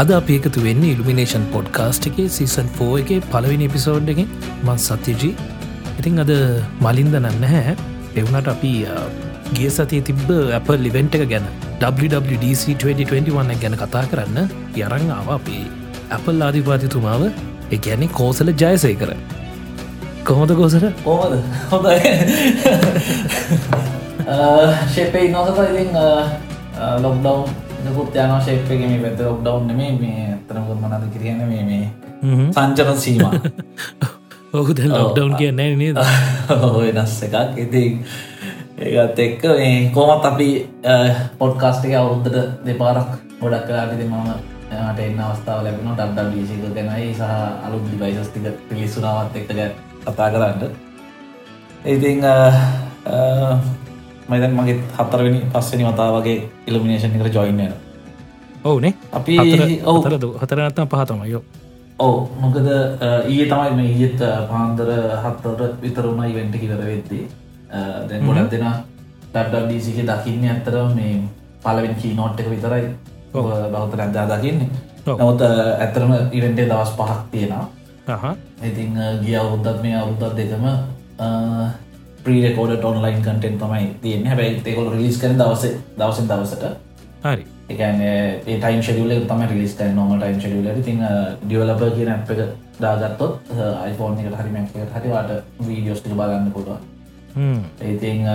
අද අපි එකතු වෙන්න ඉල්ිනේෂන් පොඩ්කාස්ට් එකේ සීසන් ෆෝ එක පලවෙනි එපිසෝඩ් එක මන් සත්‍යජී. ඉතිං අද මලින්ද නන්න හැ එවුනට අපි ගිය සතිය තිබ්බ අප ලිවෙන්ට් එක ගැන WWDC2021 ගැන කතා කරන්න යරං ආව අපි. Apple ආධිපාතිතුමාව එකැනෙ කෝසල ජයසය කර කොහොද කෝසර කොහොද හොඳයි ශේපේ නොසත ඉතින් ලොක්ඩව් නකුත් යන ශේප්ක මේ පැත ලොක්ඩව් නෙමේ මේ ඇතනකුත් මනද කිරියන මේ මේ සංචරන සීම. ඔහුද ලොක්ඩවන්් කියන්න නේද? වෙනස් එකක්. ඉති ඒත් එක්ක මේ කෝමත් අපි පොඩ්කාස්ටික අවුරුද්ධට දෙපාරක් ගොඩක් කලාටිති මම ට එන්න අවස්ථාව ලැබෙන ඩක්ඩ ීසික ගැනයි සහ අලුත් ඩිවයිසස්තික පිලිස්සුනාවත් එක්ක කතා කරන්න. ඉතිං මයිදන් මගේ හතරවෙනි පස්සනි වතා වගේ ඉල්ිනේෂන් එකට ජොයින්න ඔවුනේ? අපි ඔවුතර හතරනත්තම් පහතමයෝ ඔව. මොකද ඊය තමයි මේ ඊත් පාන්දර හත්තට විතරුණ ඉවෙන්ට කිවර වෙද්දී. දැන් ගොඩක් දෙෙන ඩඩ්ඩීසික දකින්න ඇත්තර මේ පලවෙන් කී නෝට් එක විතරයි. බෞත නැද්දා දකින්නේ. නමුත් ඇතරම ඉවෙන්ටේ දවස් පහක් තියෙනවා. ඉතිං ගිය අවුද්දත් මේ අවුද්දත් දෙකම ප්‍රීරකෝඩ ඔන්ලයින් කටෙන් තමයි තියන්න. හැබැයි තෙකොල් රිලිස් කන දවස දවසෙන් දවසට. හරි. එකන ටයිම් ශඩියල තම රිලිස් කන නොම ටයිම් ශඩියල තින් ඩියවලප කියන ඇප් එක දාගත්තොත් iPhoneෆෝන් එකට හරිමක් හරිවාට වීඩියෝස් බලන්න පුළුවන්. ඉතිං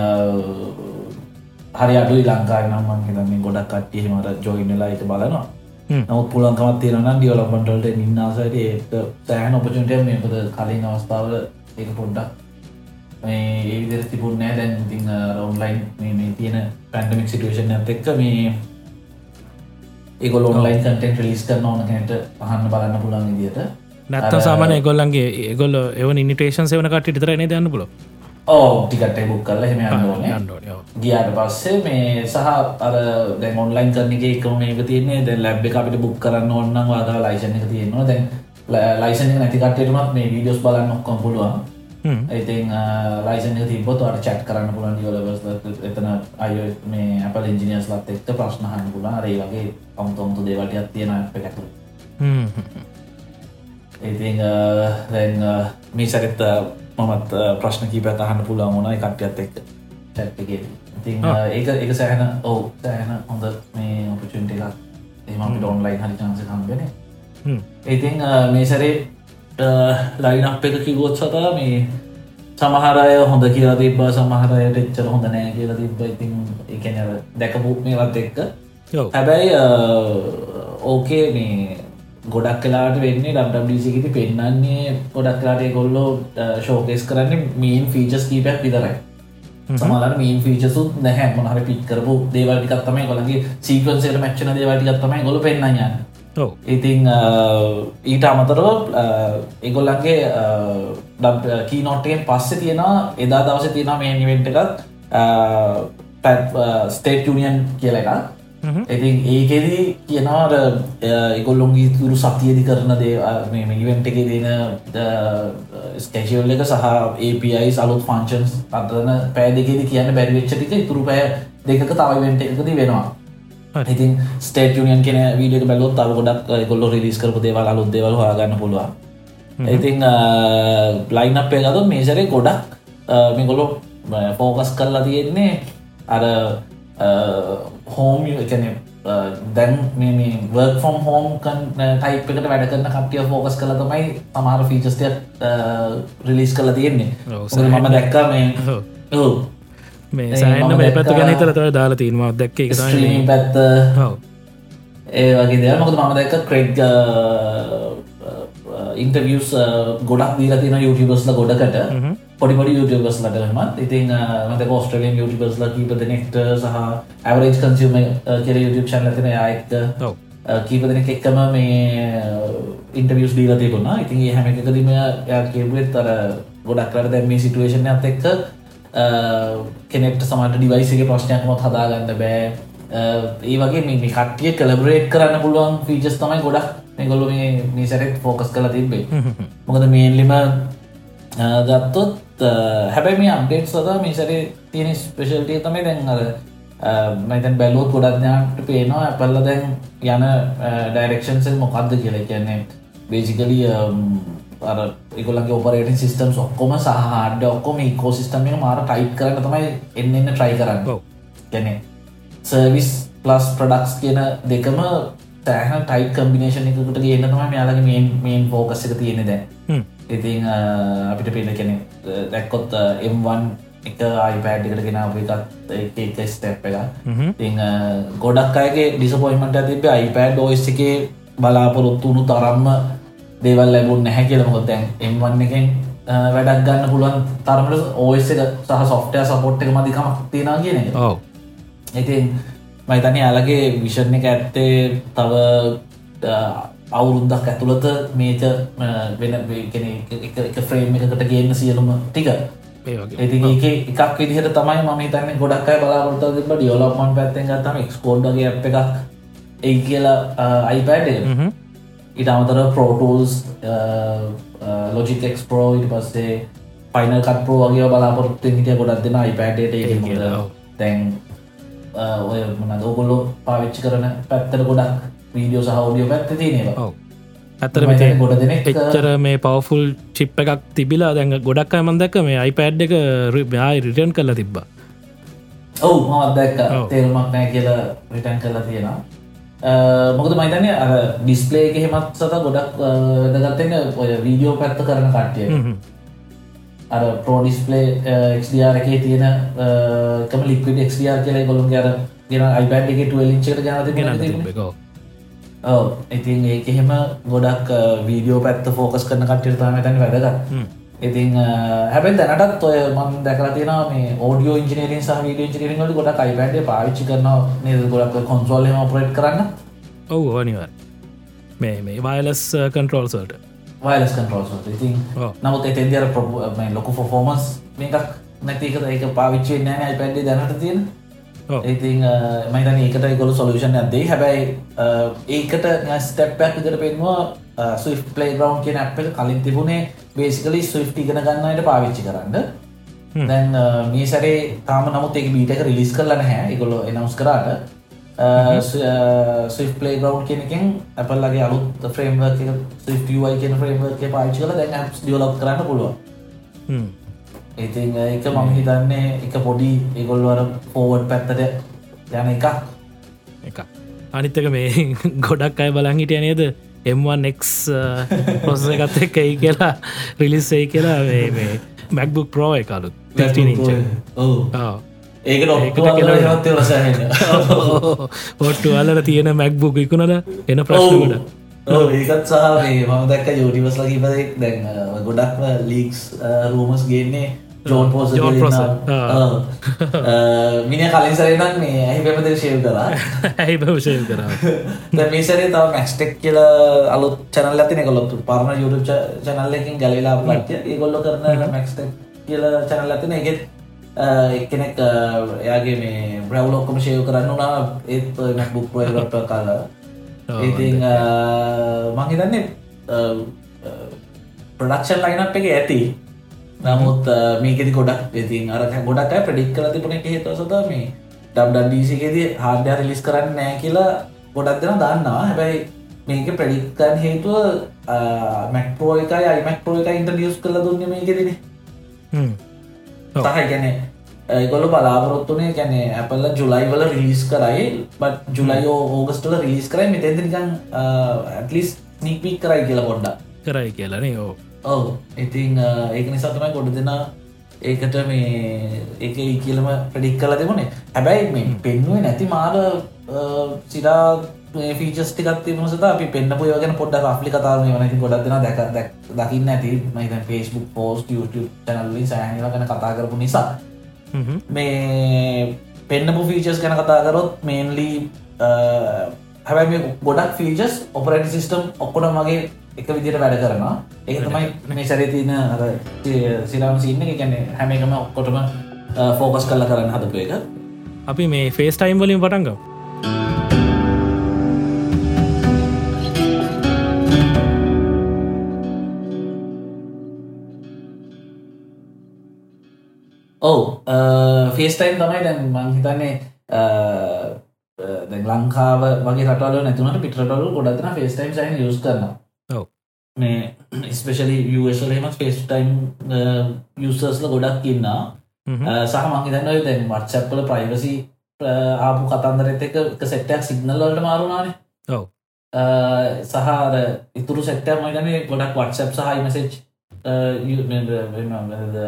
හරි අඩුයි ලංකායි නම්මන් හිතන්නේ ගොඩක් කට්ටියමට ජොයින්නලා එක බලනවා. නමුත් පුලන්කමත් තියෙනන ඩියවලපන්ටල්ට නින්නාසට ඒ සෑහන ඔපචුන්ටය මේකද කලින් අවස්ථාවල ඒක පොඩ්ඩක් ඒ විදර තිබුන්නෑ දැන් ඉතිං රවන්ලයින් මේ තියෙන පැන්ඩමික් සිටුවේෂන් ඇත එක්ක මේ ඒගොල ඔන්ලයින් කටෙන් ලිස් කරන ඕන කැට අහන්න බලන්න පුළන් විදිට නැත්ත සාමන ගොල්ලන්ගේ ඒගොල්ල එව ඉනිටේෂන් සවන කට ඉතරන දන්න පුල ඕ ටිකට බුක් කරල හෙම යන්න ගියාට පස්සේ මේ සහ අර දැ ඔන්ලයින් කරන එක එකම මේක තියන්නේ. දැ ලැබ් එක අපිට බුක් කරන්න ඔන්න වාදා ලයිසන එක තියෙනවා. දැන් ලයිසන නැතිකටේටමත් මේ වීඩියෝස් බලන්න ඔක්කොම් පුළුවන් ඉතින් ලයිසන තිබොත් අට චට් කරන්න පුලන් ියලබස් එතන අය මේ අප ඉජිනියස් ලත් එක්ත ප්‍රශ්නහන්න පුලා රේ වගේ අමුතොමුතු දේවටයක් තියෙන පැකතුර ඉතින් දැන් මේ සැරෙත්ත මමත් ප්‍රශ්න කීපත් අහන්න පුළා මොනයි කට්ටියත් එක්ක. චැට්ගේ ඉතින් ඒක එක සෑහන ඔවු සෑහන හොඳ මේ ඔපචුන්ට එකක්. එමට ඔන්ලයින් හරි චන්ස කම්බෙන ඉතින් මේ සැරේ ලයිනක් එක කිවොත් සතා මේ සමහරය හොඳ කියලා තිබ සමහරයට එච්චර හොඳ නෑ කියලා තිබ ඉතින් එකන දැකපු මේවත් එක්ක. හැබැයි ඕකේ මේ ගොඩක් කලාට වෙන්නේ ඩම්ඩසිකිති පෙන්න්නන්නේ ගොඩක් කලාට කොල්ලෝ ශෝකෙස් කරන්න මීන් ෆීචස් කීපයක් විතරයි. සමල මීන් ෆීචසුත් නැහැ. මොහර පිත් කරපු දේවල්ටිකත්තමයි කොළගේ සීකන්සේට මච්චන දේවල්ටිකත්තමයි ගොල පෙන්න්න යන්න ඉතිං ඊට අමතරව එගොල්ලන්ගේ කී නොට්ටෙන් පස්සේ තියෙනවා එදා දවස තියෙන මේ නිවෙන්ට එකත් පැත් ස්ටේට් යනියන් කියල එකක්. ඉතින් ඒකෙදී කියනවාට එකොල්ලොන්ගේ තුරු සතියදි කරන දේ මේ ඉවෙන්ට එක දෙන ස්කේශල් එක සහ API සලුත් ෆංචන්ස් අතරන පෑ දෙකෙද කියන්න බැරිවෙච්චටික ඉතුරු පෑ දෙක තවයිවෙන්ට එකති වෙනවා ඉතින් ස්ටේට යනියන් කෙන වීඩියට බැලොත් තව ගොඩක් ගොල්ල රිස් කරපු දේවල් අලුත් දෙවල් හගන්න පුළුවන්. ඉතින් ලයින් අපේ ගතු මේසරේ ගොඩක් මේ ගොලො ෆෝකස් කරලා තියෙන්නේ අර හෝම් එකන දැන් මේ වර්ක් ෆොම් හෝම් ටයිප් එකට වැඩ කරන්න කටිය ෆෝකස් කළ තමයි අමාර ෆීචස්ටයක් රිලිස් කල තියෙන්නේ. මම දැක්කා මේ මේ සෑන්න මේ පැත්ත ගැන තරතව දාලා තිීමක් දැක්ක පැත්ත. ඒ වගේ දෙයක් මොකද මම දැක්ක ක්‍රෙඩ් ඉන්ටවියස් ගොඩක් දීලා තින YouTubeබස්ල ගොඩකට. පොඩිපොඩි YouTubeබස් ලටමත් ඉතින් මත කෝස්ට්‍රලියන් YouTubeබස්ල කීප දෙනෙක්ට සහ ඇවරේජ් කන්සිම කියල YouTube චැනල තින අයක්ත කීප දෙනෙක් එක්කම මේ ඉන්ටවියස් දීල තිබුණා. ඉතින් ඒ හැම එකකදීම කියපුත් තර ගොඩක් කරට දැම මේ සිටුවේෂන් ඇත් එක්ක කෙනෙක්ට සමට ඩිවයිසගේ ප්‍රශ්නයක්මොත් හදාගන්න බෑ. ඒ වගේ මේ කට්ටිය කලබරේට් කරන්න පුළුවන් ෆීචස් තමයි ගොඩක් මෙගොලු මේ සැරෙක් ෆෝකස් කලා තිබේ මොකද මේන්ලිම ගත්තොත් හැබැයි මේ අම්ඩේට් සදා මේ සැරේ තියෙන ස්පේෂල්ටිය තමයි දැන් අර මතන් බැලුවත් ගොඩත්ඥාට පේනවා ඇපල්ල දැන් යන ඩයිරක්ෂන්සල් මොකක්ද කියලා. කියන්නේ බේසිකලිය අර එකගොලගේ ඔපරේට සිිටම් ඔක්කොම සහඩ ඔක්කොම කෝ සිිටම මාර ටයි් කරන්න තමයි එන්න එන්න ට්‍රයි කරන්න. ගැන සර්විස් ප්ලස් ප්‍රඩක්ස් කියන දෙකම තෑහන ටයි් කම්බිනේෂන් එකකට ගන්න තම යාලගේ මේන් මේන් ෆෝකස් එක තියෙන දැ ඉතින් අපිට පිල කෙනෙ දැක්කොත් M1 එක අයිපෑඩ් එකට ගෙන අප එකත් ස්ටප් එක ති ගොඩක් අයගේ ඩිසපොයිමට තිබේ අයිපෑඩ් ෝස් එක බලාපොරොත්තු වුණු තරම්ම දේවල් ලැබුන් නැහැ කියලමකොත් දැන් එම්වන්න එකෙන් වැඩක් ගන්න පුළුවන් තරමට ඕස් එක සහ සොෆ්ටය සපොට් එක මදිකමක් තියෙන කියන එක. ඉතින් මයිතනය යාලගේ විෂණ එක ඇත්තේ තව අවුරුද්දක් ඇතුළත මේක වෙන එක ෆ්‍රේම් එකකට ගේන්න සියලුම ටික. ඉති එකක් විදිහට තමයි ම තන්න ගොඩක්යි බලාපොරත තිබ ඩියෝලොප්මන් පැත්තෙන් ගත්තම එක්ස්කෝඩ්ගේ අප් එකක් ඒ කියලා අයිපෑඩ් ඉට අමතර පෝටල්ස් ලොජික් එක්ස්පරෝ ඉට පස්සේ පයිනල් කත් පෝ වගේ බලාපොරත්තු හිටිය ගොඩක් දෙෙන අයිපෑඩට තැන් ඔය මන දෝගොල්ලො පාවිච්චි කරන පැත්තර ගොඩක් වීඩියෝ සහෝඩියෝ පැත්ත තියනවා ඇතර ගොඩ දෙන එච්චර මේ පවෆුල් චිප් එකක් තිබිලා දැඟ ගොඩක් අයමන්දක මේ අයිපඩ් එක රිබ්‍යයි රිටන් කල තිබ්බ. ඔවු මත්දැක්ක තේරුමක් නෑ කියලා රිටන් කරලා තියෙනවා මොකද මයිතනය අ ඩිස්පලේ එහෙමත් සත ගොඩක් දගත්තෙන ඔය වීඩියෝ පැත්ත කරන කට්ටිය අර පෝඩිස්පලේ එක්ඩර් එකේ තියෙන කම ලික්විඩ එක්ඩර් කියල ගොළුන් ගර ගෙන අයිපඩ් එක ටලිචට ගනද ගෙන ඉතින් ඒක එහෙම ගොඩක් වීඩියෝ පැත්ත ෆෝකස් කරන කට්ටිර්තාම තැන වැදගත් ඉතින් හැබැ දැනටත් ඔය මන් දැකලා තියෙන මේ ඕඩියෝ ඉජිනීරින් සහ වීඩියෝ ඉජිනීරින් වලට ගොඩක් iPad පාවිච්චි කරනවා නේද? ගොඩක් කොන්සෝල් එහෙම ඔපරේට් කරන්න. ඔව් අනිවාර්ය මේ මේ වයලස් කන්ට්‍රෝල්ස් වලට. වයලස් කන්ට්‍රෝල්ස් වලට. ඉතින් නමුත් එතෙන්දී අර මේ ලොකු පර්ෆෝමන්ස් මේකක් නැති එක ඒක පාවිච්චි වෙන්නේ නැහැ iPad දැනට තියෙන. ඉතින් මයිතන ඒකට ගොල සොලූෂන් ඇදේ හැබැයි ඒකට ස්ටප්පැක් විතර පෙන්වා සුයි පලේ ග්‍රවන්් කියන ඇපල් කලින් තිබුණේ බේසිකලි සුයි් ඉගෙන ගන්නයට පාවිච්චි කරන්න. දැන් මේ සැරේ තාම නමුත් ඒක බීටක රිලිස් කරලන හැ එකගොලො එනවස් කරාට. සුයි පලේ ග්‍රවන්් කියනකින් ඇපල්ලගේ අලුත් ෆ්‍රේම් සුයි කියන ෆ්‍රේම් පාචි කල දැන් ියලොප් කරන්න පුළුවන්. ඉතින් එක මම හිතන්නේ එක පොඩි ඒගොල්වර පෝවඩ් පැත්තට යන එක එක අනිත්තක මේ ගොඩක් අය බලන් හිටිය නේද M1ක් පොස එකත් එක ඒ කියලා රිලිස්සයි කියලා මේ මැක්බුක් ප්‍රෝ එකලුත් ඒක පොට්ටු අල්ලට තියෙන මැක්බුක් ඉකුණද එන ප්‍රශ්නකට. ඒකත් සහ මේ මම දැක්ක යෝටිවස් ලකිපදෙක් දැන් ගොඩක්ම ලීක්ස් රූමස් ගේන්නේ ජෝන් පෝස මිනි කලින් සරනම් මේ ඇහි පෙමද ශයව කරා. ඇහි භවශය කරා. මේසරේ තව මැක්ස්ටෙක් කියල අලුත් චනල් ඇතින කොලොත්තු පරණ යුරු චනල්ලකින් ගැලලා පලට්ය ඒගොල්ල කරන මැක්ස්ටෙක් කියල චනල් ඇතින එකෙත් එක්කෙනෙක් එයාගේ මේ බ්‍රව්ලොක්කම ශයව කරන්න වනා ඒත් මැක්බුක් පොයලොට කාලා ඉතින් මහිතන්නේ ප්‍රඩක්ෂන් ලයිනක් එක ඇති නමුත් මේකෙති ගොඩක් ඉතින් අර ගොඩක් ප්‍රඩික් කල තිබුණ එක හේතුව සත මේ ඩඩඩීසිකෙදී හාඩ්‍ය රිලිස් කරන්න නෑ කියලා ගොඩක් දෙන දන්නවා. හැබැයි මේක ප්‍රඩික්කන් හේතුව මැක්පෝ එකයි අයිමක් පෝ එක ඉන්ටනිියස් කළ දුන්න මේකෙදන. සහ ගැන ගොල බලාපොරොත්තුනේ ගැන ඇපල්ල ජුලයිවල රිලිස් කරයි බට ජුලයිෝ ඕගස්ටල රිලිස් කරයි මෙතැදිනිකන් ඇටලිස් නික්පික් කරයි කියලා පොඩ්ඩ කරයි කියලනේ ඕ ඔව. ඉතිං ඒක නිසාතමයි ගොඩ දෙෙන ඒකට මේ ඒක කියලම ප්‍රඩික් කල දෙමුණේ හැබැයි මේ පෙන්ුවේ නැති මාර සිරා ෆීචස් ටිකත් තිබුණ සත අපි පෙන්න්න පොයගෙන පොඩ්ඩ අපලි කතාව වනති ගොඩක් දෙෙන දැක දකින්න ඇති මයිත ෆස්බුක් පෝස් YouTube චැනල්ලින් සෑහල ගැන කතා කරපු නිසා. මේ පෙන්න්නපු ෆීචස් ගැන කතා කරොත් මේන්ලි හැබැයි මේ ගොඩක් ෆීජස් ඔපරට සිිස්ටම් ඔක්කොට මගේ එක විදිට වැඩ කරනවා. ඒ තමයි මේ සැරේ තියන අර සිරම් සින්න ගැන හැම එකම ඔක්කොටම ෆෝකස් කල්ල කරන්න හදපු එක. අපි මේ ෆේස් ටයිම් වලින් පටන්ග ඔව් ෆේස්ටයින් තමයි දැන් මං හිතන්නේ දැන් ලංකාව වගේ රටවල නැතුනට පිටරටවල ගොඩක්න ෆේස්ටයිම් සයින් යස් කරනවා මේ ස්පෙශලි යුවලම ෆේස්ටයිම් යුසර්ස්ල ගොඩක් ඉන්නා සහ මංහිතන්න දැන් වට්සැප්පල ප්‍රයිවසි ආපු කතන්දරෙත් එක සෙට්ටයක් සිගනල්ලට මාරුණානේ ඔව්. සහර ඉතුරු සෙට්ටය මයිතනේ ගොඩක් වටසප් සහ මසේච්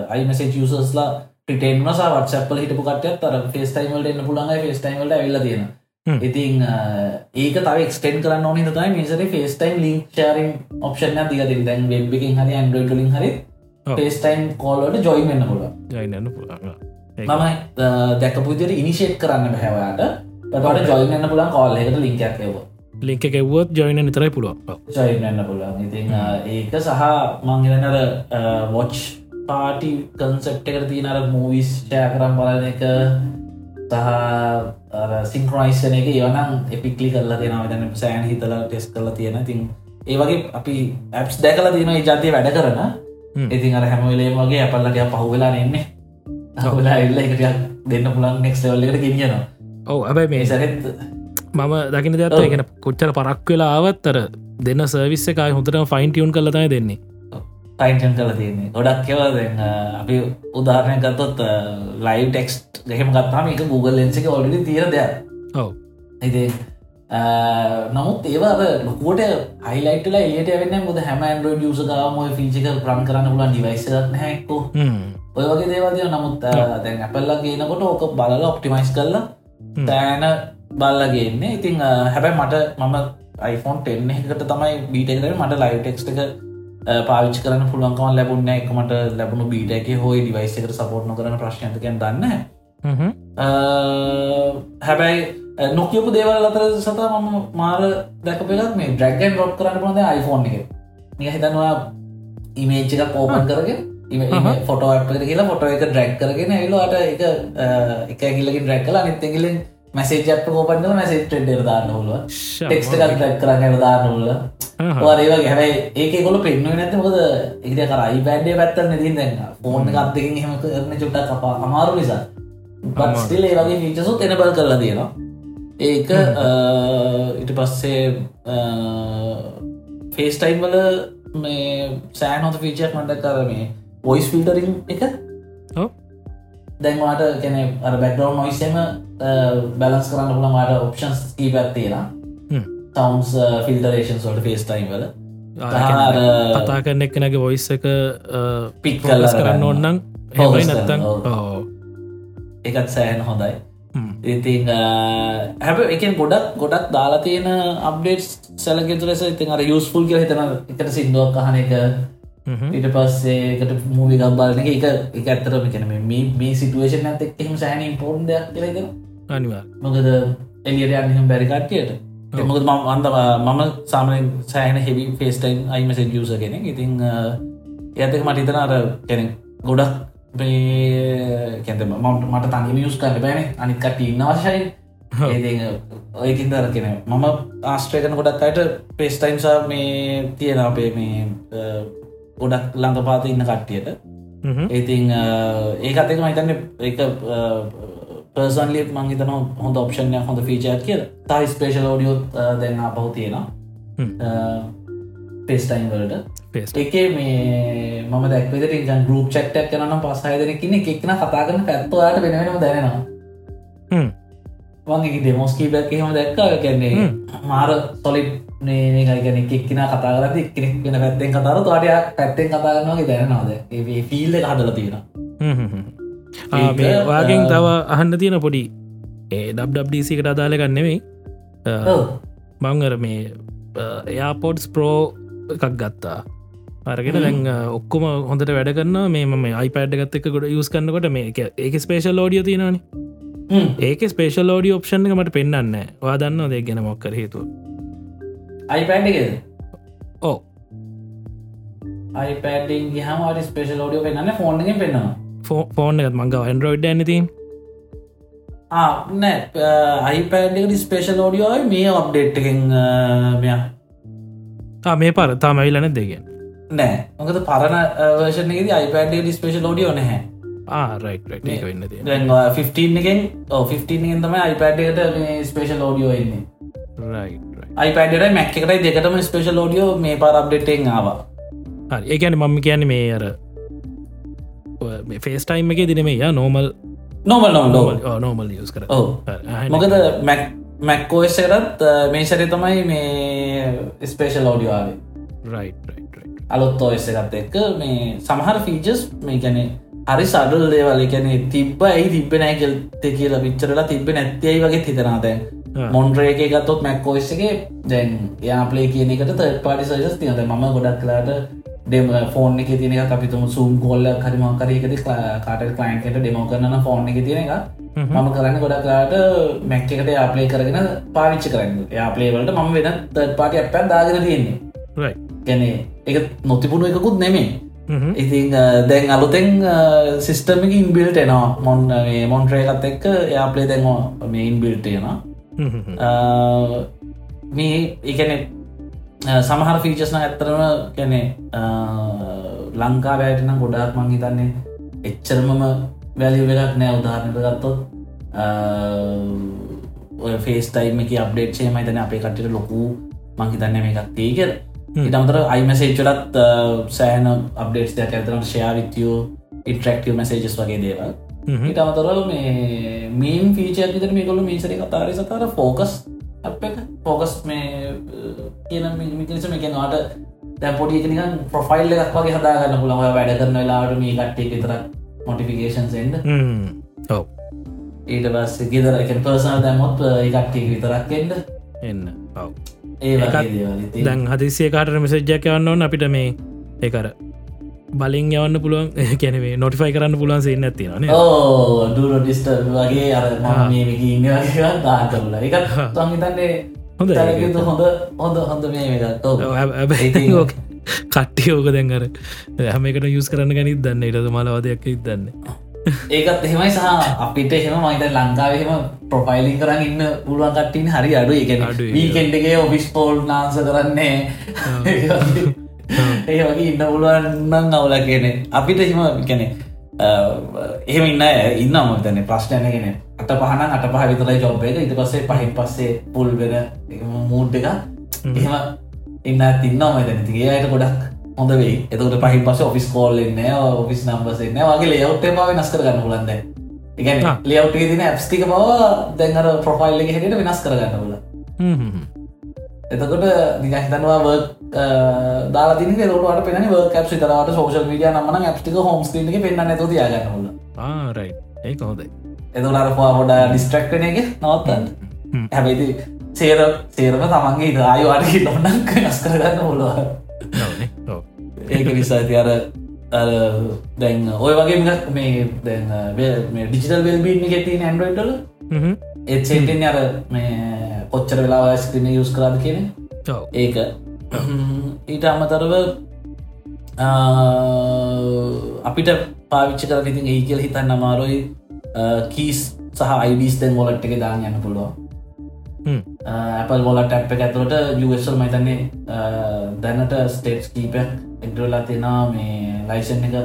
අයිමසේ යුසස්ලා පිටේන්ම වටසපල හිටපු කටත් අර ෆේස් ටයිමල්ට එන්න පුළන්ග ෆේස් ටයිමල්ට ඇල්ල තියෙන හ්ම්. ඉතින් ඒක තව එක්ස්ටෙන් කරන්න ඕනි තයි මිසර face time link sharing option දිගතින් දැන් වෙබ්බකින් හරි ඇන්ඩෝයිටලින් හරි ඔව්. ෆේස් ටයිම් කෝල්ලට ජොයි වෙන්න පුළුව ජයිනන්න පුළා මම දැකපුදිර ඉනිශේට් කරන්න බැහැවාට පට ජොයින්න පුලන් කෝල් එකට ලිංකයක් එව ලිංක කෙව්වොත් ජොයින නිතරයි පුළුව ජොයින්න පුලන් ඉතින් ඒක සහ මංගෙනර වොච් පාටි කන්සෙප් එකට තියනර මූවිස් ෂය කරම් බලන එක සහ සිංක්‍රයිස්න එක ඒවනම් එපික්ලි කරලා තියෙන දන සෑන් හිතල ටෙස් කරලා තියෙන. තින් ඒ වගේ අපි ඇප්ස් දැකලා තියෙන ජාතිය වැඩ කරන. ඉතින් අර හැමවෙලේ වගේ අපල්ලටය පහුවෙලා එන්නේ හුලා එල්ල එකට දෙන්න පුළන් නෙක්ස් ලෙවල්ලට ගෙනියනවා. ඔව ඇබයි මේ සැරෙත් මම දකින ඔව්. එකන කොච්චර පරක් වෙලා ආවත්තර දෙන්න සර්විස්ස එකයි හොඳට ෆයින් ටියුන් කලතයි දෙන්නේ ටයින්ටන් කල තියන්නේ. ගොඩක් කෙව අපි උදාහරණය ගත්තොත් ලයි් ටෙක්ස්ට් ගහෙම ගත්තාම එක Google ලෙන්සික ඔලඩි තිීර දෙයක්. ඔව. ඉති නමුත් ඒවා ලොකුවට හයිලයිටල එලියට වෙන්න මුද හැම ඇන්ඩරෝඩ යුසකාම ෆිචික ප්‍රන් කරන්න පුලන් ඩිවයිසරත් හැක්කෝ ඔය වගේ දේවදය නමුත් දැන් ඇපල්ලා කියනකොට ඕක බලල ඔප්ටිමයිස් කරලා තෑන බල්ලගේන්නේ ඉතිං හැබැයි මට මම iPhone 10 එකට තමයි බීටකට මට ලයිව ටෙක්ස්ට එක පාවිච් කරන පුළුවන්කම ලැබුන්න එක මට ලැබුණු බීට එක හෝයි ඩිවයිස එකට සපෝට්න කරන ප්‍රශ්නයකෙන් දන්න හැබැයි නොකියපු දේවල් අතර සතා මම මාර දැකපෙලත් මේ ඩ්‍රැගන් රොට් කරන්න පොද iPhone එක. නිය හිතනවා ඉමේච් එක පෝපන් කරගෙන ෆොට අප කියලා ෆොට එක ඩ්‍රැක් කරගෙන ඇලට එක එක ඇගිලකින් ඩ්‍රැක් කලා නිත්තගිලින් මැසේ අප කෝපන්ට මැසේ ටෙඩර් දාන්න හොල ටෙක්ස්ට ඩ්‍රැක් කරන්න දාන්නල ඒවගේ හැබයි ඒක කොල පෙන්නුව නැත මොද ඉද කරයි බෑඩේ පැත්තර නැතින් දැන්න ෆෝන් එකත්දකින් හෙම. කරන චුට්ටක් කපා අමාරු නිසා. පස්ටිල් ඒ වගේ ෆීචසුත් එනබල් කරලා තියෙනවා. ඒක ඉට පස්සේ ෆේස්ටයිම් වල මේ සෑන් හොත ෆීචක් මට කර මේ පොයිස් ෆිල්ටරින් එක. දැන්වාට කැන අර බැක්ඩව් නොයිසම බැලන්ස් කරන්න පුළන් වාට ඔප්ෂන්ස් කී හ්ම්. තවන්ස් ෆිල්ටරේෂන් සොට ෆේස්ටයිම් වල. කතා කරන එක්නගේ වොයිස් එක පික් පොලස් කරන්න ඔන්නම් හෙමයි නැත්තන් එකත් සෑහන් හොඳයි. ඉතින් හැබ එක ගොඩක් ගොඩක් දාලා තියෙන අප්ඩේට් සැලගෙතු ලෙස ඉතින් අර යස්ෆුල් කිය හිතන එකට සිින්දුවක් කහන එක ඊට පස්සේකට මූවි ගබ්බාලන එක එක ඇත්තරම කන මේ මේ සිටුවේෂන් ඇත එක්ම සෑන ඉම්පෝර්න් දෙයක් කියලෙන අනිවා මොකද එලියට අන්නහම බැරිකට්ටියට මොකද ම අන්ද මම සාමන සෑහන හෙවි ෆේස්ටයින් අයිමස ජස කෙනෙ ඉතිං ඇතක මටිතන අර කෙනෙ ගොඩක් කැත මට මට තනි මියස් කරන්න බෑන. අනිකට ඉන්න වශයි ඔයකින් දර කෙන මම ආස්ට්‍රේකන ගොඩක් අයට පේස්ටයිම්සා මේ තියෙන අපේ මේ ගොඩක් ළඟපාත ඉන්න කට්ටියට. ඉතිං ඒකතක මහිතන්න එක පර්සන්ලි මංහිතන හොඳ ඔප්ෂන්ය හොඳ ෆීචයක් කියල. තයි ස්පේෂල් ෝඩියෝත් දෙන්න පහු තියෙන පේස්ටයින් වලට. එකේ මේ මම දැක්වෙදට ඉගන් ගරුප් චක්ටක් කනනම් පස්සායදනකින්න එකක්න කතා කරන පැත්තුවාට වෙනවෙනම දැනෙනවා වගේ දෙමෝස්කී බැක් හම දැක්ක. කැන්නේ මාර සොලිට් නේගයිගන එක්කින කතා කරද එක්කෙනෙක් වෙන පැත්තෙන් කතර තවාටය පැත්තෙන් කතාගන්නවාගේ දැනවාද ඒ ෆිල්ල හදල තියෙන මේ වාගෙන් තව අහන්න තියෙන පොඩි ඒ ඩබ්ඩසිකට අදාලගන්න නෙවෙයි මංගර මේ එයාපෝඩ්ස් ප්‍රෝ එකක් ගත්තා. අරගෙන දැන් ඔක්කොම හොඳට වැඩ කරන්න මේ මම අයිපඩ් ගත්තක ගොඩ යස් කන්නකොට මේ ඒක ස්පේෂල් ෝඩිය තියෙනනි ඒක ස්පේෂල් ෝඩිය ඔප්ෂන් එක මට පෙන්න්න වා දන්න දෙ ගැන මොක්කර හේතුව? අයිපඩ් ඕ අයිපඩින් ගහමට ස්පේෂල් ෝඩියෝ පෙන්න්න ෆෝන් එක පෙන්නවා ෆෝන් එකත් මංග ඇන්ඩරෝයිඩ් ඇනති නෑ. අයිපඩ් ස්පේෂල් ෝඩියෝයි මේ අප්ඩේට් එකෙන් මෙයා. මේ පර තාම ඇවිලන දෙගෙන් නෑ. මොකද පරණ වර්ෂණයේද අයිපඩ් ස්පේෂල් ෝඩියෝ නැහැ ආරයිට ඒක වෙන්න තිය 15 එකෙන් 15 එකෙන් තමයි අයිපඩ් එකට ස්පේෂල් ෝඩියෝ එන්නේ. අයිපඩ මැක් එකටයි දෙකටම ස්පේෂල් ෝඩියෝ මේ පාර අප්ඩේටෙන් ආවා. ඒකැන මම කියන මේ අර ෆේස් ටයිම් එක දින මේ නෝමල් නොමල් නොමල් නෝමල් යස් කර මොකද මැක් මැක්කෝස්සරත් මේ සරි තමයි මේ ස්පේෂල් ෝඩියෝාවේ අලොත් ඔයස්ස එකත් එක්ක මේ සමහර ෆීජස් මේ ගැනේ හරි සඩල් දේවල. කැනෙ තිබ්බ ඇයි තිබ නෑගල්ත කියලා පිච්චරලා තිබ නැතියි වගේ හිතනා දැන් මොන්ඩ්‍රේක ගත්තොත් මැක්කෝස්සගේ දැන් යාපලේ කියන එකට තර්ට පාටි සජස් තියද ම ගොඩක් කලාට ඩෙම ෆෝන් එක තියන එක අපිතුම සූම් කොල්ල කරිමකරයකද කාට කලයින්කට ඩෙමෝ කරන්න ෆෝන් එක තියෙන එක මම කරන්න ගොඩක් කලාට මැක් එකට යාපලේ කරගෙන පාවිච්ච කරන්න. යාපලේවලට මම වෙන තර්ට පාටි අපැත් දාගෙන තියෙන්නේ. ගැන එක නොතිපුුණු එකකුත් නෙමේ ඉතින් දැන් අලුතෙන් සිිස්ටමික ඉන්බිල්ට එනවා. මොන් මොන්ට්‍රේකත් එක්ක යාපලේ දැන්වා මේ ඉන්බිල්ටයනවා මේ එකන සමහර ෆීචස්න ඇත්තරම කැනෙ ලංකා වැෑටනම් ගොඩාක් මං හිතන්නේ එච්චරමම වැලි වෙලක් නෑ උදාහරණට ගත්තොත්. ඔය ෆේස් ටයිම එක අප්ඩේට්සේ මයිතන අපේ කටට ලොකු මංහිතන්න මේ එකක් තේකර ඉටමතර අයිමසේච්චලත් සෑන අප්ඩේටස් දෙයක් ඇතරට ෂයා විතියෝ ඉන්ට්‍රක්ටව මසේජස් වගේ දේවල්. ඉට අමතර මේ මීන් ෆීචයක් විතර මේ කොළු මීසරි කතාරය සතර ෆෝකස් අප ෆෝකස් මේ කියන මිනිසම එක වාට දැ පොඩි නික ප්‍රොෆයිල් එකක් වගේ හදාගන්න පුළම වැඩ කරන වෙලාට මේ කට්ටේ විතර මොටිෆිකේෂන් සෙන්ඩ ඊට පස්ස ගෙදර එක පර්සන දැමොත් එකට්ටේ විතරක් එන්න. එන්න. ඔව ඒ වගේ දැන් හදිසිය කාට මෙසජ්ජයක් යවන්න ඕන අපිට මේ ඒකර බලින් යවන්න පුළුවන් කැනේ නොටිෆයි කරන්න පුළුවන් සින්න ඇතින ඩිස්ට වගේ අර මේක ඉන්න දාකරල එක තංහිතන්නේ හොඳ හොඳ හොඳ හොඳ මේ ඕක. කට්ටිය ඕක දැන්ගර හැමකට යුස් කරන්න ගැනිත් දන්න ඉටද මලවාදයක් ඉදන්න ඒකත් එහෙමයි සහ අපිට එහෙම මයිත ලංකාවහෙම ප්‍රොෆයිලින් කරන්න ඉන්න පුළුවන් කට්ටින් හරි අඩු එක වීකෙන්ඩගේ ඔෆිස් පෝල් නාන්ස කරන්නේ ඒ වගේ. ඉන්න පුළුවන්න්න අවුල කියනෙ අපිට හිම කැනෙ එහෙම ඉන්න ඉන්න අමතන ප්‍රශ්නයනගෙන අට පහන අට පහ විතරයි ජොබ් එක. ඉති පස්සේ පහින් පස්සේ පුල් වෙන මූඩ් එක එහෙම ඉන්න තින්න මතන තිගේ අයට ගොඩක් හොඳ වේ එතකට පහි පස ඔෆිස් කෝල්ලන්න ඔෆිස් නම්බසන්න වගේ ලයවටේ පාව නස් කරගන්න පුලන්ද එක ලියවටේ දින ඇස්ටික බව දැන්ර ප්‍රොෆයිල් එක හැට වෙනස් කරගන්න පුල එතකොට නිගහිතනවා වර්ක් දාතින ට පෙන කැප් තරට සෝෂල් මීඩිය නම්න ඇප්ටික හෝම් ක පෙන්න්න නැතු තියාගන්නල ආරයි ඒක හොදයි එතකට පොඩ ඩිස්ට්‍රක්ටන එක නවත්තන්න. හැබයිති සේර සේරම තමන්ගේ දායවාට නොන්නක් නස් කරගන්න හොලවා ඒක නිසා ඇති අර දැන් ඔය වගේ මේ දැන් ඩිජිටල් වෙල්බීන් එක තින ඇන්ඩරයිටල එත්සෙන්ටෙන් අර මේ කොච්චර වෙලා ස්ක්‍රීන යුස් කරාද කියන ඒක. ඊට අමතරව අපිට පාවිච්ච කර ඉතින් ඒ කියල හිතන්න අමාරුයි. කීස් සහ අයිඩස් දැන් මොලට් එක දාන්න යන්න පුළුවන් ඇපල් මොලට ඇප් ඇතුවට යසල් මයිතන්නේ දැනට ස්ටේට්ස් කීපයක් එක්ඩලා තියෙනවා මේ ලයිසන් එක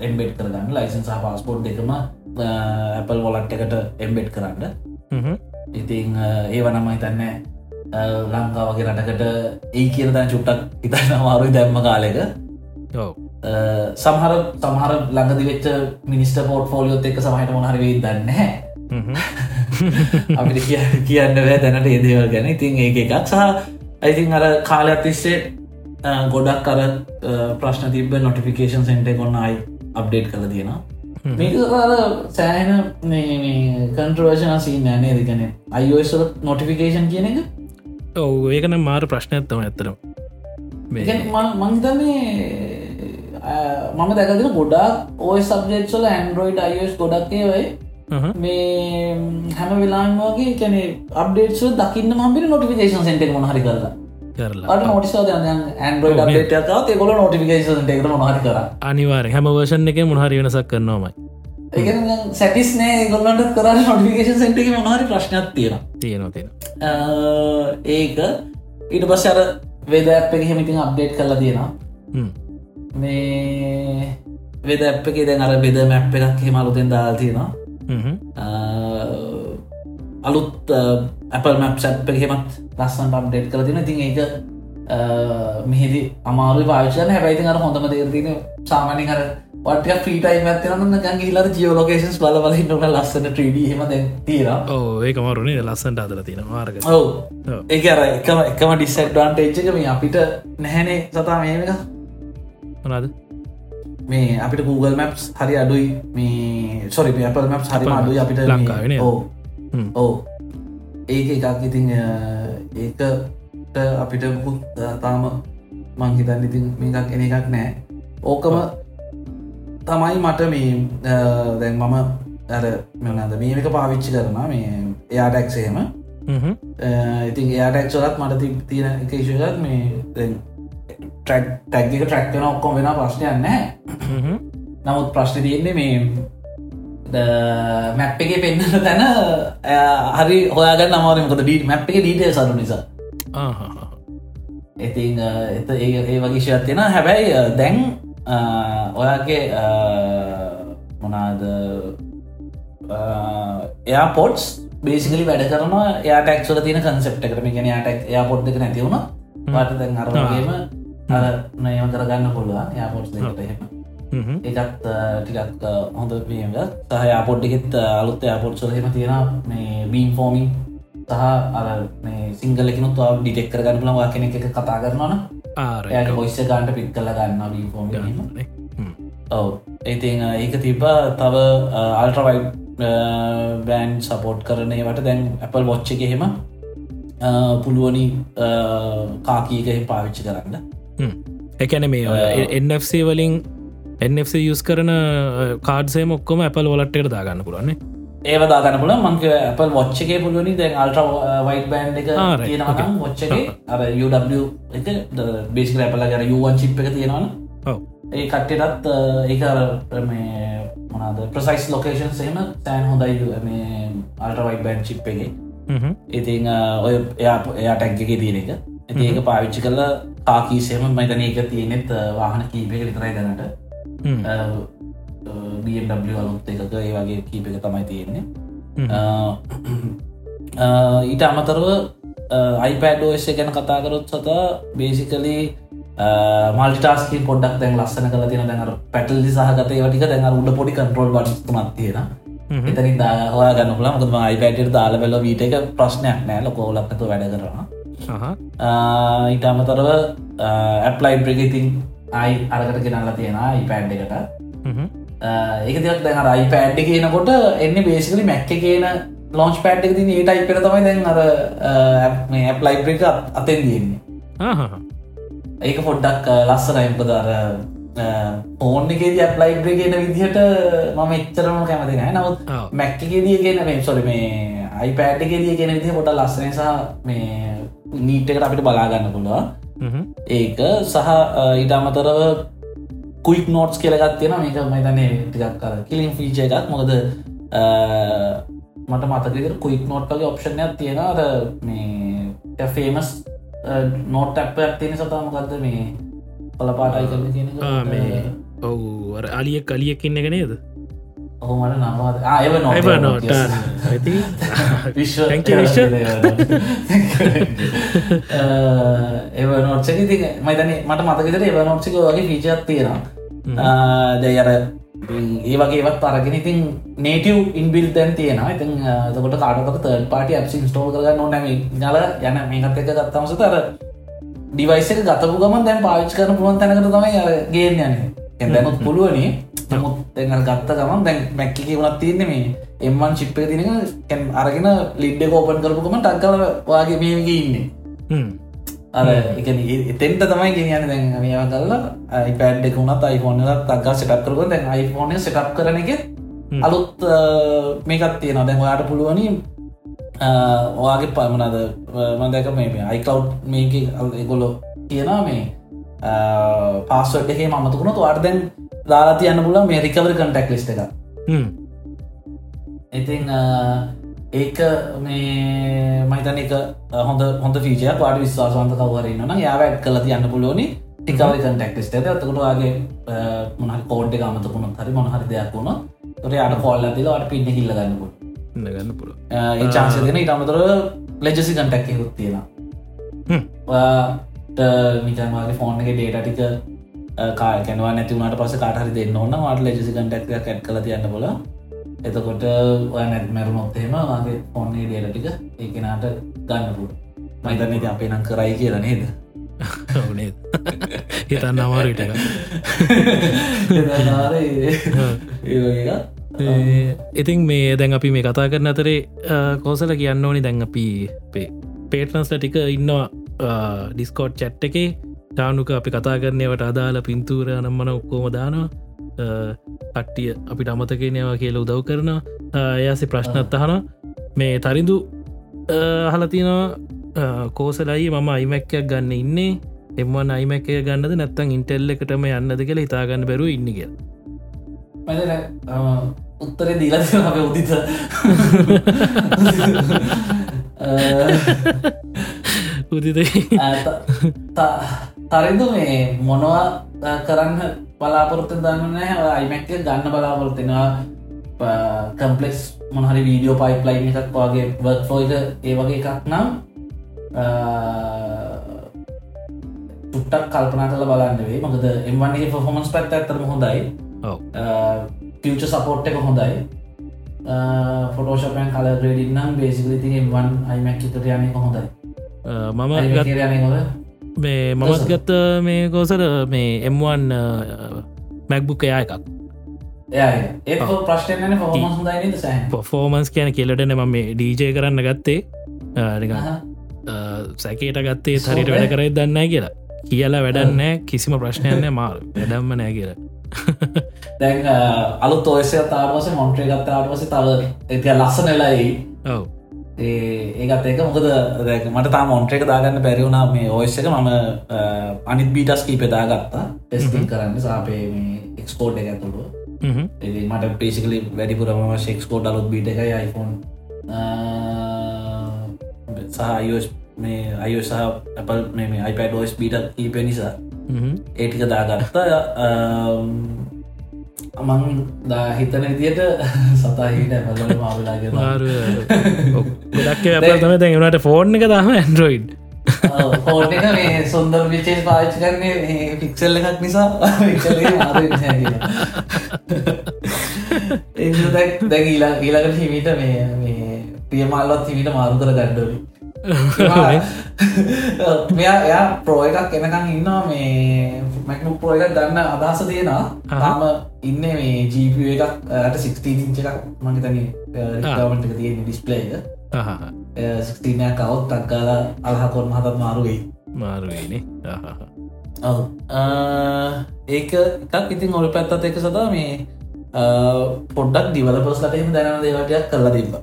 එම්බෙට් කරගන්න. ලයිසන් සහ පාස්පෝට් දෙකම ඇපල් වොලට් එකට එම්බෙට් කරන්න. ඉතිං ඒ වනම හිතන්න ලංකාවගේ රටකට ඒ කියන දැන් චුට්ටක් ඉතන්න අමාරුයි දැම්ම කාලෙක. සමහර සමහර ළඟදි වෙච්ච මිනිස්ට පෝට් ෆෝලියොත් එක සමහට මොහරවේ දන්න අපිට කිය කියන්න බෑ දැනට ඒදේවල් ගැන. ඉතින් ඒ එකක් සහ ඇතින් අර කාලයක් තිස්සේ ගොඩක් කර ප්‍රශ්න තිබ නොටිෆිකේෂන් සෙන්ට කොන්න අයි අප්ඩේට් කළ තියෙනවා. මේක සෑන කන්ට්‍රවර්ෂන සී නෑනේ දෙකන අයිෝස් නොටිෆිකේෂන් කියන එක? ඔව ඒකන මාර ප්‍රශ්නයක්ත්තම ඇතරම් මංතන්නේ මම දැකතින ගොඩක් ඔය සබ්ජෙක්සල ඇන්ඩරෝයිඩ් අයිස් ගොඩක්ේ වයි මේ හැම වෙලාන් වගේ කැන අප්ඩේට්ස් දකින්න මම්පිට නොටිකේෂන් සෙන්ටෙක් මොහරි කරලා. අට නොටිසා ඇන්ඩරෝඩ ටේටක ඒකොල නොටිකේෂන් ටෙකට මොහරි කර. අනිවාර හැම වර්ෂන් එක මොහරි වෙනසක් කරනවාමයි සැටිස් නෑ ගොල්ලන්ට කර නොටිකේෂන් සෙන්ටක මොහරි ප්‍රශ්නයක් තියෙන තියෙනවා තියෙන ඒක ඊට පස් අර වේද ඇප් එක හෙමිතින් අප්ඩේට් කරලා තියෙනවා. මේ වෙද ඇප් එක දැන් අර බෙද මැප් එකක් හෙමලුතෙන් දාල් තියෙනවා අලුත් Apple මැප් සැප් හෙමත් ලස්සන් පම්ඩේට් කර තින තින් ඒක මෙහිදි අමාරු පාශන හැබයිති අර හොඳම දේතින සාමානය කර වට ්‍රීටයි ඇත්තන ගන් හිලර ජියෝලෝකේෂන්ස් බල බල හින්නට ලස්සන ට්‍රඩ හෙම තීර ඒක මරුණේ ලස්සන්ට අදල තියෙන මාර්ග ඔව. ඒක අර එකම එකම ඩිස්සක්ටන්ටේච්චක මේ අපිට නැහැනේ සතා මේක මොනාද මේ අපිට Google මැප්ස් හරි අඩුයි. මේ සොරි Apple මැප් හරි අඩුයි අපිට ලංකාවෙන ඕ. ඕ. ඒක එකක් ඉතින් ඒකට අපිට මුකුත් තාම මංහිතන් ඉතින් මේකක් එන එකක් නෑ. ඕකම තමයි මට මේ දැන් මම ඇර මෙනද මේක පාවිච්චි කරන මේ එයාටැක්සේම ඉතින් එයාටැක්සලත් මට තියෙන එකේෂගත් මේ ටැක්ක ට්‍රක්න ඔක්කොම වෙන ප්‍රශ්නයන්න නමුත් ප්‍රශ්න තියෙන්නේ මේ මැප් එක පෙන්න්න තැන හරි හොයාග නමාරමකද ඩීට මැප් එක ඩීට සරු නිසා. ඉතින් එත ඒ වගේ ශයක් තියෙන හැබැයි දැන් ඔයාගේ මොනාද එයා පොට්ස් බේසිකලි වැඩ කරනවා. යාටක්ල තින කන්සෙප්ට කරම ගෙන යාටක් යා පොට් එක නැතිවුණ පට දැන් අරගේම අර නයම කරගන්න පුළුවන් යාපොට් දෙකට එහෙම. එකත් ටිකක් හොඳ පියග සහ යාපොඩ්ඩිගෙත් අලුත් යාපොට් සොලහෙම තියෙන මේ බීම් ෆෝමින් සහ අර සිංගලෙකනුත් ඩිටෙක් කරගන්න පුලවා කෙනෙ එක කතා කරනවන ය හොස්ස ගන්ට පිත් කල ගන්න බී ෆෝම් ඔව. ඉතින් ඒක තිබ තව අල්ට්‍රවයි බෑන් සපෝට් කරනයවට දැන් Apple වොච්ච එක එහෙම පුළුවනි කාකීක පාවිච්චි කරන්න එකැන මේ එNFC වලින් NFC යස් කරන කාඩසේ මොක්කොම Apple වලට්ට දාගන්න පුරන්නේ ඒව දාගන්න පුල මංක Apple වොච්චගේ පුළුවනි. දැන් අල්ට වයිට බෑන්් එක තියෙනවනම් වොච්චගේ අර එක බේසික ඇපල කර යුවන් චිප් එක තියෙනවන ඒ කට්ටටත් ඒක මේ මොනාද ප්‍රසයිස් ලොකේෂන් සේම සෑන් හොඳයි මේ අල්ටවයිට බෑන් චිප් එක. ඉතිං ඔය එයා එයා ටැක්ක තියෙන එක. ඇති ඒක පාවිච්චි කල කාකීසේම මයිතන ඒක තියෙනෙත් වාහන කීපය විතරයි දැනට. BMW අලුත් එකක ඒ වගේ කීප එක තමයි තියෙන්නේ. ඊට අමතරව අයිපඩෝස ගැන කතා කරොත් සත බේසිකලි මල්ටස්කි පොඩක් දැන් ලස්සන කල තියෙන දැනර පැටල්ලි සහගතය වටික දැන උඩ පොඩි කන්ටරෝල් බතුමත් තියෙන එතනින් දාවා ගන්න පුල මකම අයිපට දාල වෙල වීට එක ප්‍රශ්නයක් නෑ. ලොකෝලක්නතු වැඩ කරනවා ඊට අමතරව ඇප්ලයි් ප්‍රගතින් අයි අරකට ගෙනල්ල තියෙන ඉපෑන්් එකට. ඒක තියක් දැන් අයි පෑඩ්ඩි කියනකොට එන්න බේසිකලි මැක්ක කියන ලොන්ච් පෑඩ් එක තින ඒටයි පෙර තමයි දැන් අර මේ ඇප්ලයිබ් එක අතෙන් තියෙන්නේ. ඒක පොඩ්ඩක් ලස්සනයිම්පද අර ඕන්න එකේද ඇප්ලයිබ් කියන විදිහට මම එච්චරම කැමති නෑ නවත් මැක්කකේදිය කියන මේ සොල මේ අයිපෑට් එකේදිය කියන විදිහ පොට ලස්සනසා මේ නීට්කට අපිට බලාගන්න පුළුවන්. ඒක සහ ඊට අමතරව කුයික් නෝට්ස් කියලගත් තියෙන මේක මයිතන්නේ ටිකක් කර කිලින් ෆීච එකත් මොකද මට මතකර කුයික් නෝට්ටගේ ඔප්ෂණයක් තියෙන අර මේ ෆේමස් නෝට් ඇප්පයක් තියෙන සතාමකක්ද මේ පලපාටයි කරන තියෙන මේ ඔවු අලිය කලියකින්න එක නේද ඔහුමට නමද ආයව නො නෝට විශ්ව එව නොට්සක ති මතන මට මතකතර එව නොට්සික වගේ ෆීචත් තියෙනවා. දෙයර ඒ වගේවත් අරගෙන ඉතින් නේටව් ඉන්බිල් තැන් තියෙන ඉතින් දකට කාඩකට තර්ඩ පාටි ඇප්සි ස්ටෝල් කරන්න නොනැම නල යන මේකත් එක ගත්තමස තර ඩිවයිසක ගතපු ගමන් දැන් පාවිච් කරන පුුවන් තැනකට තමයි ගේන යන දැනුත් පුළුවනි නමුත් දෙඟ ගත්ත ගමන් දැන් මැක්කි වුණත් තියන්නේ මේ එම්මන් චිප්ප තිනක අරගෙන ලිඩ්ඩ කෝපන් කරපුකම ටක්කල වගේ මේගේ ඉන්නේ. අර එක එතෙන්ට තමයි ගෙනයන දැන් මේවා කල්ලා අයිපඩ් එක වුණත් අයිෆෝන තක්ගා සටක් කරක දැන් අයිෆෝන සටප් කරන එක අලුත් මේකත් තියෙන දැන් ඔයාට පුළුවනි ඔයාගේ පමනද මදක මේ අයිකව් මේක එගොලො තියෙනවා මේ පාස්වඩ් එකේ මතුකුණ තුවාට දැන් දාලා තියන්න පුල මේ රිකවර කටක් ලිස්ට එක ඉතින් ඒක මේ මහිතන එක හොඳ හොඳ ෆීචය පාට විශ්වාසවන්ත කවරන්න යාව ඇත් කල තියන්න පුලෝනි ටිකවරි කටෙක්ටස්ට ඇතකටවාගේ මොනහ කෝඩ් ගමතකුණු හරි මොනහරි දෙයක් වුණ තොට අට කොල්ල තිල අට පින්න හිල්ල ගන්නපු ගන්න පුල ඒ චාන්සය දෙන ඉටමතර ලෙජසි කටැක් හුත් තියෙන මිතන්වාගේ ෆෝන් එක ඩේට ටික කායකනවා නැතිවුණට පස කාටහරි දෙන්න ඕන්න වාට ලෙජසි කටක් කැට් කල තියන්න බොල එතකොට ඔය නැත් මැරුණොත්තේම වගේ ෆෝන්නේ ඩේට ටික ඒකෙනට ගන්නපු මයිතන්න අපේ නම් කරයි කියලා නේද? ඕනේ හිතන්න අමාරට ඉතින් මේ දැන් අපි මේ කතා කරන අතරේ කෝසල කියන්න ඕනි. දැන් අපි පේටනස්ල ටික ඉන්නවා ඩිස්කෝට් චැට් එකේ ටානුක අපි කතා කරනයට අදාල පින්තූර නම්මන ඔක්කෝම දානවා. කට්ටිය අපිට අමතකනයවා කියල උදව් කරන එයාසි ප්‍රශ්නත් අහන මේ තරිදු හලතිනවා කෝසලයි මම අයිමැක්කයක් ගන්න ඉන්නේ. එම අයිමැක ගන්නද නැත්තං ඉන්ටෙල්ල එකටම යන්නද කියලා හිතාගන්න බැරු ඉන්න කිය උත්තර දීලා උදිත. උදිත තරිදු මේ මොනවා කරන්න බලාපොරොත්ත දන්න අයිමැක්ක ගන්න බලාපොරොත්තිෙනවා කම්පලෙක්ස් මොහරි වීඩියෝ පයිප්ලයින් එකක් වගේ වර්ක් ෆෝයිද ඒ වගේ එකක් නම් චුට්ටක් කල්පනා කල බලන්නවේ මකද එම්වන්ගේ ෆොමන්ස් පැත් ඇතරම හොඳයි. ෆියච සපෝට් එක හොඳයි. ෆොටෝෂපයන් කල ග්‍රඩින්නම් බේසිකලති එම්වන් අයිමැක් තර යනක හොඳයි මම මේ මමත් ගත්ත මේ කෝසර මේ එම්වන් මැක්බුක් එයා එකක් ඒ ප්‍රශ්න ෆෝමන්ස් කියන කෙලටන ම මේ ඩීජය කරන්න ගත්තේ. සැකේට ගත්තේ හරිට වැඩ කරයි දන්න කියලා. කියලා වැඩන්නෑ කිසිම ප්‍රශ්නයන්න මාර වැඩම්ම නෑ කියලා. දැන් අලුත් ඔයසය තාවස මොන්ට්‍රේ ගත්තාට පස තව එක ලස්ස නෙලයි ඔව ඒකත් ඒක මොකද මට තා මොන්ට්‍රේක දාගන්න බැරිවුණා මේ ඔයස එක මම අනිත් බීටස් කී පෙදාගත්තා ටෙස්ටින් කරන්න සාපේ මේ එක්ස්පෝර්ට් එක ඇතුළුව මට පේසිකලි වැඩිපුරම ශෙක්ස්කෝඩ් අලුත් බීට එකයි iPhone. සහ මේ අයෝ සහ අපල් මේ iPad ෝස් බීට ඊප නිසා. ඒටික දාගත්ත අමං දා හිතන විදියට සතාහිට ඇමල මාවලාගේ ගොඩක් තම දැනට ෆෝර්න් එක දම ඇන්ඩරෝයිඩ් හෝට එක මේ සොන්දර විචේ පාච් කරන්නේ පික්සල් එකක් නිසා. දැ ඊලා ඊලකට හිමිට මේ පියමල්ලත් හිමිට මාරු කර ගඩ්ඩලි මෙයා එයා ප්‍රෝ එකක් එනකං ඉන්නවා මේ මැක්නු ප්‍රෝ එක දන්න අදහස තියෙනවා. තාම ඉන්න මේ ජීප එකක් 16 ඉංච එකක් මගතන රිකාවන්ට තියෙන ඩිස්පලේක සික්තිනය කවුත් තක්කාල අල්හකොන් හතත් මාරුවෙයි මාරුවනේ ඔව. ඒක එකක් ඉතින් ඔොල පැත්තත් එක සදා මේ පොඩ්ඩක් දිවලපස් ලටම දැනව දේවටයක් කල්ලා තිබ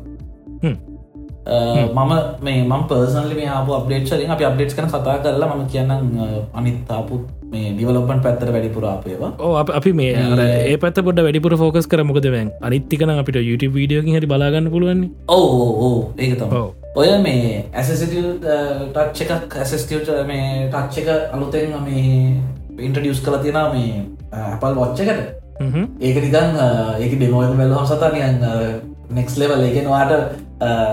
මම මේ මම පර්සනලි මේ ආපු අප්ඩේට්සරින් අපි අප්ඩේට් කන කතා කරලා ම කියන්න අනිත්තාපුත් මේ ඩිවලොපන් පැත්තර වැඩිපුරාපේවා ඕ අපි මේ ඒ පත් පොඩ වැඩිපුර ෆෝකස් කරමකදවැන් අනිත්තිකන අපිට YouTube වීඩියෝකින් හරි බලාගන්න පුළුවන් ඕ ඒක තම ඔය මේ ඇසසිට ටච්ච එකක් ඇසස්ටියට මේ ටච්ච එක අලුතෙන් මේ ඉන්ට්‍රඩියස් කළ තියෙන මේ අපල් වොච්චකට ඒක නිකන් ඒක ඩෙමෝක බැලහම සතානියන් නෙක්ස් ලෙවල් ඒකෙනවාට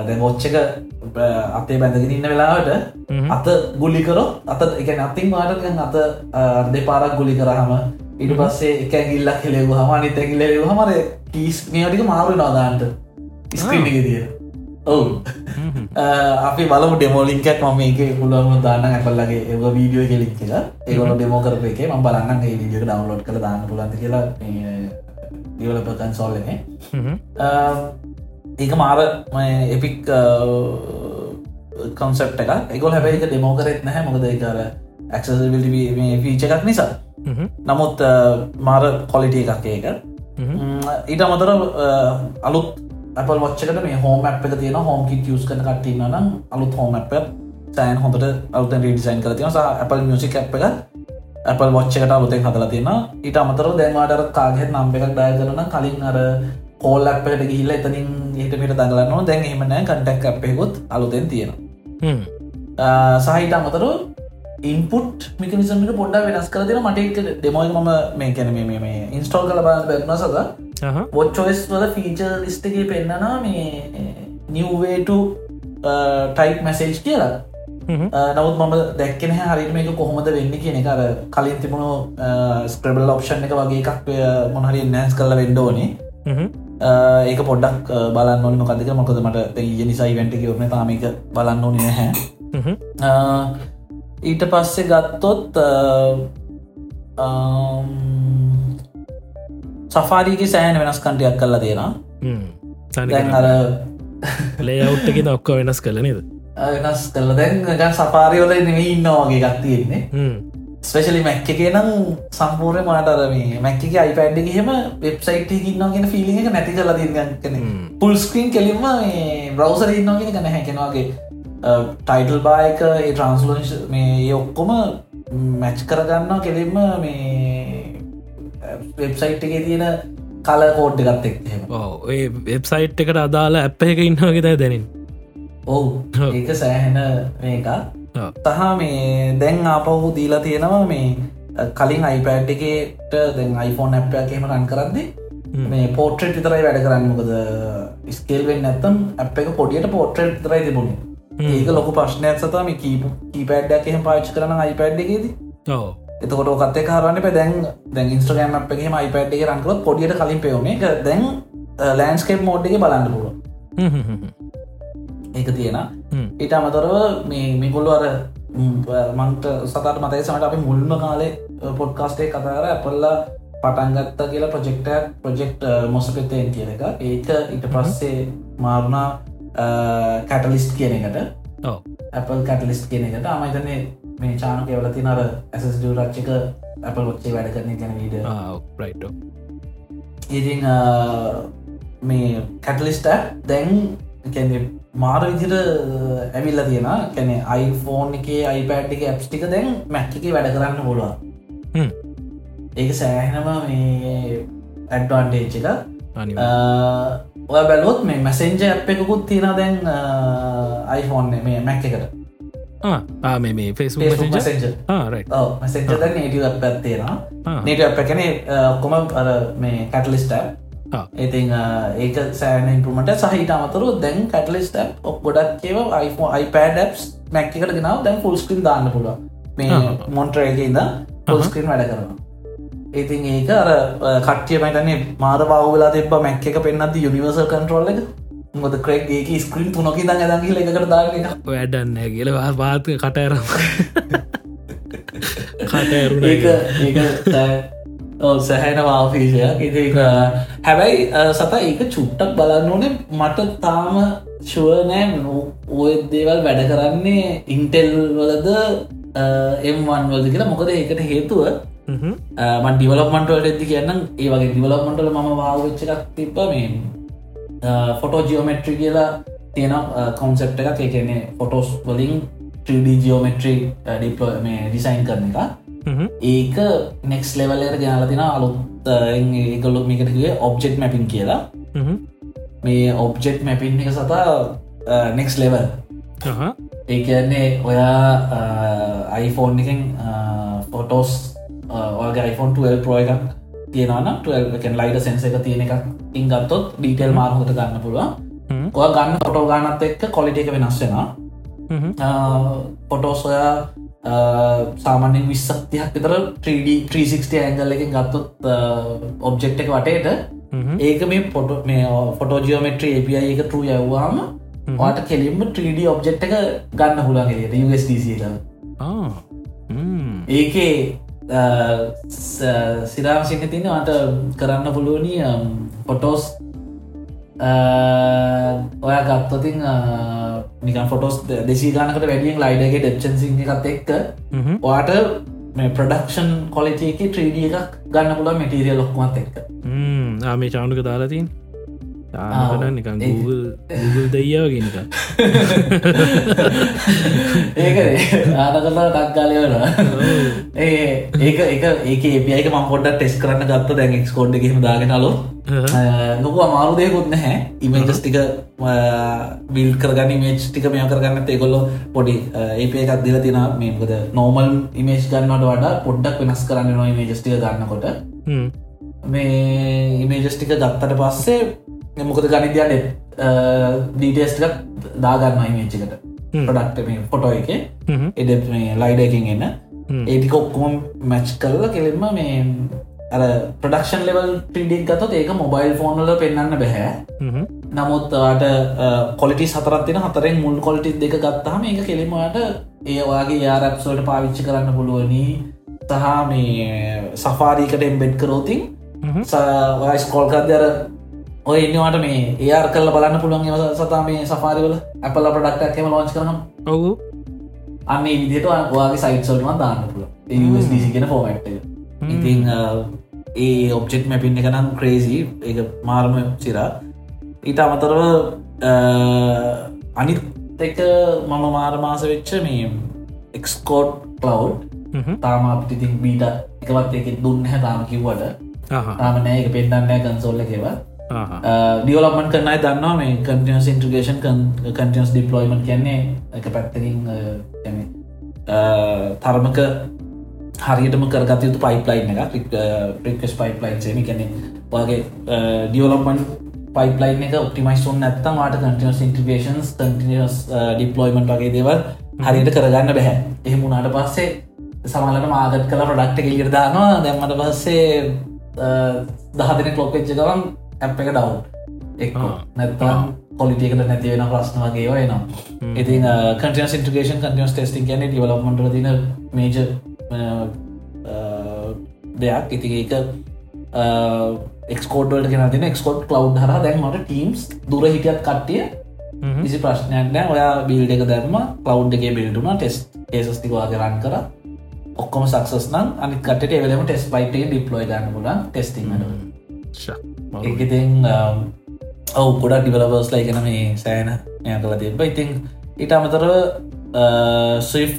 දැ ොච්චක අපේ බැඳගෙන ඉන්න වෙලාවට අත ගුලි කරො අත එක අතින් වාටක අත අර්ධ පාරක් ගුලි කරහම ඉට පස්සේ එක ගිල්ලක් කෙලෙව හම නිත කිලෙව හමර කීස් මේටික මාරු නාදාන්ට ස්ක්‍රීනික දිය ඔවු. අපි බලමු ඩෙමෝලින්කත් මම එක පුළුවම දාන්න ඇපල්ලගේ ඒව වීඩියෝ කෙලික් කියලා ඒගොල ඩෙමෝ කරප එක ම බලන්න ඒ විඩියක ඩවන්ලෝඩ් කළ දාන්න පුලන්ත කියලා දිවලපකන් සොල්ලනේ ඒක මාර එපික් කොන්සප් එක එකගොල් හැබැයික ඩෙමෝ කරෙත් නැහැ. මොකද කර ඇක්සල් ෆීච එකක් නිසා. නමුත් මාර කොලිටිය එකක් ඒක. ම්, ඊට අමතර අලුත් අපල් වච්චකට මේ හෝම අප් එක තියෙන හෝම කි කියස් කන කටන්න නම් අලුත් හෝම අප සෑන් හොඳට අලුත ඩිසයින් කර තියෙන අපල් මියසික් අප් එක Apple වච්චකට අලුතෙන් හදලා තියෙන ඊට අමතර දැන්වාටර කාගෙත් නම් එකක් දාය කරන කලින් අර කෝල් අපට ගිහිල්ල එතනින් ඊට මිට දඟලන්න දැන් එමනෑ කටක් අපයකුත් අලුතෙන් තියෙන සහිට අමතර ඉන්පුට් මිකනිසමට පොඩ්ඩ වෙනස් කර දෙන මට දෙමෝයි මම මේ කැන මේ ඉන්ස්ටෝල් කල බැක්න සද වොච්චෝස් වල ෆීචර් ලිස්ටගේ පෙන්න්නනා මේ නිව්වේට ටයි් මැසේජ් කියලා. නවත් මම දැක්කෙන හරිම එක කොහොමද වෙන්න කියන එක. අර කලින් තිබුණු ස්ක්‍රබල් ඔප්ෂන් එක වගේ එකක් මොහරි නෑස් කල්ල වෙන්ඩෝනේ ඒක පොඩ්ඩක් බලන්න ඕනි මොකදක මොකද මට ඊය නිසයි වැට කියවන තාමික බලන්න ඕනය හැ ඊට පස්සේ ගත්තොත් සෆාරීක සෑහන වෙනස් කන්ටයක් කල්ලා තියෙන දැන් අර ලේවුට්ටකි ඔක්ක වෙනස් කළ නේද? වෙනස් කල්ල දැන් ගන් සපාරියෝල නෙම ඉන්නවාගේ ගත්තියෙන්නේ ස්පේශලි මැක්ක නම් සම්පූර්ය මටරම මැක්ක අයිපඩ් හෙම වෙබ්සයිට් ඉන්නගෙන ෆිලි එක නැති කල තිගන්න පුල් ස්ක්‍රීන් කෙලින්ම බ්‍රවසර ඉන්නගෙන කන හැකෙනවාගේ ටයිටල් බායක ඒ ට්‍රන්ස්ලෝෂ මේ ඔක්කොම මැච් කරගන්න කෙලින්ම මේ වෙබ්සයිට් එක තියෙන කල කෝඩ් ගත්ත එක් ඒ වෙබ්සයිට් එකට අදාලා ඇප් එක ඉන්නවාගේ දැ දැනින් ඔවු. ඒක සෑහෙන මේක තහ මේ දැන් ආපහු දීලා තියෙනවා මේ කලින් අයිපඩ් එකට දැන් iPhone ඇප්යකම රන් කරන්නේ මේ පෝට්‍රේට් විතරයි වැඩ කරන්න. මොකද ස්කේල්වෙන් නැත්තම් අප එක පොඩියට පෝට්‍රේට් විතරයි තිබුණේ. ඒක ලොක ප්‍රශ්නයක් සතම කීප කීපඩ්ඩක් එහෙම පාච් කරන අයිපඩ් එකේද. එතකොට කත්තේ කාරන්න ප දැන් දැන් ඉස්ට්‍රගෑම් අප එකම අයිපඩ් එක රන්කරත් පොඩියට කලින් පෙවුණේ දැන් ලෑන්ස්කේප් මෝඩ් එක බලන්න පුළුව ඒක තියෙන. ඊට අමතරව මේ මිගුල්ලු අර මන්ට සතට මතයි සමට අපි මුල්ම කාලේ පොඩ්කාස්ටේ කතාර ඇපල්ලා පටන්ගත්තා කියලා ප්‍රජෙක්ට ප්‍රජෙක්් මොසපෙතයෙන් කියන එක. ඒක ඊට පස්සේ මාරුණා කැටලිස්ට් කියන එකට. Apple කැටලිස්ට් කියන එකට. අමයිතන්නේ මේ චාන කෙවල තිනර ඇසස් රච්චික Apple ොච්චේ වැඩ කරන ගැන වීඩ ඉතින් මේ කැටලිස්ට දැන් මාර විදිර ඇවිල්ල තියෙන කැනෙ iPhoneෆෝන් එක iPad එක ඇප්ස්ටික දැන් මැක්ක එක වැඩ කරන්න පුළුවන්. ඒක සෑහෙනම මේ ඇඩ්වාන්ටේච් එක ඔය බැලොත් මේ මැසෙන්ජ ඇප් එකකුත් තියෙන දැන් iPhoneෆෝන් මේ මැක් එකට. මේ ෆෙස් මැසෙන්ජ නේටිය අප ඇත්තේෙන නේට අප කැනෙ ඔක්කොම අර මේ කැටලිස්ට ඉතින් ඒක සෑන ඉම්පරමට සහිට අමතුරු දැන් කටලිස්ට ඔක් ගොඩක් කියව iPhone iPad ස් මැක්කට ගෙනාව. දැන් ෆුල් ස්ක්‍රීන් දාන්න පුළුව මේ මොන්ටරේගේද ෆුල් ස්ක්‍රීන් වැඩ කරනවා. ඉතින් ඒක අර කට්ටිය මටන්නේ මාර බවලා තිබ මැක් එක පෙන්න්නද යුනිවර්සල් කන්ටරෝල් එක. මොද ක්‍රේක් ඒක ස්ක්‍රීන් තුනොකි දඟ දඟ දාන එක වැඩන්න කියලවා පාත කටයර කටයරු ඒක ඒක සැහැන වාෆීෂයක් ඉති හැබැයි සත ඒක චුට්ටක් බලන්න ඕනේ. මට තාම ශුවනෑ ඔය දේවල් වැඩ කරන්නේ ඉන්ටෙල් වලද එම්වන් වලද කියලා. මොකද ඒකට හේතුව මන් ඩිවලපමන්ටවලට ඇති කියන්න ඒ වගේ ඩිවලපමන්ටල ම වාවිච්ච එකක් තිබ්බ. මේ ෆොටෝ ජියෝමෙට්‍රි කියලා තියෙන කොන්සෙප් එකක්. ඒකන්නේ ෆොටෝස් වලින් 3D ජියෝමෙට්‍රී ඩිප්ලෝ මේ ඩිසයින් කරන එක ඒක නෙක්ස් ලෙවල්ලට ගෙනල තින අලුත් ඒකලු මිකටගේ ඔබ්ජෙක්් මැපින් කියලා. මේ ඔබ්ජෙක්් මැපින් එක සතා නෙක්ස් ලෙවල් ඒ කියන්නේ ඔයා iPhoneෆෝන් එකෙන් ෆොටෝස් ඔගේ iPhone 12 ප්‍රෝ එකක් තියෙනවන 12 ලයිට සෙන්ස එක තියෙන එකක් ඉංගත්තොත් ඩීටෙල් මාර්හොත ගන්න පුළුවන්. ඔය ගන්න ෆොටෝ ගන්නත් එක්ක කොලිට එක වෙනස් වෙනවා. පොටෝසොයා සාමාන්‍යෙන් විස්සත්තියක් විතර 3D 360 ඇංගල් එක ගත්තොත් ඔබ්ජෙක්් එක වටේට ඒක මේ පොට මේ ෆොටෝජියෝමෙට්‍රී API එක ටරු යවවාම වාට කෙලින්ම 3D ඔබ්ජෙක්් එක ගන්න හුලන්ගේ USDC ඒකේ සිරාම සින්න තින්න අට කරන්න පුළුවනි පොටෝස් ඔයා ගත්තතින් නිකන් ෆොටෝස් දෙසි ගනකට වැඩියෙන් ලයිඩගේ ඩෙප්ෂන් සිං එකත් එක්ක ඔයාට මේ ප්‍රඩක්ෂන් කොලිට එක 3D එකක් ගන්න පුළ මටිරිය ලොක්මත් එක්ක. ආමේ චානුක දාලාතින් ආන නිකන් ඒ- Google දයියාවගෙනක ඒක ආන කරලා ටක්ගාලයවන ඒ ඒක එක ඒක ඒපියක ම පොඩ ටෙස් කරන්න ගත්ත. දැන් එක්ස්කෝඩ් එකම දාගෙන අලු. ලොකු අමාරු දෙයකුත් නැහැ. ඉමේජස් ටික බිල් කරගන්න මේච් ටික මෙය කරගන්න ඒකොල්ලො පොඩි ඒප එකක් දිල තින මේකද නෝමල් ඉමේජ් ගන්නට වඩා පොඩ්ඩක් වෙනස් කරන්න නොයි මේජස්ටික ගන්නකොට. මේ ඉමේජස් ටික ගත්තට පස්සේ මොකද ගනිදයන්න ඩීටස්ටිකත් දාගන්න ඉමේච්චකට ප්‍රඩක්ට මේ ෆොටෝ එක. එඩ මේ ලයිඩ එකින් එන්න. ඒටික ඔක්කොම මැච් කරලා කෙලෙම මේ අර ප්‍රඩක්ෂන් ලෙවල් පිඩික් ගතොත් ඒක මොබයිල් ෆෝනල පෙන්න්න බැහැ නමුත් ට කොලිටි සතරත්තින හතරෙන් මුල් කොලිටි දෙක ගත්තාම ඒක කෙලිමට ඒවාගේ යාරැප්සෝට පාවිච්චි කරන්න පුළුවනි. සහ මේ සෆාරීකට එම්බෙඩ් කරෝතින්. ස්කෝල්කදර ඔය ඉන්නවාට මේ ඒර් කල්ල බලන්න පුළුවන් සතා මේ සෆාරිවල ඇපල ප්‍රඩක්ටක් එම ලෝච් කරනම් ඔවු. අන්න ඉදිට වාගේ සයිට්සල්ම දාන්න පුළ ගෙන ෆෝමට් ඉතිං ඒ ඔබ්ජෙක්් මැපින්න එකනම් ක්‍රේසි ඒ මාර්ම සිරා. ඊට අමතරව අනිත් එක මම මාරමාස වෙච්ච මේ එක්ස්කෝඩ් කලව් තාම අපිතින් බීට එකවත් එක දුන්න හැ තාම කිව්වට. තාම නෑ එක පෙන්න්නෑ කන්සෝල්ල එකවා ඩියවලමන් කරනයි දන්නවා මේ කටියස් ඉන්ට්‍රගේෂන් කටියස් ඩිපලොයිමට කියන්නේ එක පැත්තකින් තරමක හරියටම කරගත යුතු පයිප්ලයින් එක ප්‍රිකස් පයිප්ලයින් සේමි කැනෙ වගේ ඩියවලමන් පයිපලයින් එක ඔපටිමයිස්න් නැත්තම් වාට කටියස් ඉන්ට්‍රගේෂන්ස් කටියස් ඩිපලොයිමට වගේ දේවල් හරියට කරගන්න බැහැ. එහෙමුණට පස්සේ සමලට මාගත් කළ ප්‍රඩක්ට එලියට දානවා. දැම්මට පස්සේ දහ දෙන කලොප්ච්ච ගවන් ඇප් එක ඩව් එක් නැත්තම් කොලිටියකට නැති වෙන ප්‍රශ්න වගේ වයනම් ඉතින් කටියස් ඉන්ට්‍රගේෂන් කටියස් ටෙස්ටිං ගැන ඩිවලක්මට තින මේජ දෙයක්. ඉති ඒක එක්කෝඩ්වලට ගෙන තින එක්කෝඩ් කලව් හර දැන්මට ටීම්ස් දුර හිටියත් කට්ටිය කිසි ප්‍රශ්නයක් නෑ ඔයා බිල්ඩ එක දැම්ම කලව් එක බිල්ටුන ටෙස් ඒසස්තිවා කරන්න කර. ඔක්කොම සක්සස් නම් අනිත් කට එවලම ටෙස් පයිට ඩිප්ලෝයි ගන්න පුලන් ටෙස්ටිං ඒකතින් ඔවු ගොඩක් ඩිවලබර්ස් ලයි කන මේ සෑන මෙය කල තිබ ඉතින් ඉට අමතරව ස්විෆ්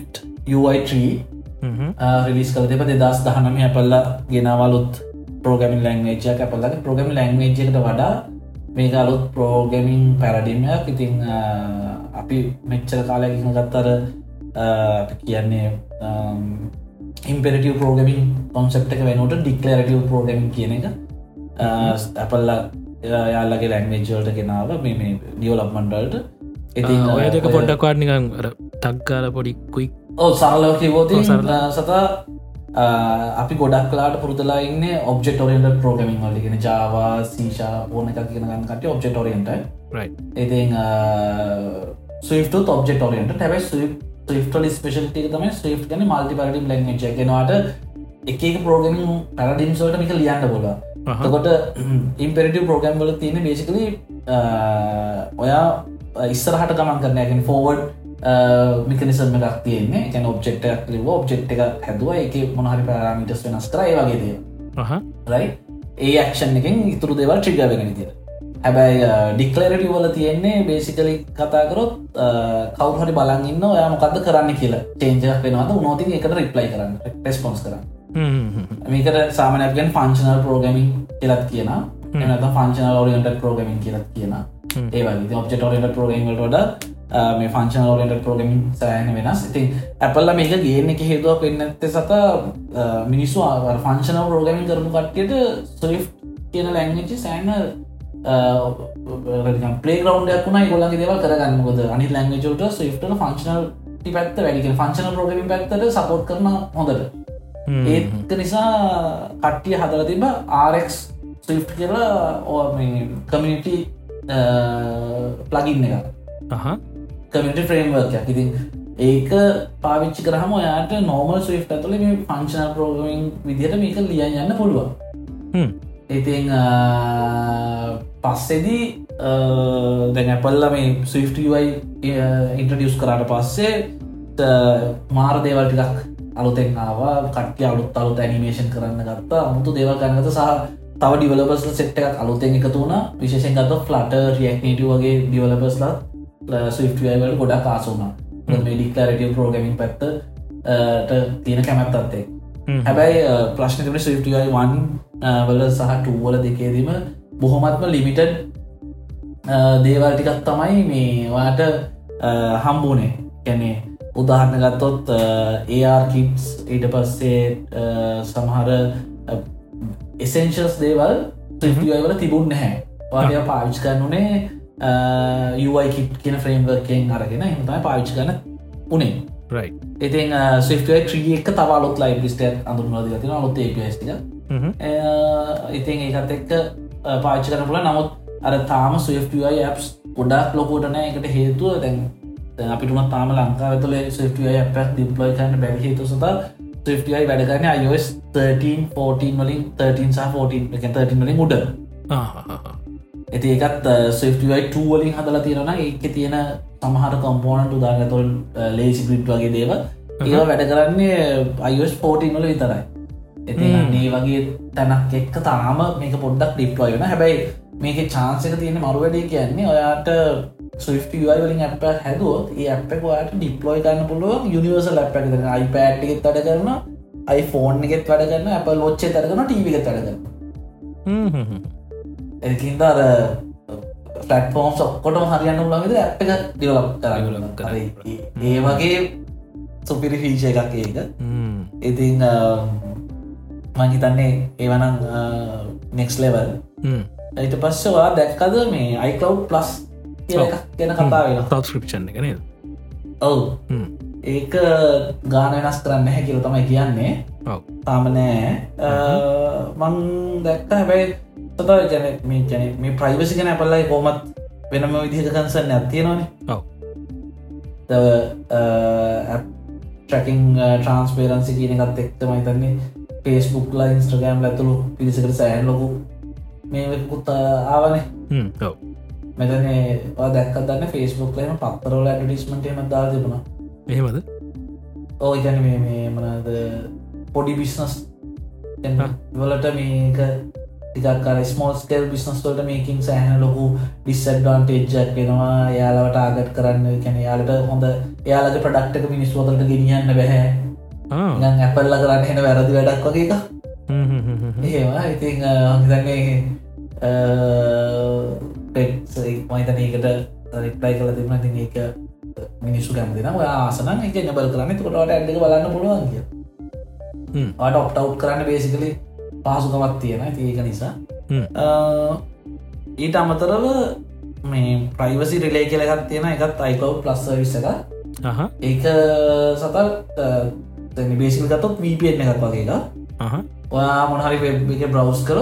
UI3 රිලිස් කල දෙප දෙදස් දහනම ඇපල්ල ගෙනවලුත් පෝගමින් ලැංවේජය ඇපල්ලක ප්‍රගමි ලැංවේජ්කට වඩා මේක අලුත් ප්‍රෝගමින් පැරඩිමයක් ඉතිං අපි මෙච්චර කාලයකින ගත්තර කියන්නේ ඉම්පෙරටව පෝගමින් කොන්සෙප් එක වෙනට ඩික්ලරටව පෝගමින් කියන එක ඇපල්ල යාල්ලගේ ලැංවේජ්වලට ගෙනාව මේ ඩියෝලක්මන්ඩල්ට ඉතින් ඔය දෙක පොඩ්ඩක් වාඩනිකන් තක්කාල පොඩි කුයික් ඕ සරලවකිවෝති ඔව් සරල. සතා අපි ගොඩක් කලාට පුරදලා ඉන්න ඔබ්ෙට ෝරියන්ට ප්‍රෝගමින් වලගෙන ජාවා සීෂා ඕන එකක් ගෙනගන්න කට ඔබ්ෙට ෝරියන්ට ඉතින් ස්විට ඔබ්ෙට ෝරියන්ට හැබයි ස්විට්ල ස්පේෂල්ටි තම ස්විට් ගන මල්ටි පරඩිම් ලැංච ගෙනවාට එක ප්‍රෝගමින් පැරඩිම්සෝට මික ලියන්න බොලා තකොට ඉම්පෙරටව ප්‍රෝගම් වල තියෙන බේසිකලි ඔයා ඉස්සරහට ගමන් කරනයගෙන ෆෝවඩ් මිකනිසම එකක් තියන්නේ. ගැන ඔබ්ෙක්ට ලිව ඔබ්ෙක්් එක හැදුව එක මොනහරි පරමිටස් වෙනස්ටරයි වගේදය රයි ඒ ක්ෂන් එකෙන් ඉතුරු දෙවල් ට්‍රිග වෙන තිය හැබැයි ඩික්ලරට වල තියෙන්නේ බේසිකලි කතාකරොත් කවුහරි බලගන්න ඔයා මොකක්ද කරන්න? කියලා චේන්ජක් වෙනවාද? උනෝති එකට රිප්ලයි කරන්න රෙස්පොන්ස් කරන්න මේකට සාමනයක්ගෙන් ෆංශනල් පෝගමින් කියලත් කියන එනත ෆංශනල් ඔරියන්ට පෝගමින් කියලත් කියන ඒවගේ ඔබ්ෙට ඔරියන්ට පෝගමට මේ ෆංශන ෝරෙන්ට පෝගමින් සෑන වෙනස්. ඉතින් ඇපල්ල මේක ගේන එක හේතුවක් වෙන්නඇත සත මිනිස්සු ෆංශන රෝගමින් කරපු කට්ටියට සොලි් කියන ලැංගචි සෑන පලේගරවන්ඩයක් වුණයි ගොලගේ දෙව කරගන්නකොද අනි ලැංගචට ස්විට ෆංශනල් පැත්ත වැඩි ෆංශන රෝගමින් පැත්තට සපෝට් කරන හොඳට ඒක නිසා කට්ටිය හදල තිබ ආරෙක් ස්විෆ් කියලා ඕ කමිනිටි ප්ලගින්න එක කමිට ෆ්‍රේම්වර්යක් ඉතින් ඒක පාවිච්චි කරහම ඔයාට නෝමල් ස්විෆ් ඇතුල මේ පංචන ප්‍රෝගමින් විදිහට මේක ලියන් යන්න පුළුවන්. ඉතින් පස්සෙදී දැන් ඇපල්ල මේ ස්විෆ්ටයි ඉන්ට්‍රඩියස් කරට පස්සේ මාර දේවල් ටිකක් අලුතෙන් ආවා කට්ටිය අලුත් අලුත් ඇනිමේෂන් කරන්න ගත්තා. අමුතු දේවල් ගන්නගත සහ තව ඩිවලබස් සෙට් එකක් අලුතෙන් එකතු වුණ. විශේෂෙන් ගත ෆ්ලට රියක්නට වගේ ඩිවලබස්ලා ස්විෆ්ටවල් ගොඩක් කාසුුණා ඩික්ලරට පෝගමින් පැත්ත තියෙන කැමැත්තත්තේ හැබැයි ප්‍රශ්න තිබට ස්විෆ්ටයි වන් වල සහ ටූවල දෙකේදීම බොහොමත්ම ලිමිටඩ් දේවල් ටිකක් තමයි මේවාට හම්බුනේ. කැනේ උදාහරණ ගත්තොත් ඒආර්කිටස් ඊට පස්සේ සමහර එසෙන්ශස් දේවල් ත්‍රිවල තිබුණ නැහැ. වාය පාවිච් කරනුනේ යුයි කිට් කියන ෆ්‍රේම්වර්කෙන් අරගෙන හිතයි පාවිච් කන උනේ. ඉතින් ස්විෆ්ටය ත්‍රී එක තවාලොත් ලයි ලිස්ට අඳුරවාද තින ලොත් ඒපස්ටික ඉතින් ඒකත් එක්ක පාච්ච කරන පුල නමුත් අර තාම ස්විෆ්ටයි ඇප්ස් ගොඩක් ලොකෝටන එකට හේතුව දැන් අපිටුම තාම ලංකා තුළ ස්විෆ්ටයි ඇපක් ඩිප්ලොයි කරන්න බැ හේතු සත ස්විෆ්ටයි වැඩගන්න අයෝස් 13 14 වලින් 13 සහ 14 එක 13 වලින් උඩ. ඇති ඒකත් ස්විෆ්ටයි 2 වලින් හදලා තියෙන ඒක තියෙන සමහර කොම්පෝනට උදාගතොල් ලේසි පිට් වගේ දේව ඒ වැඩ කරන්නේ අයෝස් 14 වල විතරයි. ඇති ඒ වගේ තැනක් එක්ක තාම මේක පොඩ්ඩක් ඩිප්ලොයන හැබැයි මේක චාන්සක තියෙන මරුවැඩේ කියන්නේ ඔයාට ස්විෆ්ටයි වලින් අප හැදුවත් ඒ අප වාට ඩිප්ලෝයි ගන්න පුළුව යනිවර්සල් අප එක අයිපෑට් එකෙත් වැඩ කරන iPhoneෆෝන් එකෙත් වැඩ කරන්න අප ලොච්චේ තරගන ටීවි එකත් වැඩ කරන්න එකින්ද අර පලටෆෝම් සොක්කොටම හරියන්න ලවිද අප එක ඩිවලප් කරගලම කර ඒ වගේ සුපිරි ෆීච එකක් ඒක. ඉතින් මංහිතන්නේ ඒවනම් නෙක්ස් ලෙවල් ඊට පස්සවා දැක්කද මේ අයිකව් ප්ලස් ගැන කතා වෙන සබස්ක්‍රපෂන් එක නද? ඔවු. ඒක ගාන වෙනස් කරන්න හැ කියල තමයි කියන්නේ. තාමනෑ මං දැක්ක හැබැයි තතා ජන මේ ජන මේ ප්‍රයිවසි කන පල්ලයි කෝමත් වෙනම විදිහ කන්සන්න ඇතියෙනවානේ ට්‍රකින් ට්‍රන්ස්පේරන්සි කියනකත් එක්තම හිතන්නේ පේස්බුක්ලා ඉන්ස්ට්‍රගෑම් ඇතුළු පිරිසකට සෑන් ලොකු මේකුත් ආවනේ මෙතන දැක් දන්න ෆේස්බුක් ලම පත්තරවල ඇඩිස්මට එම දා තිබුණ. එහෙමද? ඕ ඉගැන මේ මනද පොඩි බිස්නස් වලට මේක ටිකක්කර ස්මෝල් ස්කල් බිස්නස් වලට මේකින් සෑහන ලොකු ඩිස්සඩ්වාන්ටේජ්ජක් වෙනවා. යාලවට ආගත් කරන්න කැන යාලට හොඳ යාලක ප්‍රඩක්ටක මිනිස් වදලට ගෙනියන්න බැහැ. ඇපල්ල කරන්න හෙන වැරදි වැඩක් වගේ එක ඒවා ඉතින් හිතන්නේ මයිතනකට රිප්ලයි කල තිබන ති ඒක මිනිස්සු කැමතින ආසන එක බල කරන්න. කොට ඇඩක බලන්න පුළුවන් කිය ට ඔප්ටව් කරන්න බේසිකලි පාසුකමත් තියෙන ඒක නිසා ඊට අමතරව මේ ප්‍රයිවසි රිලේ කියලගත් තියෙන එකත් අයිකව් ප්ලස් විස්ස එක ඒක සතල් බේසිල් ගතොත් වීපෙන් එකක් වගේ එක ඔයා මොනහරි වෙබ් එක බ්‍රවස් කර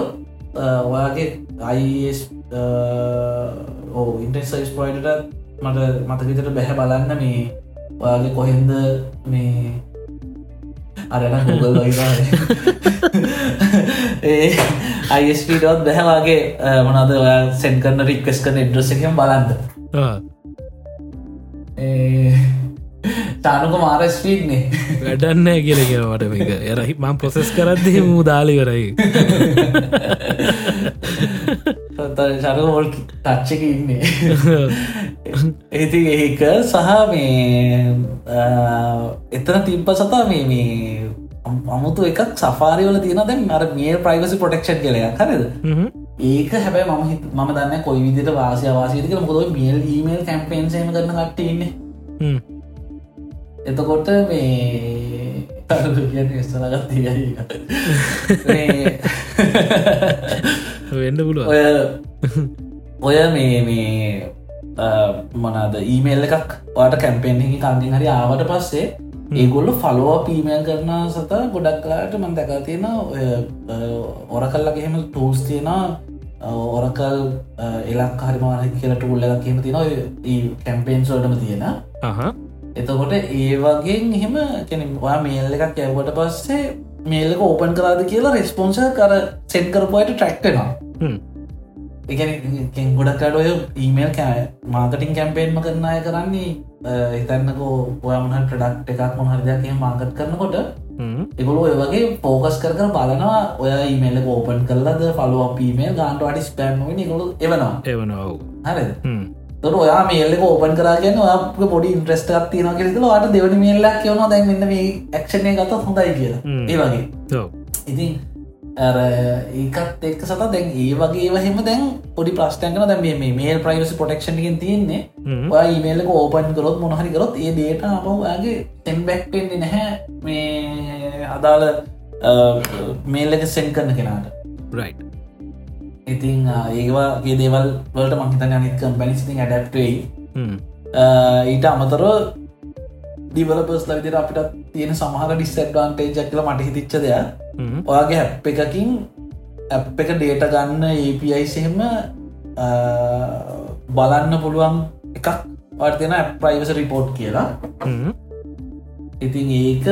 ඔයාගේ අයිස් ඕ ඉන්ටෙක්සයිස් පොයිට මට මතවිතට බැහැ බලන්න මේ ඔයාගේ කොහෙන්ද මේ අරන ගුගල් ලොයිවා ඒ අයිස්පීටත් බැහැවාගේ මොනද ඔයා සෙන් කරන රික්කස් කරන එඩ්‍රස එකම බලන්ද තානුක මාර ස්පීඩ්නේ වැඩන්න කියල කියවට මේක. එරහි මං ප්‍රොසෙස් කරද්දී මූ දාලිවරයි සරවොල් තච්චක ඉන්නේ. ඒති ඒක සහ මේ එතන තිබ්බ සතා මේ මේ අමුතු එකක් සෆාරිවල තියන දැන් අර මිය ප්‍රයිවසි පොටෙක්ෂන් කලයක් හරද? ඒක හැබැයි මම මම දන්න කොයි විදිට වාසය වාසිතික මොද මියල් ඊමේල් කැම්පේන්සේම කරන කට්ටඉන්න එතකොට මේ කිය ස්තනගත් තියයි වෙන්න පුළුව ඔය ඔය මේ මේ මොනාද ඊමේල් එකක් වාට කැම්පෙන්හි කන්දිින් හරි ආවට පස්සේ ඒගොල්ල ෆලෝ පීමේල් කරන සත ගොඩක් කලාට මන් දැක තියෙන ඔර කල්ලගහෙම ටූස් තියෙන ඔරකල් එලක් හරිමාන කියල ටූල්ල එකක් කියම තියෙන කැම්පේන්ස් වලටම තියෙන එතකොට ඒ වගේ එහෙම කෙනවා මේල් එකක් ඇවට පස්සේ මේල්ලක ඕපන් කරාද කියලා රෙස්පොන්ස කර සෙන් කරපුයට ට්‍රක්ටෙනවා එක ගොඩක්කට ඔය ඊමේල් කෑ මාකටින් කැම්පේන්ම කරනය කරන්නේ හිතන්නකෝ ඔයමන ප්‍රඩක්් එකක් මොහරදයක් මාගත් කරනකොට එකොළු ඔය වගේ පෝකස් කර කර බලනවා ඔය ඊමේල ඕපන් කරලද ෆලුව පීමේල් ගාන්ට අඩි ස්පෑම්ම නිකොළු එවනවා. එවනව හරි තොට ඔයා මේල්ලක ඕපන් කරගෙන ඔය පොඩි ඉන්ට්‍රස්ට තින කෙෙ වාට දෙවනි මේල්ලක් කියවන දැන් මෙන්න මේ ක්ෂණය ගත හොඳයි කියලා. ඒ වගේ. ඉතින් ඒකත් එක් සත දැන් ඒ වගේ වහෙම දැන් පොඩි ප්‍රස්ටන්කන දැ මේ මේල් ප්‍රයිවසි පොටක්ෂණකින් තියන්නේ. ඊමේල්ල ඕපන් කරොත් මොහරි කරොත් ඒ දේට අපගේ තෙන්බැක්ටෙන්නේ නැහැ මේ අදාළ මේල්ලක සෙන් කරන කෙනාට. රයි් ඉතින් ඒවාගේ දේවල් වලට මහිතන අනිකම් පැනිසිතින් ඇඩක්ටයි ඊට අමතර ඩිවලපස් ලවිදිර අපිට තියෙන සමහර ඩිස්සඩ්වාන්ටේජක් කියල මට හිතිච්ච දෙයක්. ඔයාගේ හැප් එකකින් ඇප් එක ඩේට ගන්න APIසහෙම බලන්න පුළුවන් එකක් වර්තියන ප්‍රයිවස රිපෝට් කියලා. ඉතින් ඒක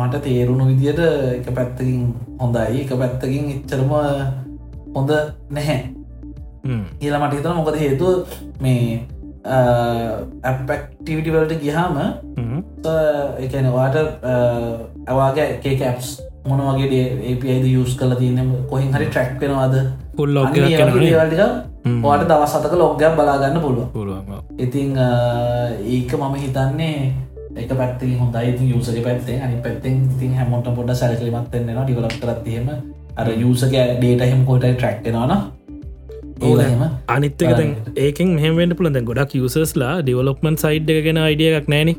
මට තේරුණු විදියට එක පැත්තකින් හොඳයි. එක පැත්තකින් එච්චරම හොඳ නැහැ. කියලා මට හිතන මොකද හේතු මේ ඇපක්ටිවිටිවලට ගිහාම එකනවාට ඇවාගේ එකේ කැප්ස් මොන වගේ ඒපයිද යස් කල තියන කොහින් හරි ට්‍රක් වෙනවාද? පුල් ට වාට දවස් සතක ලොග්ගයක් බලාගන්න පුළුව ඉතිං ඒක මම හිතන්නේ එක පැත්ති හොඳයි. යුසක පැත්තේ අනි පැත්තෙන් තින් හැමොට පොඩ සැලකිලිමත්වෙන්නවා ඩිවලක් කරත්තියම අර යුසක ඩේට හෙම කොට ට්‍රක්ටෙනවාන ඒම අනිත්තක දැන් ඒකෙන් මෙහමෙන්ට පුළන් දැන් ගොඩක් යුසස්ලා ඩිවලොප්මන් සයිඩ් එක ගෙන අයිඩිය එකක් නෑන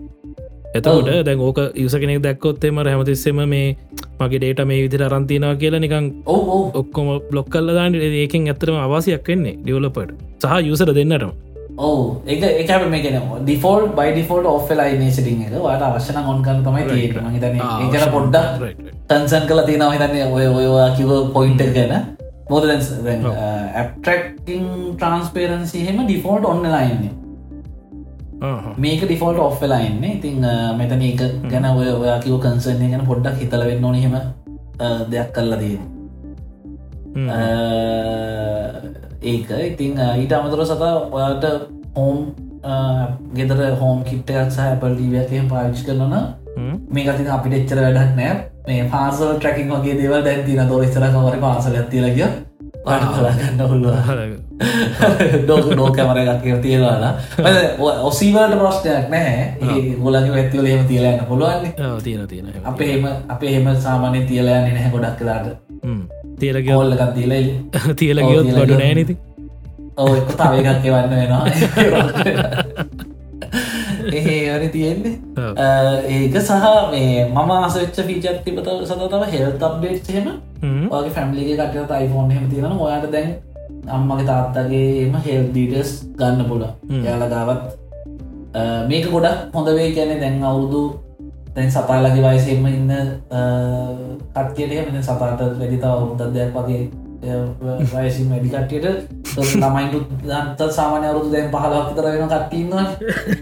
එතකොට දැන් ඕක යුස කෙනෙක් දැක්කොත්තේම හැමතිස්සෙම මේ මගේ ඩේට මේ විදිර අරන්තිනවා කියලා නිකං ඔක්කොම බ්ලොක් කල්ල දාන්න. ඒකෙන් ඇතරම අවාසයක් වෙන්නේ ඩිවලොපට සහ යුසර දෙන්නටම ඕ එක එක මේ ගෙන ඩිෆෝල් බයි ඩිෆෝල්ට ඔෆ්ලයි නේසිටිං එක. වට අවශ්‍යන ඔොන්කන් තමයි ඒකම හිතන ඒකන පොඩ්ඩක් තන්සන් කල තියෙනවා. හිතන්නේ ඔය ඔයවා කිව පොයින්ට ගැන. මොද ඇප්ට්‍රක්ටිං ට්‍රන්ස්පේරන්සි හෙම ඩිෆෝල්ට් ඔන්න ලයින්නේ මේක ඩිෆෝල්ට ඔෆ් වෙලාන්න ඉතිං මෙතන ඒක ගැන ඔය ඔයා කිව කන්සර්නය ගැන පොඩ්ඩක් හිතල වෙන්න ඕනහෙම දෙයක් කල්ල දී ඒක ඉතිං ඊට අමතුර සතා ඔයාට හෝම් ගෙදර හෝම් කිට්ටයක් සහ පල්ඩීවයකෙන් පාවිච් කරනන මේ ගති අපිට එච්චර වැඩක් නෑ. මේ පාසල් ට්‍රකින් වගේ දේවල් දැන්තින තොර ස්තර කවර පාසල ඇතිලගිය පාට කලාගන්න හුල්ල ඩෝක නෝ කැමර එකක් තියෙනවාලා ඔසීවලට ප්‍රශ්නයක් නෑ ගොලගේ වැත්තිවල හෙම තියලයන්න පුළුවන්නේ. තියෙන තියෙන අපේම අපේ හෙම සාමානය තියලයන්න නැහැ ගොඩක් කලාට තියලග ඔල්ලකත් තියල තියලගියොත් ගොඩ නෑනති ඕ එක තව එකක් එවන්න වෙනවා. එහෙවැනි තියෙන්නේ. ඒක සහ මේ මම ආසච්ච පිචත් තිබත සතතව හෙල් තබ්ඩේට් හෙම. වගේ ෆැමිලිගේ කටට අයිෆෝන් හෙම තියෙන ඔයාට දැන් අම්මගේ තාත්තගේම හෙල් ඩීටස් ගන්න පුල යාලගාවත් මේක ගොඩක් හොඳවේ කියැනෙ දැන් අවුරුදු දැන් සතාලගේ වයසෙම ඉන්න කට්ටියට මෙ සතාට වැඩිතා අවුරුදදයක් වගේ වයසි මැඩිකට්ටියට ළමයින්ු දන්ත සාමානය අවරුදු දැන් පහලක් තර වෙන කට්ටන්න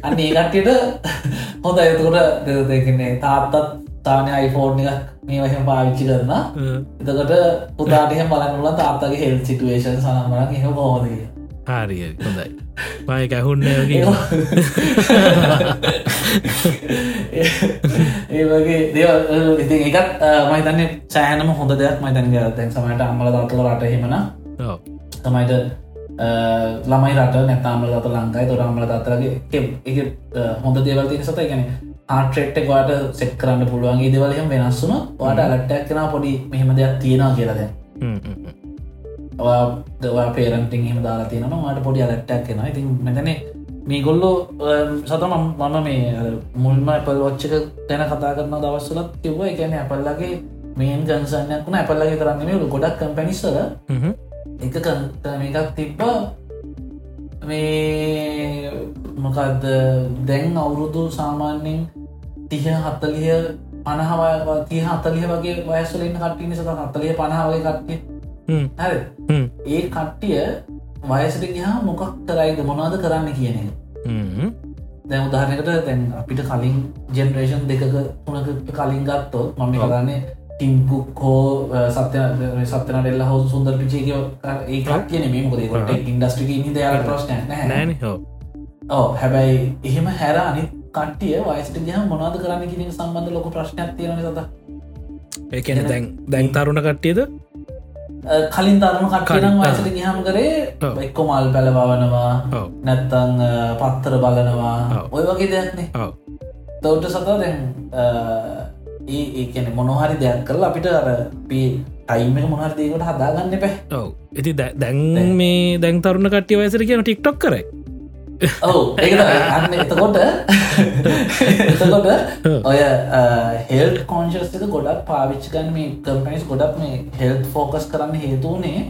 අන්න ඒ කට්ටියට හොඳ එතකොට දෙකන්නේ තාත්තත් තානය අයිෆෝර්න් එකක් මේ වහම පාවිච්චි කරන එතකට පුතාටහ බලන්නල තාත්තගේ හෙල් සිටුවේෂන් සනමරක් එහ හෝදගේ හරිය හොඳයි. මය කැහුන්න ඒ වගේ දේව ඉති එකත් මහිතන්න සෑනම හොඳ දෙයක්. මයිතන් දැන් සමට අම්මල දත්ල රට හෙමන තමයිට ළමයි රට නැතාමල දත ලංකායි තොර අම්මල දත්තරගේ එක හොඳ දේවල් තින සත ගැන ආටෙට්ට වාට සෙක් කරන්න පුළුවන්ගේ දෙවලහෙම වෙනස්සුන වාට අලට්ටක් කෙන පොඩි මෙහෙම දෙයක් තියෙනවා කියලද දවා පේරටින් හිම දාලා තියෙනවා. මට පොඩි අලට්ටක් කෙන ඉතින් මෙතන මේ ගොල්ලෝ සත මම මේ මුල්ම ඇපල් වච්චක තැන කතා කරන දවස්සලත් කිව්ව. එකන ඇපල්ලගේ මේන් ජන්සනයක් වුණ ඇපල්ලගේ කරන්නේ ගොඩක් කම්පැනිස්සල එක මේකක් තිබ්බ. මේ මොකක්ද දැන් අවුරුදු සාමාන්‍යෙන් තිහ හත්තලිය පනහවා තිය හත්තලිය වගේ වයස්වලින් කට්ටින සත හත්තලිය පනාවගේ කට්ටිය ඒ කට්ටිය වයසට ගහා මොකක් කරයිද මොනාද කරන්න කියන එක. දැ උදාහනකට දැන් අපිට කලින් ජෙනරේෂන් දෙකක තුනකට කලින් ගත්තොත් මම කරන්නේ ටිම්කුක් හෝ සත්‍ය සත්‍යන ෙල්ල හෝ සුන්දර පිචේක ඒකක් කියන මේ මොකද ඉන්ඩස්ට්‍රික ඉනි දයාල ප්‍රශ්න නෑන ඕ හැබැයි එහෙම හැර අනිත් කට්ටිය වයිසට ගහ මොනාද කරන්න කියෙන සම්බන්ධ ලොක ප්‍රශ්නයක් තියෙන සත ඒකන දැන් දැන් තරුණ කට්ටියද කලින් කට්ටනම් කලින්, වයිසට ගහම කරේ. එක්කො මල් පැලවනවා ඔව්. නැත්තං පත්තර බලනවා. ඔය වගේ දෙයක්නේ තවට සතා දැන් ඒ ඒකන මොනොහරි දෙයක් කරලා අපිට අර පී ටයිම එක මොහර දේකට හදාගන්න පැ ඔව. ඉති දැන් මේ දැන් තරුණ කට්ටිය වයසර කියන ටික්ටොක් කරයි ඔවු ඒ අන්න එතකොට එතකොට ඔය හෙල් කොන්ශස්ක ගොඩක් පාවිච්චිකන් මේ කම්පනිස් ගොඩක් මේ හෙල්ත් ෆෝකස් කරන්න හේතුවනේ?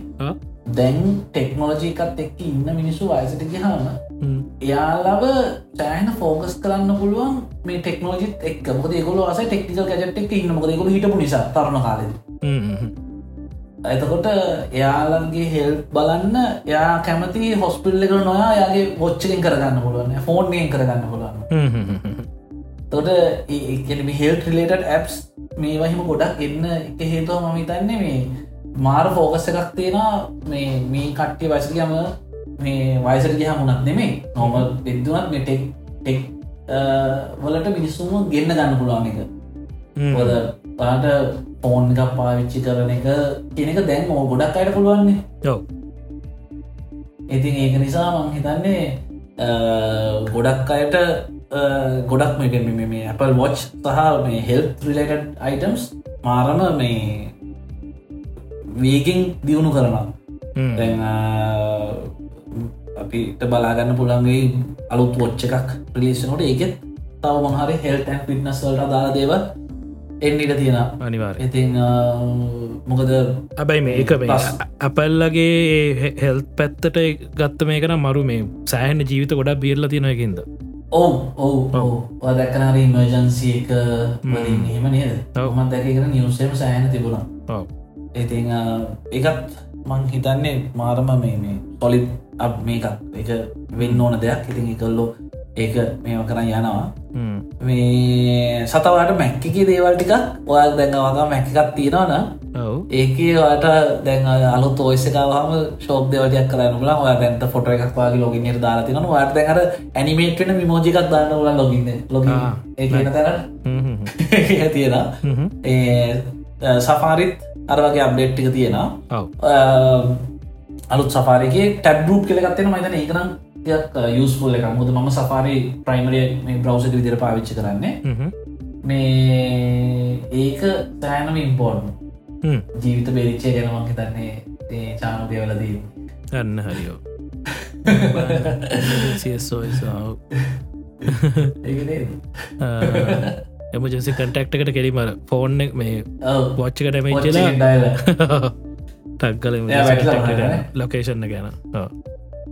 දැන් ටෙක්නෝලජීකත් එක්ක ඉන්න මිනිස්සු වයසට ගහම හ්ම්. එයාලව සෑහන ෆෝකස් කරන්න පුළුවන් මේ ටෙක්නෝජිත් එක් මොක ගොල ස ටෙක්නිකල් ගැජට එක් ඉන්න මොක ගොල හිටපු නිසා තරණ කාලෙද. එතකොට එයාලන්ගේ හෙල් බලන්න එයා කැමති හොස්පිල්ල එක නොයා යාගේ ොච්චකින් කරගන්න පුළුවන් ෆෝන්ගෙන් කරගන්න පුළුවන්. තොට ඒම හෙල් රිලේට ඇප්ස් මේ වහිම ගොඩක් එන්න එක හේතුව මම හිතන්නේ මේ මාර ෆෝකස් එකක් තියෙනවා. මේ මේ කට්ටිය වයිසගම මේ වයිසර ගහ මුණත් නෙමේ නොමල් එද්දුනත් මෙටෙක් ටෙක් වලට මිනිස්සුම ගෙන්න්න ගන්න පුළුවන් එක. පාට ෆෝන් එකක් පාවිච්චි කරන එක කෙනෙක දැන් ඕ ගොඩක් අයට පුළුවන්නේ. ඔව්. ඉතින් ඒක නිසා මං හිතන්නේ ගොඩක් අයට ගොඩක් මේ මේ- Apple වොච් සහ මේ හෙල් රිලට අයිටම්ස් මාරම මේ වීකින් දියුණු අ, අපිට බලාගන්න පුළන්ගේ අලුත් වොච්ච එකක් ප්‍රලේෂනොට ඒකෙත් තව මහරි හෙල්ටන් පිටනස්වලට දාලා දේව එන්නට තියෙන අනිවාර ඉතින් මොකද ඇබැයි මේක මේ. අපල්ලගේ හෙල් පැත්තට ගත්ත මේකන මරු මේ සෑහන ජීවිත ගොඩක් බියල්ල තියෙනයකින්ද ඔවු ඔවු ඔව. දැක්කනර ඉමර්ජන්සි එක වලින් එහෙම නේද. මත් දැකකෙන නිවසේම සෑහන තිබුණා. ඉතිං එකත් මං හිතන්නේ මාරම මේ මේ පොලිත් අප මේකත්. එක වෙන්න ඕන දෙයක්. ඉතින් එකල්ලෝ ඒක මේම කරන්න යනවා. මේ සතවාට මැක්කිකි දේවල් ටිකක් ඔයක් දැඟවාග මැකිකත් තියෙනවන ඔව්. ඒකේ වාට දැන් අලු තෝයිසකාවහම ශෝක් දෙවලයක් කරන්න ල ඔය දැන්ත ෆොට එකක් වගේ ලොගින්ට දාලා තින වාට දැකර ඇනිමේට්න මිමෝජිකක් දාන්න ල ලොගින්න ලොග ඒ තැන. තියෙන. ඒ සෆාරිත් අර වගේ අප්ඩේට්ටික තියෙනවා. අලුත් සපාරගේ ටැබ් රූප් කෙලගත්වෙන මතන ඒකනම් යස්පුල් එක මුද ම සපාරි ප්‍රයිමරිය මේ බ්‍රව්ස විදිර පාවිච්චි කරන්නේ. මේ ඒක තෑනම ඉම්පෝර්න්. ජීවිත බේරිච්චය ගැනමක් හිතන්නේ චානපයවලදී අන්න හරියෝ සියස්ෝයිසාව එමජන්සි කටක්ටකට කෙරීමර ෆෝන් මේ පොච්චකට මේචලා ටක්ගල. ලොකේෂන්න ගැන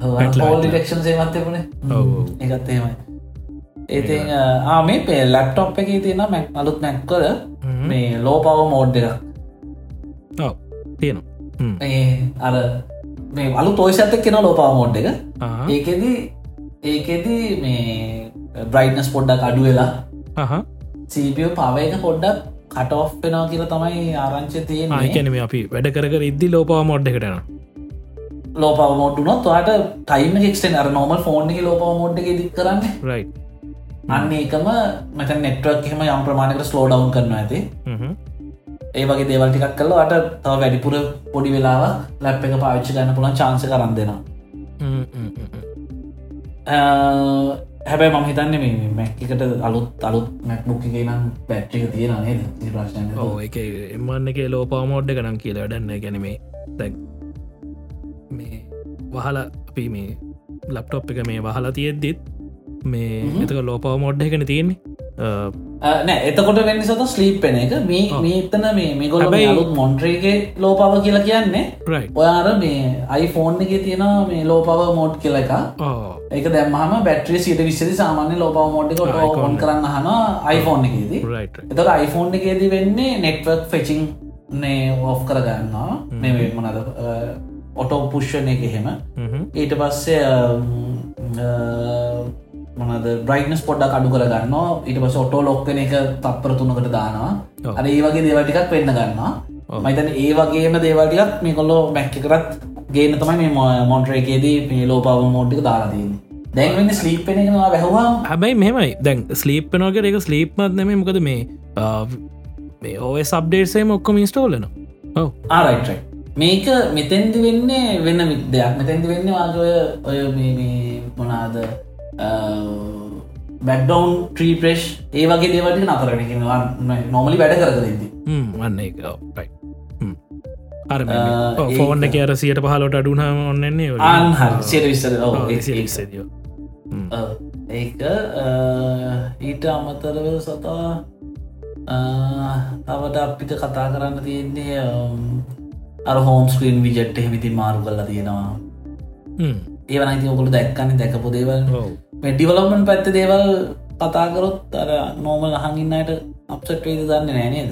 හෝල් ඩිටෙක්ෂන් සේමත්තෙපුණේ ඔව් එකත් එහෙමයි. ඒතින් ආමේ පේ ලැප්ටොප් එක තියෙන මැක් අලුත් මැක්කර මේ ලෝ පව මෝඩ් එක තියෙනවා. මේ අර මේ අලු තෝෂඇත්තක් කෙන ලෝපා මෝඩ් එක. ඒකෙද ඒකෙද මේ බ්‍රයිට්නස් පොඩ්ඩක් අඩු වෙලා සීපියෝ පව එක පොඩ්ඩක් කටෝ් වෙනවා කියලා තමයි ආරංචි තියෙන ආයකැනම අපි වැඩ කර ඉද්දි ලෝපා මොඩ් එකටන ලෝපව මෝඩ්ඩුනොත් වාට ටයිම ෙක්ටෙන් අර නෝමල් ෆෝන් එක ලෝපව මෝඩ් එක දි කරන්න. රයි් අන්න ඒකම මත නෙට්වක් එහෙම යම් ප්‍රමාණකට ස්ලෝඩවන් කරන ඇති. ඒ වගේ දේවල්ටිකක් කල අට තව වැඩිපුර පොඩි වෙලාව ලැප් එක පාවිච්චි ගන්න පුළන් චාන්ස කරන්න දෙෙනවා. හැබැයි මම හිතන්න මේ මැක්කට අලුත් අලුත් මැක්බුක් එක නම් පැට්ටික තියෙන නේද? ප්‍රශ්න එක එමන්න එක ලෝපා මෝඩ්ඩ ගනම් කියල වැඩන්න ගැනීමේ දැක් මේ වහල අපි මේ ලප්ටොප් එක මේ වහලා තියෙද්දිත් මේ එතක ලෝපව මොඩ් එකන තියෙන්නේ. නෑ එතකොට වෙන්න සත ස්ලීප් පෙන එක. මේ මේතන මේ මේගොල අලුත් මොන්ට්‍රේගේ ලෝපව කියලා කියන්නේ ඔයාර මේ අයිෆෝන් එක තියෙන මේ ලෝපව මෝඩ් කියල එක එක දැම්මහම බැට්‍රිය සිට විස්සි සාමාන්‍ය ලෝපව icon ඔොන් කරන්න හන iPhoneෆෝන් එකේදී. එතට iPhoneෆෝන් එකේදී වෙන්නේ නෙට්වක් ෆෙචිං නේ ඕෆ් කරගන්නවා. මේ මොනද ඔටෝ පුෂ්ෂණ එක එහෙම. ඊට පස්සේ මනද බ්‍රයිනස් පොඩ්ඩක් අඩු කරගන්න ඊට පස ඔටෝ ලොක්කන එක තප්පර තුනකට දානවා. අර ඒ වගේ දේවටිකක් වෙන්න ගන්නවා. මයිතන ඒ වගේම දේවටිකක් මේ කොල්ලෝ මැක්ක කරත් ගේන තමයි මේ මොන්ට්‍රේකේදී මේ ලෝපාව මෝඩ්ික දාලාදන්නේ දැන්වෙන්න ස්ලීපෙන එකවා වැැහවාම්. හැබැයි මෙමයි දැන් ස්ලීප්පනෝකට එක ස්ලීප්මත් නෙම මොකද මේ මේ ඔය සබ්ඩේට්සේ ඔක්කොම ඉස්ටෝලන ඔව ආරයිට මේක මෙතැන්දි වෙන්නේ වෙන්න දෙයක්. මෙතැන්දි වෙන්න වාගය ඔය මොනාද බැක්ඩවන් ට්‍රී ප්‍රේශ් ඒ වගේ දේවට නතරගෙනවා නොමලි වැඩ කරකරදි වන්න එක අර ෆෝන් එක අර සියට පහලොට අඩුනාම ඔන්නන්නේ විස්සර ඒක ඊට අමතරව සතා තවට අපිට කතා කරන්න තියෙන්නේ අර හෝම් ස්ක්‍රීන් විජට් එහෙමිති මාරු කල්ලා තියෙනවා. ඒවන ඉති ඔකුළු දැක්කන්න දැකපු දේවල්. මෙඩිවලමන් පැත්ත දේවල් කතාකරොත් අර නෝමල් හඟින්නයට අප්සට් වේද දන්න නෑනේද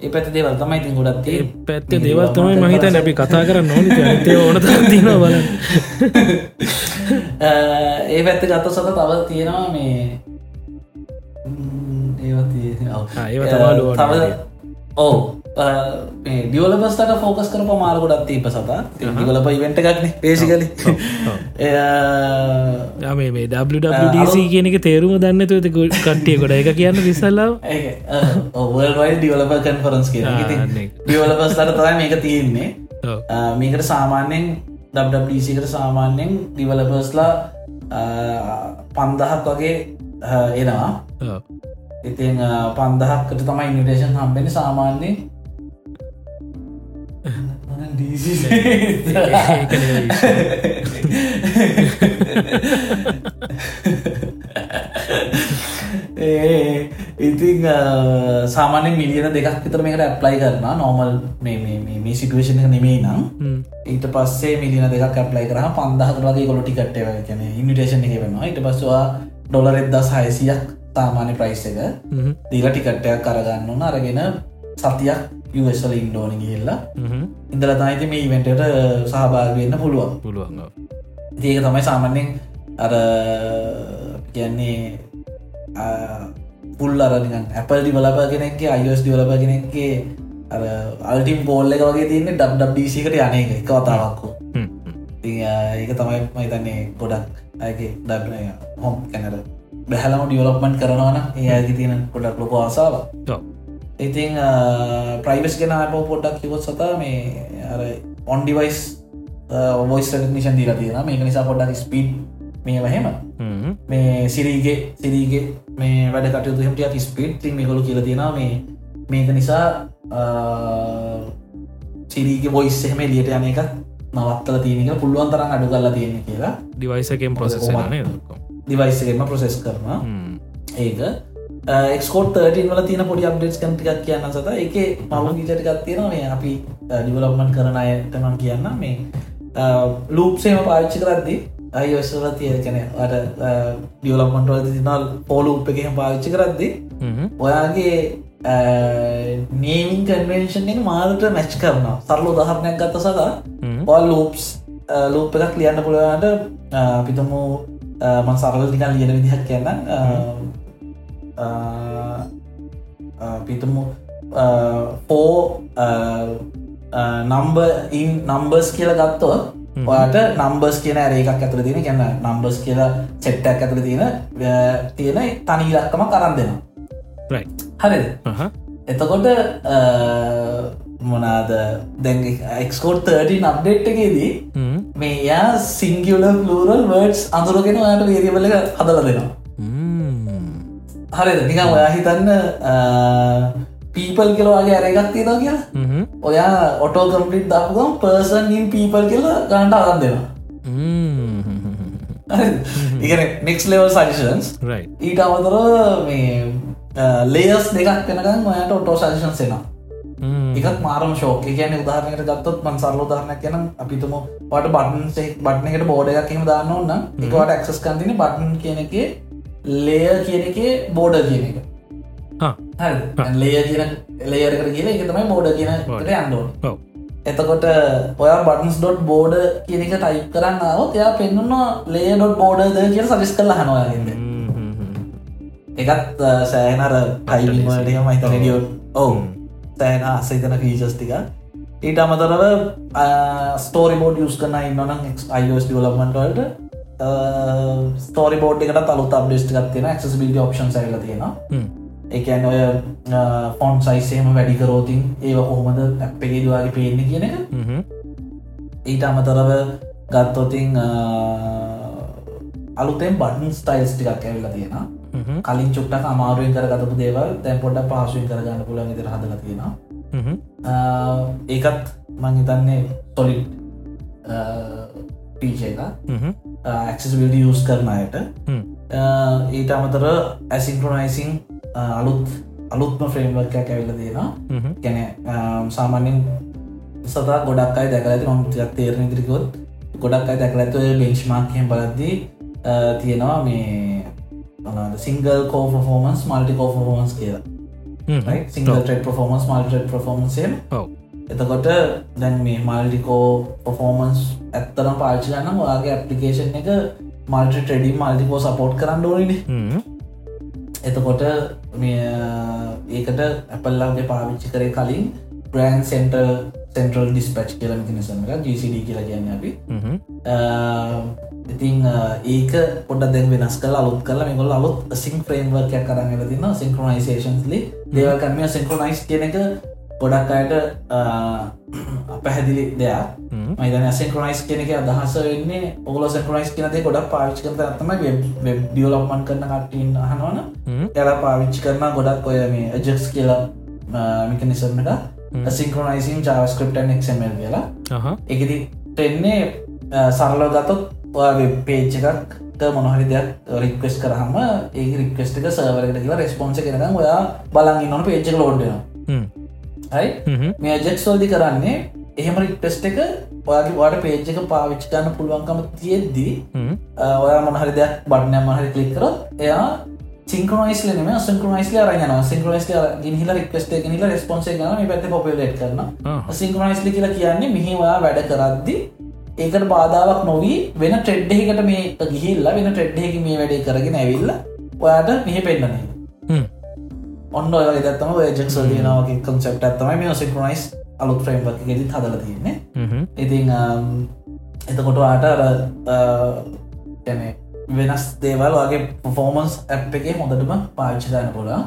ඒ පැත් දේවල් තමයි ඉතින් ගොඩත් ඒ පැත්තේ දේවල් තමයි මහිත නැපි කතා කර නොන තේ ඕන තින බල ඒ පැත්ත ගත්ත සත තව තියෙනවා මේ ඒව තව ඕ ඩියවලපස්ට ෆෝකස් කර මාරකොඩත් තීප සතා. දිවලප ඉවෙන්ට එකක්න පේසිකල මේ මේ WWDC කියන එක තේරුම දන්න තුද කට්ටිය කොඩ එක කියන්න විසල්ලාව ඔවල්වයි ඩියවලප කන්ෆරන්ස් කිය ඩියවලපස්ලට තයි මේක තියෙන්නේ. මේකට සාමාන්‍යෙන් WWDCකට සාමාන්‍යෙන් ඩිවලපස්ලා පන්දහක් වගේ එනවා. ඉතින් පන්දහක්කට තමයි ඉනිටේෂන් හම්බෙන සාමාන්‍යයෙන් ඉතිං සාමාන්‍ය මිලියන දෙකක් විතර මේකට ඇප්ලයි කරන නෝමල් මේ සිටුවේෂන එක නෙමේ. නම් ඊට පස්සේ මිලියන දෙක ඇප්ලයි කර පන්දහක වගේ කොලො ටිකට්ව කියන ඉනිටේෂන් එක වෙනවා ඊට පස්වා ඩොලර් එක්දස් හයසියක් සාමාන්‍ය ප්‍රයිස් එක දීල ටිකට්ටයක් කරගන්න අරගෙන සතියක් යවස්වල ඉන්ඩෝන ගිල්ලා ඉඳල තයිති මේ ඉවෙන්ටට සහභාග වෙන්න පුළුවන්. පුළුවන් ඒක තමයි සාමන්‍යෙන් අර කියන්නේ පුල් අරනිකන් ඇපල් ඩිවලප කෙනෙක්ගේ අයස් ඩිවලප කෙනෙක්ගේ අර අල්ටිම් පෝල්ල එක වගේ තියන්නේ ඩබ්ඩීසිකට යනක එක වතාවක්කු ඒක තමයි මහිතන්නේ ගොඩක් ඇගේ ඩබ්නය හොම් කැනර බැහලම ඩියවලොප්මන්් කරනවන ඒ ඇති තියෙන ගොඩක් ලොක ආසාාව ඉතිං ප්‍රයිවස් ගෙන අප පොඩ්ඩක් කිවොත් සතා මේ ඔන්ඩිවයිස් ඔවයිස් නිෂන් දීලා තියෙන මේක නිසා පොඩ්ඩක් ස්පීඩ් මේ වහෙම මේ සිරීගේ සිරීගේ මේ වැඩ කටයුතු හමටියක් ස්පීට් ති මේකොලු කියල තියෙන මේ මේක නිසා සිරීගේ බොයිස් එහෙම ලියට යන එක නවත්තල තියෙනක පුළුවන් තරම් අඩු කල්ලා තියෙන කියලා. ඩිවයිසකෙන් ප්‍රසෙස දිවයිසගෙන්ම ප්‍රසෙස් කරන ඒක එක්කෝට ටන් වල තින පොඩි අප්ඩේට් කටිකක් කියන්න සත. එක මම ගීචටිකක් තියෙන මේ අපි ඩිවලොප්මන් කරන අයටමන් කියන්න. මේ ලූප්සේම පාච්චි කරද්දි අයිවස්සල තිය කැන අට ඩියවලප්මන්ටවල තිනල් පෝලු උප එකම පාවිච්චි කරද්දි ඔයාගේ නේමින් කන්වේෂන් එක මාරට මැච් කරන සරලු දහරණයක් ගත්ත සදා ඔල් ලූප්ස් ලූප් එකක් ලියන්න පුළුවන්ට අපිතමු මන් සරල නිකන් ලියන විදිහක් කියන්න පිතුමු පෝ නම්බ ඉන් නම්බර්ස් කියල ගත්තව ඔයාට නම්බර්ස් කියන රේකක් ඇතුර තියෙන ගැන්න නම්බර්ස් කියලා සෙට්ටක් ඇතුර තියෙන තියෙන තනීලක්කම කරන්න දෙනවා හරි එතකොට මොනාද දැන් එක්ස්කෝට් 30 අප්ඩේට් එකේදී මේ යා සිංගියල ලරල් වර්ඩස් අඳුරගෙන යාට වේරියබල හදල දෙනවා හරිද? නිකම් ඔයා හිතන්න පීපල් කියලවාගේ ඇරගත් තියෙනවා කියලා. ඔයා ඔටෝ කම්පලිට් දපුගම් පර්සන් ඉන් පීපල් කියලා ගන්ට අරන් දෙනවා. ඉගෙන නෙක්ස් ලෙවල් සජෂන්ස් ඊට අමතර මේ ලේස් දෙකක් වෙනකම් ඔයාට ඔටෝ සජෂන් සෙනවා එකත් මාරම ශෝක කියන උදාහරනයට ගත්තොත් මන් සරල දාරනයක් කියන අපිතුම පට බටන්සේ බට්න එකට බෝඩ එකක් එම දාන්න ඔන්න එකවට ඇක්සස් කන්තින බටන් කියන එක ලේය කියන එක බෝඩ කියන එක. ලේය කියන ලේයරකට කියන එක තමයි බෝඩ කියනට අන්ඩෝ එතකොට ඔය බටන්ස් ඩොට් බෝඩ කියන එක ටයිප් කරන්න අවත් එයා පෙන්න්න ලේ ඩොට් බෝඩද කිය සවිස් කල හනවාගන්න එකත් සෑනර ටයිලිමට මහිත ඩියෝ ඔවු. සෑන අසහිතන ෆීචස්ටික ඊට අමතරව ස්ටෝරි බෝඩ් යස් කන ඉන්නන අයිස් ඩියලමන්ටවල්ට ස්තෝරි බෝඩ් එකට අලු තබ්ඩිස්ට ගත්තියෙන ක්සබිලි ඔප්ෂන් සැල තියෙනවා. එකන් ඔය ෆොන් සයිසේම වැඩිකරෝතින් ඒ කොහොමද ඇප්පගේ දවාගේ පේන්න කියන එක. ඊට අමතරව ගත්තොතින් අලුතෙන් බඩන් ස්ටයිල්ස් ටිකක් ඇවිල්ල තියෙන කලින් චුට්ටක් අමාරුවෙන් කර ගතපු දේවල් තැන් පොඩ්ඩ පහසුවෙන් කරගන්න පුලන් ඉදිර හදල තියෙනවා. ඒකත් මංහිතන්නේ සොලි පීච එක. ඇක්සබිලි යස් කරන අයට. ඊට අමතර ඇසින්ක්‍රනයිසිං අලුත් අලුත්ම ෆ්‍රේම්වර්ක ඇවිල්ල තියෙන ගැන සාමාන්‍යෙන් සතා ගොඩක් අයි දැකලති ම යක් තේරණ දිරිකොත් ගොඩක් අයි දැකලඇතු බෙන්ච්මාර්කයෙන් බලද්දී තියෙනවා මේ single core performance multi core performance කියලා. සිංගල් ටෙක් පොෆෝමන්ස් මල්ට පොෆෝමන්සේ එතකොට දැන් මේ මල්ටිකෝ පොෆෝමන්ස් ඇත්තරම් පාචි ගන්න වාගේ ඇපලිකේෂන් එක මල්ටි ට්‍රඩි මල්ටිකෝ සපෝට් කරන්න ඕනින. එතකොට ඒකට ඇපල්ලාගේ පාවිච්චි කරේ කලින් බ්‍රෑන් සෙන්ට සෙන්ටල් ඩිස්පච් කියල නිසම GCD කියලා කියන්න අපි. ඉතිං ඒක පොඩ දැ වෙනස් කල අලුත් කල මෙගොල් අලුත් සිං ෆ්‍රේම්වර්කයක් කරන්න තින්න සිංක්‍රනයිසේෂන්ලි දේවකරමය සිංක්‍රනයිස් කියන එක ගොඩක් අයට පැහැදිලි දෙයක්. මයිතන සෙන්ක්‍රනයිස් කෙනෙක අදහස වෙන්නේ ඔගල සෙන්ක්‍රනයිස් කියනදේ ගොඩක් පාවිච් කර ඇතම වෙබ් ඩියලොක්මන් කරන කට්ටීන් අහනවන. එල පාවිච්චි කරන ගොඩක් ඔය මේ අජක්ස් කියලා මිකනිසර්මට සිංක්‍රනයිසින් ජාවස්ක්‍රප්ටන් එක්මල් කියලා. එකති තෙන්නේ සරලෝ ගතොත් පේච් එකක් මොනහරි දෙයක් රික්වස් කරහම ඒ රික්වස්ට එක සවරට කියලා රෙස්පොන්ස කරන ඔයා බලන් නොන පේච්ච ලෝඩ්න හයි මේ ජෙක්ස්වල්දි කරන්නේ එහෙම රික්ටෙස්ට එක වාට පේජ් එක පාවිච්චි ගන්න පුළුවන්කම තියෙද්දී ඔයා මොනහරි දෙයක් බට්නය මහරි කලික්කරොත් එයා සිංක්‍රනයිස් ලනම සංක්‍රනයිස්ල රයන සිංක්‍රනයිස් ගිහිල රික්වස්ට හිල රස්පොන්ස ගන පැත පොපලට් කරන සිංක්‍රනයිස්ලි කියලා කියන්නේ මිහිවා වැඩ කරද්දි ඒකට බාධාවක් නොවී වෙන ටෙඩ්ඩෙහිකට මේ ගිහිල්ලා වෙන ටෙඩ්ඩෙහි මේ වැඩේ කරගෙන ඇවිල්ල ඔයාට මෙහි පෙන්න්නන ඔන්න ඔය ගත්තම ජෙක්සල් තියනවගේ කොන්සෙප්ට ඇත්තම මේ සිංක්‍රනයිස් අලුත් ෆ්‍රේම්වක් ගෙදි හදල තියන්නේ. ඉතිං එතකොට ආට ගැන වෙනස් දේවල් වගේ පොෆෝමන්ස් ඇප් එකේ හොඳටම පාච්චිදාන පුලා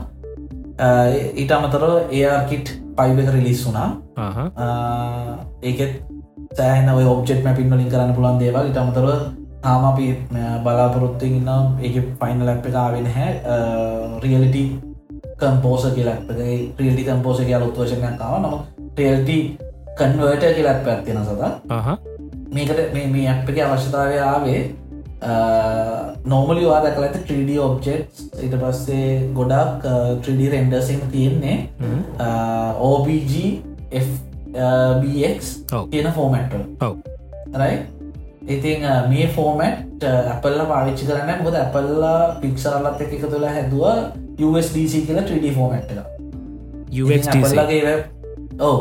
ඊට අමතර ඒකිට් පයිබ එක රිලිස් වුනා ඒකෙත් සෑහන ඔබ්ෙට් මැපින් වලින් කරන්න පුළන් දේවල්. ඉට අමතරව තාම අපි බලාපොරොත්තුව ඉන්න ඒක පයින් ලැප් එකවෙන හැ රියලිටි කම්පෝස කියලා. රියල්ටි කම්පෝස කිය අලුත්වශනයක් කාව නම ටෙල්ටි කන්වර්ට කියලත් පැත්තිෙන සද මේකට මේ අපක අවශ්‍යතාවය ආවේ නෝමලි වා දැකල ඇත 3D ඔබ්ජෙක්ස් ඉට පස්සේ ගොඩක් 3D රෙන්ඩර්සිම තියෙන්නේ. OBG FBX කියන ෆෝමැට්ට රයි ඉතින් මේ ෆෝමට් ඇපල්ල පාවිච්චි කරන්න මොද ඇපල්ලා පික්සරල්ලත් එක එක තුළ හැදුව USDC කියලා 3D ෆෝමට් එක ඕ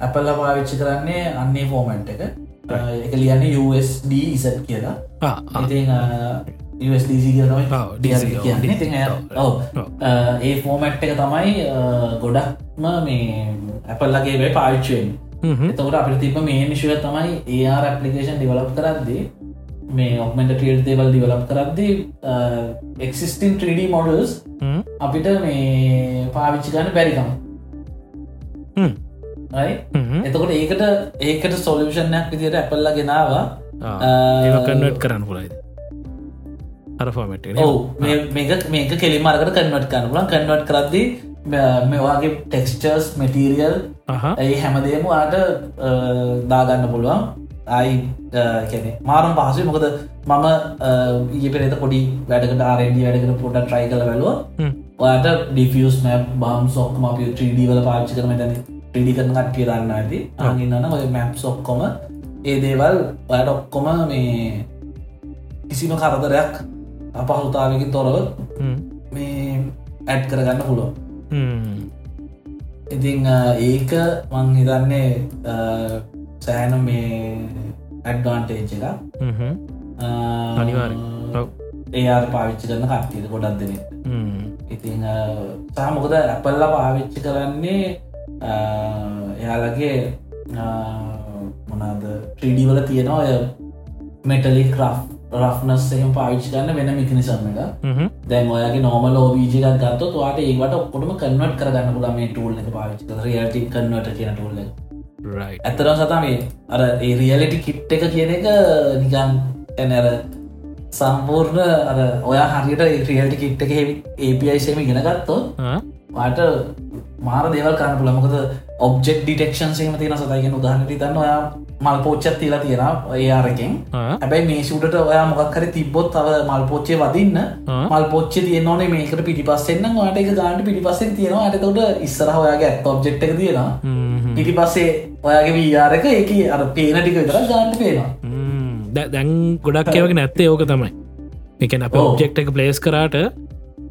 ඇපල්ල පාවිච්චි කරන්නේ අන්නේ ෆෝමන්ට් එක. එක ලියන්න USD ඉසට් කියලා. USDC කියනයි ඒ ෆෝමට් එක තමයි ගොඩක්ම මේ ඇපල්ලගේ වේ පාවිච්චුවෙන් එතකට අපිට තිබ මේ නිශුව තමයි ඒR ඇපලිකේෂන් ඩිවලප් කරද්දී මේ ඔක්මට ටියල් දේවල් ඩිවලප් කරද්දී එක්සිස්ටින් 3D මොඩල්ස් අපිට මේ පාවිච්චි ගන්න බැරිකම එතකොට ඒකට ඒකට සොලිෂණයක් විදියට ඇපල්ල ගෙනවා. කන්නට් කරන්න පුලයිද අරෆෝමට ඔව මේක මේක කෙලිමාරකට කන්නවට් කරන්න පුලන් කන්නවට් කරද්දි මේවාගේ ටෙක්ස්චර්ස් මටීරියල් ඇයි හැමදේම ආට දාගන්න පුළුවන් අයි කැනෙ මාරම් පහසුයි. මොකද මම ඒ පෙරෙත පොඩි වැඩකට ආරඩි වැඩකට පොට ට්‍රයි කල වැලුව ඔයාට ඩිෆියස් මැම් බම් සොක්ම අප 3D වල පාච්චි කරම තැන පිඩි කරන කට්ටිය දන්න ඇති. අගන්නන්න ඔය මැප් ඔක්කොම ඒ දේවල් ඔයට ඔක්කොම මේ කිසිම කරදරයක් අපහසුතාවකින් තොරව මේ ඇඩ් කරගන්න පුළුව ඉතිං ඒක මං හිතන්නේ සෑන මේ ඇඩ්ගාන්ටේජ් එක. අනිවාර ඒර් පාවිච්චි කරන කට්ටියද ගොඩක් දෙන ඉතිං සහමොකද ඇපල්ල පාවිච්චි කරන්නේ එයාලගේ මොනාද ට්‍රීඩිවල තියෙනවා ඔය මෙටලි ක්‍රෆ් රෆ්නස් එහෙම පාවිච්චි කරන්න වෙන මිකනිසම් එක. දැන් ඔයාගේ නෝමල් ෝබීජ එකක් ගත්ත තුවාට ඒකට ඔක්කොටම කන්වට කරගන්න පුලා මේ ටූල් එක පාවිච්චි කර රියල්ටි කන්වට කියන ටූල් එක. ඇතරම් සතා මේ අර ඒ රියලිටි කිට් එක කියන එක නිකන් ඇනර සම්පූර්ණ අර ඔයා හරියට රියල්ටි කිට් එක ඒපයිසම ඉගෙන ගත්තෝ ආ? වාට මාර දේවල් කරන්න පුළමකද ඔබ්ෙක් ඩිටෙක්ෂන් සේම තියෙන සතයිගෙන උදාහනට තන්න ඔයා මල් පෝච්චත් තිලා තියෙන ඒආරකින් ආ? හැබැයි මේ සුටට ඔයා මොක්කර තිබොත් තව මල් පෝච්චේ වදින්න? මල් පෝච්ච තියනවනේ මේකට පිටිපස්සෙන්න්න වාට එක ගාන්ට පිටිපස්සෙන් තියෙනවා. අටතට ඉස්සරහ ඔයාගේ ඔබ්ෙක්් එක තියෙනවා පිටි පස්සේ ඔයාගේ වීආරක එක අර පේන ටික විතර ගාන්ට පේනවා. දැන් ගොඩක් කියවක නැත්තේ ඕක තමයි. එකන අප ඔව්. ඔබ්ජෙක්් එක ප්ලේස් කරාට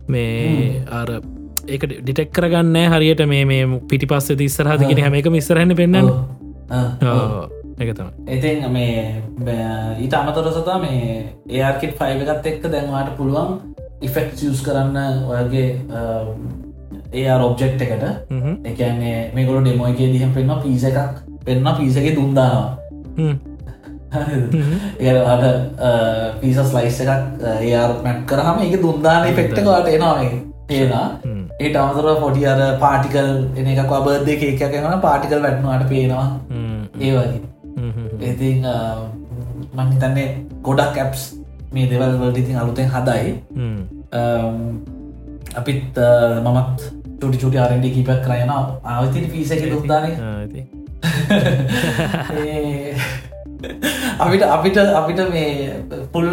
මේ අර ඒක ඩිටෙක් කරගන්න හරියට මේ මේ පිටි පස්ස තිස්සරහදගෙන හැම. එක මිස්සරහන්න පෙන්න්න ඔව්. ආ, ඔව්. එක තම ඉතින් මේ ඊට අමතර සතා මේ ඒර්කිට ෆයිව එකත් එක්ක දැන්වාට පුළුවන් ඉෆෙක්් යස් කරන්න ඔයගේ ඒ ඔබ්ජෙක්් එකට. එකන්නේ මේකොල ඩෙමෝයිකේ දිහම් පෙන්න්න පිස එකක්. පෙන්න්න පිසගේ දුන්දානවා ඒට පිසස් ලයිස් එකක් ඒර් මැට් කරහම එක දුන්දාන ෆෙක්ටකවාට එනවා ඒනා ඒට අමතර පොඩි අර පාටිකල් එන එකක් අබර්දය එකක් කන පාටිකල් වැට්නවාට පේනවා. ඒ වගේ. ඉතින් මංහිතන්නේ ගොඩක් ඇප්ස් මේ දෙවල් වලට ඉතින් අලුතෙන් හදයි අපිත් මමත් චුටි චුටි ආරෙන්ඩි කීපක් කරයන ආවතින් පිසක දුදාන අපිට අපිට අපිට මේ පුල්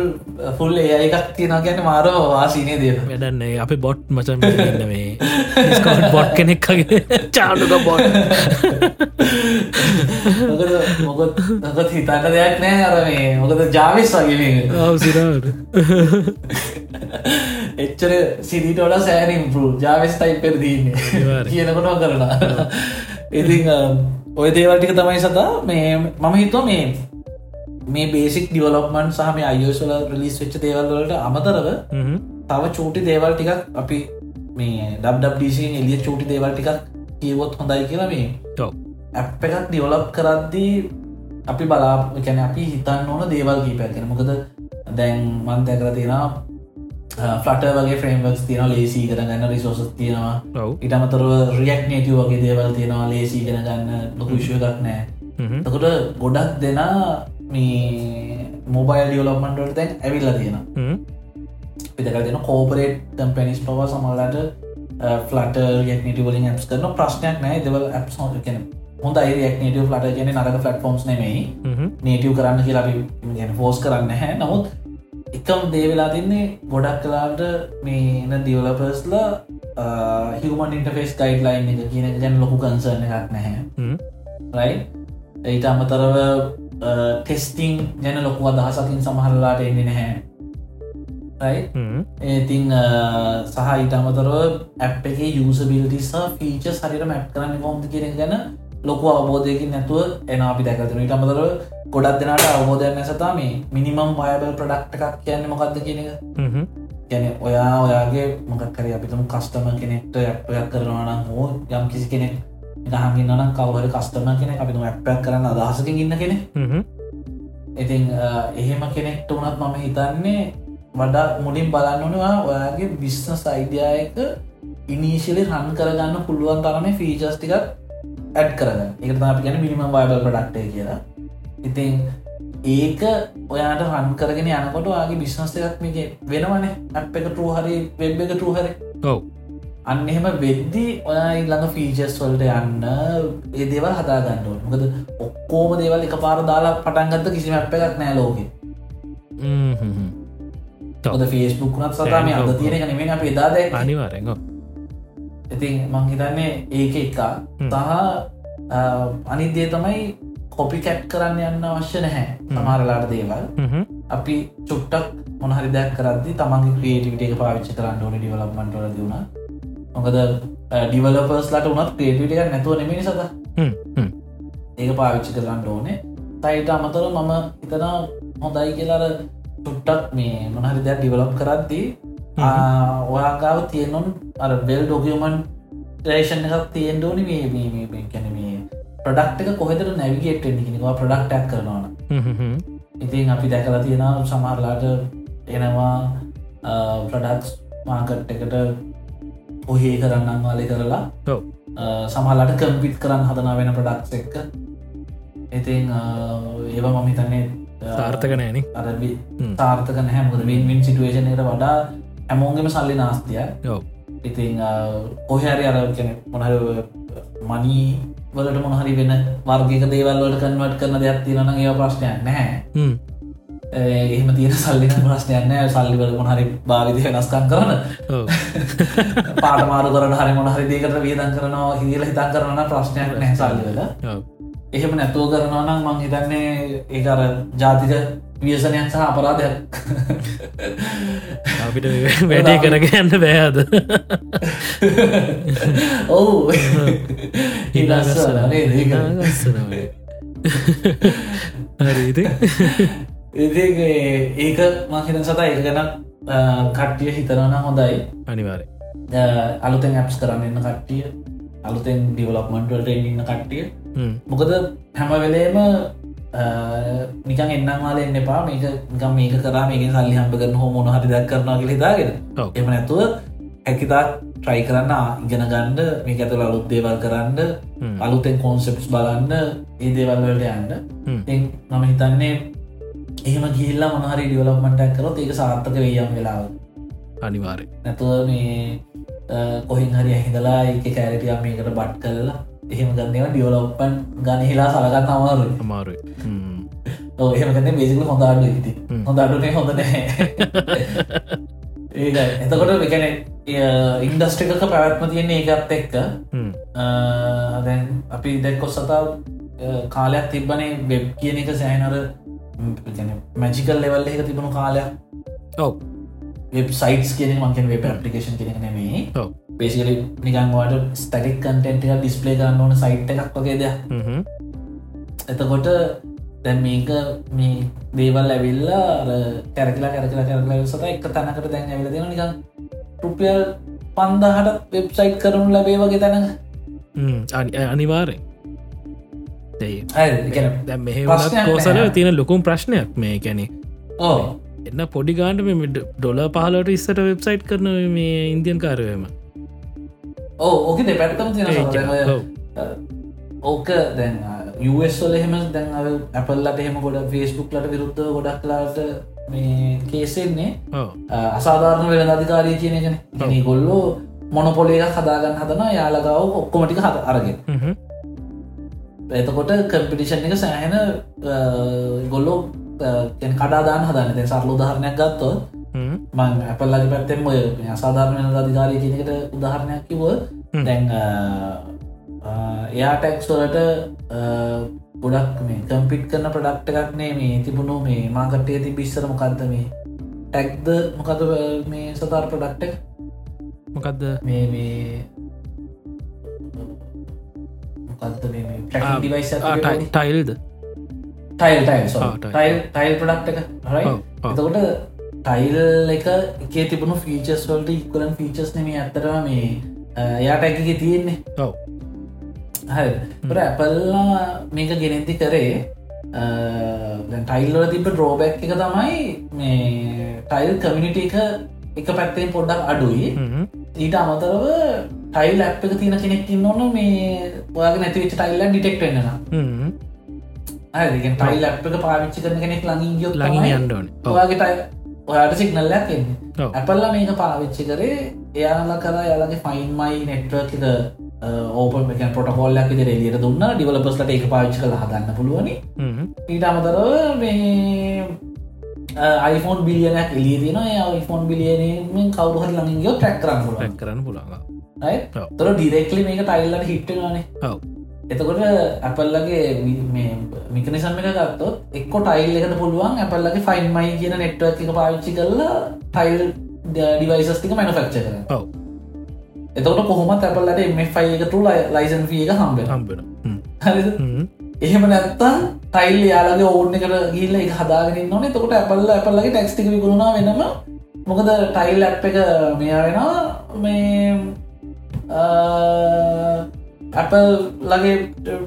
පුල් ඒ එකක් තියෙන ගැන මාරෝ වාසීනය දේව. වැඩන්නේ අපි බොට් මචන් මේ බොට් කෙනෙක්ගේ චාඩුක බොට් මොකද මොකොත් නොකොත් හිතන්න දෙයක් නෑ අර මේ මොකද ජාවිස් වගේ අවසිරාට එච්චර සිරිටෝල සෑනිම් පරු ජාවිස් ටයිප් පෙර දීන්නේ අනිවාර්යෙන්. කියනකොට කරලා. ඉතිං ඔය දේවල්ටික තමයි සතා මේ මම හිතෝ මේ මේ බේසික් ඩිවලොප්මන් සහ මේ අයෝසල රිලිස් වෙච්ච දේවල්වලට අමතරව තව චූටි දේවල් ටිකක් අපි මේ ඩබ්ඩC එලිය චූටි දේවල් ටිකක් කියවොත් හොඳයි කියලා මේ ඇප් එකක් ඩියවලප් කරද්දී අපි බලා කැන අපි හිතන්න ඕන දේවල් කීපැක්ෙන මොකද දැන් මන්තය කර තියෙන ෆලට වගේ ෆ්‍රේම්වක්ස් තියෙන ලේසි කරගන්න රිසෝස තියෙනවා. ඉටමතරව රියක් නේටව වගේ දේවල් තියෙනවා ලේසි ගෙන ගන්න ලොකු විශ්වයක් නෑ. තකොට ගොඩක් දෙනා මේ මොබයිල් ඩියවලොප්මන්ටට දැන් ඇවිල්ල තියෙන පිතක දෙන කෝපරේට් කම්පැනිස් පව සමල්ලට ෆලට රියක්නට වලින් ඇප්ස් කරන ප්‍රශ්නයක් නෑ. දෙවල් ඇප් හො කෙන හොඳ රියක් නට ලට කියන නරක ෆලටෆෝම්ස් නෙමයි. නේටව් කරන්න කියලා ගැන ෆෝස් කරන්න හැ නමුත් එකම් දේවෙලා තින්නේ ගොඩක් කලාට මේ එන දියවලපස්ල හිවමන් ඉන්ටෆේස් ගයිඩ් ලයින් එක කියන ගැන ලොකු කන්සර්න එකක් නැහැ. රයි ඒට අමතරව ටෙස්ටිං ගැන ලොකු අදහසකින් සමහරලාට එන්නේ නැහැ. ඒතින් සහ ඉට අමතරව ඇප් එක යුසබිලිටිසා ෆීචස් හරිට මැප් කරන්න කොම්ද කියෙන ගැන ලොකු අවබෝධයකින් නැතුව එන අපි දැකතුන ඉට අමතරව ගොඩක් දෙනට අවබෝධයක් නැසතා මේ මිනිමම් වයබල් ප්‍රඩක්් එකක් කියන්න මොකක්ද කියන එක. ගැන ඔයා ඔයාගේ මොකක්කර අපිතුම කස්ටම කෙනෙක්ට ඇප්පයක් කරනවානම් හෝ යම් කිසි කෙනෙක් දහගන්නන කවර කස්ටම කෙනෙ අපිතුම ඇප්පයක් කරන්න අදහසකින් ඉන්න කෙනෙ ඉතින් එහෙම කෙනෙක්ට වනත් මම හිතන්නේ වඩා මුලින් බලන්නනවා ඔයාගේ බිස්නස් අයිඩියයක ඉනිශලි රන් කරගන්න පුළුවන් තරම ෆීජස් ටිකක් ඇඩ් කරගන්න. එක අපි ගැන මිනිම වයිබල් ප්‍රඩක්ටේ කියලා. ඉතින් ඒක ඔයාට රන් කරගෙන යනකොට යාගේ බිස්නස් එකක් මේක වෙනවනේ. ඇප් එක ටූ හරි වෙබ් එක ටූ හරි. ඔව්. අන්න එහෙම වෙද්දී ඔයා ළඟ ෆීචස් වලට යන්න ඒ දේවල් හදාගන්නඩුව මොකද ඔක්කෝම දේවල් එක පාර දාලා පටන්ගත්ත කිසිම ඇප් එකක් නෑ ලෝක. ොද ෆේස්බුක් වනත් සතාම අද තියෙන නෙමෙන අප එදාද අනිවාරෙන් ඉතින් මංහිතන්නේ ඒක එකා සහ අනිදේ තමයි කොපි කැට් කරන්න යන්න අවශ්‍ය නැහැ සමහරලාට දේවල්. අපි චුට්ටක් මොනහරි දැක් කරදදි තමන්ගේ ක්‍රේටිවිට එක පාවිච්චි කරන්න ඕන ඩිවලප්මන්ටල දුණ මොකද ඩිවලපර්ස්ලට උනත් ක්‍රේටිවිට එක නැතුව නෙමනි සද ඒක පාවිච්චි කරන්න ඕනේ. තයිට අමතර මම හිතන හොඳයි කියලාර චුට්ටක් මේ මොනහරි දැක් ඩිවලප් කරද්දී ඔයාගාව තියෙනුන් අර බෙල් ඩොකියමන් රේෂන් එකක් තියෙන්ඩෝනි මේ කැන මේ ප්‍රඩක්් එක කොහෙතර නැවිගේට නිවා ප්‍රඩක්ටක් කරනවාන ඉතින් අපි දැකලා තියෙන සමහරලාට එනවා ප්‍රඩක්ස් මාකට් එකට ඔහේ කරන්න අංවාලි කරලා ඔව්. සමහලාට කම්පිට් කරන්න හදනා වෙන ප්‍රඩක්ස් එක්ක. ඉතින් ඒව මම හිතන්නේ සාර්ථක නෑන අරබි. තාර්ථක නැහැමකද වින්වින් සිටුවේෂන එකට වඩා හැමෝගෙම සල්ලි නාස්තිය ඉතින් කොහැරි අර කෙන මොනහර මනී වලට මොනහරි වෙන වර්ගක දේවල්වලට කන්වට කරන දෙයක් තියෙනන ඒ ප්‍රශ්නයක් නැහැ. එහෙම තියෙන සල්ලින ප්‍රශ්නයන්න සල්ලිවල මොහරි භාවිධ වෙනස්කන් කරන. පාටමාරු කරන හරි මොනහරි දේකට වියදන් කරනවා හිදල හිතන් කරන ප්‍රශ්නයක් නැහැ සල්ලිවල එහෙම නැතුව කරනවා නම් මං හිතන්නේ ඒකර ජාතික වියසනයක් සහ අපරාධයක්. අපිට වැඩේ කරගන්න බෑද ඔවු. හිනාගස්සන ඉදස්සන හරිද ඉති ඒක මහිත සතා ඒක ගැන කට්ටිය හිතනවන හොඳයි. අනිවාරය අලුතෙන් ඇප්ස් කරන්න එන්න කට්ටිය අලුතෙන් ඩිවලක්මන්ටල්ට ඉන්න කට්ටිය. මොකද හැම වෙලේම නිකන් එන්නවාල එන්න එපා. මේක ගම් මේක කරා මේක සල්ලි හම්ප කරන හෝ මොනහරි දක් කරනවා ඔව්. එම නැතුව හැකිතා ට්‍රයි කරන්න ඉගෙන ගණ්ඩ මේක ඇතුළ අලුත් දේවල් කරන්න. අලුතෙන් කෝන්සෙප්ස් බලන්න ඒ දේවල්වලට යන්න. මම හිතන්නේ එහෙම ගිල්ලා මොනහරි ඩියවලක්මටක් කරොත් ඒක සාර්ථක වෙයම් වෙලාව අනිවාරය නැතුව මේ කොහින් හරි හිදලා එක කෑරටිය මේකට බට් කරලා එහෙම ගන්නව ඩියවලොප්පන් ගනහිලා සලගන්න අමාරුයි. අමාරුයි. හ්ම්. ඔව් එහෙම ගන්න බේසිකල හොඳාඩු හිති. හොඳඩුනේ හොඳ නෑ ඒක එතකොට එකන ඉන්ඩස්ට්‍රිකක පැවැත්ම තියෙන්නේ ඒකත් එක්ක. දැන් අපි දැක්කො සතා කාලයක් තිබ්බනේ වෙබ් කියන එක සෑනර මැජිකල් ලෙවල් එක තිබුණු කාලයක්. ඔව්. වෙබ් සයිටස් කියන මංකෙන් වෙබ් පපිකේෂන් කෙන නෙමේ පේසිලි නිකන්වාට ස්ටටික් කන්ටෙන්ට එක ඩිස්පලේ කරන්න ඕන සයිට් එකක් වගේද. එතකොට දැන් මේක මේ දේවල් ඇවිල්ලා කැරකලා කැරකලා කැරකලා සත එක තැනකට දැන් ඇවිල දෙෙන නිකන් රුපියල් පන්දාහට වෙබ්සයිට් කරනු ලැබේ වගේ තැන හ්ම්. අනි- අනිවාරය ඒ දැ මෙහ ප්‍රශ්නයක් කෝසල. තියෙන ලොකුම් ප්‍රශ්නයක් මේ ඕ එන්න පොඩිගාන්ට මෙ ඩොල පහලට ඉස්සට වෙබ්සයිට් කරන මේ ඉන්දියන් කාරවම ඕ ඕක දෙ පැත්තම තියෙන. ඕක දැන් යස්වල එහෙම දැන් ඇපල්ලට එහෙම ගොඩ ෆේස්බුක් ලට විරුද්ධ ගොඩක් කලාට මේ කේසෙන්නේ. අසාධාරණ වෙන අධිකාරය කියන එකන ගැන ගොල්ලෝ මොනොපොලේ හදාගන්න හදන යාලගාව ඔක්කොමටික හද අරගෙන. එතකොට කම්පිටිෂන් එක සෑහෙන ගොල්ලෝ කඩාදාන හදන්න සරලු ධාරණයක් ගත්තෝ හ්ම්. මං ඇපල්ලගේ පැත්තෙම ඔය අසාධාරණ වෙන අධිකාරය කියනකට උදාහරණයක් කිව. දැන් එයා ටැක්ස් වලට ගොඩක් මේ කම්පිට් කරන ප්‍රඩක්ට එකක්නේ මේ තිබුණු මේ මාකටේ ති බිස්සර මොකක්ද මේ ටැක්ද මොකද මේ සතාර ප්‍රඩක්ට මොකක්ද මේ මේ මොකක්ද මේ ටයිල්ද? Tile tile. Tile tile product එක හරයි. එතකොට ටයිල් එක එකේ තිබුණු ෆීචස් වලට ඉක්වලන් ෆීචස් නෙම ඇත්තරම මේ එයාට ඇකිගේ තියෙන්නේ ඔව් හරි ඇපල්ලා මේක ගෙනෙති කරේ ටයිල්ල තිබ ඩ්‍රෝබැක් එක තමයි මේ ටයිල් කමිනිට එක එක පැත්තෙන් පොඩ්ඩක් අඩුයි. ඊට අමතරව ටයිල් ඇප් එක තියන කෙනෙක් ඉන්නවන මේ ඔයාගේ නැතිවෙච ටයිල්ල හ්ම්. හරිගෙන් ටයිල් ඇප් එක පාවිච්චි කරන කෙනෙක් ලඟින් ගියොත් ලඟින් තමයි යන්න ඕනේ. ඔව්. ඔයාගේ ඔයාට සිගනල්ලයක් එන්නේ. ඇපල්ල මේක පාවිච්චි කරේ එයාල කර යාලගේ ෆයින්මයි නෙට්වර්ක ඕපන් එක පොටකොල්ලක් විදිර එලියට දුන්න. ඩිවලපස්ලට එක පාවිච්චි කළ හදන්න පුළුවනි. ඊට අමතරව මේ iPhoneෆෝන් බිලියනයක් එලිය තින iPhoneෆෝන් බිලියනෙන් කවරුහර ලඟින්ගෝ ට්‍රක් කරන්න කරන්න ඔව්. තොර ඩිරෙක්ලි මේක ටයිල්ලට හිට්ටවානේ එතකොට ඇපල්ලගේ මිකනිසම් එක ගත්තොත් එක්ක ටයිල් එකට පුළුවන් ඇපල්ලගේ ෆයින් මයි කියන නෙට්වක් එක පාවිච්චි කරලා ටයිල් ඩිවයිසස්තික මැනෆක්ච කර එතකොට කොහොමත් ඇපල්ලට එම ෆයි එක තුළ ලයිසන් ිය එක හම්බ හම්බෙන. එහෙම නැත්තම් ටයිල් යාලගේ ඕන්න එකට ගිල්ල එක හදාගෙන නොන තකොට ඇපල්ල ඇපල්ලගේ ටැක්ස්ටික විකුණුණා වෙනම මොකද ටයිල් ඇප් එක මෙයා වෙනවා? මේ ඇපල් ලගේ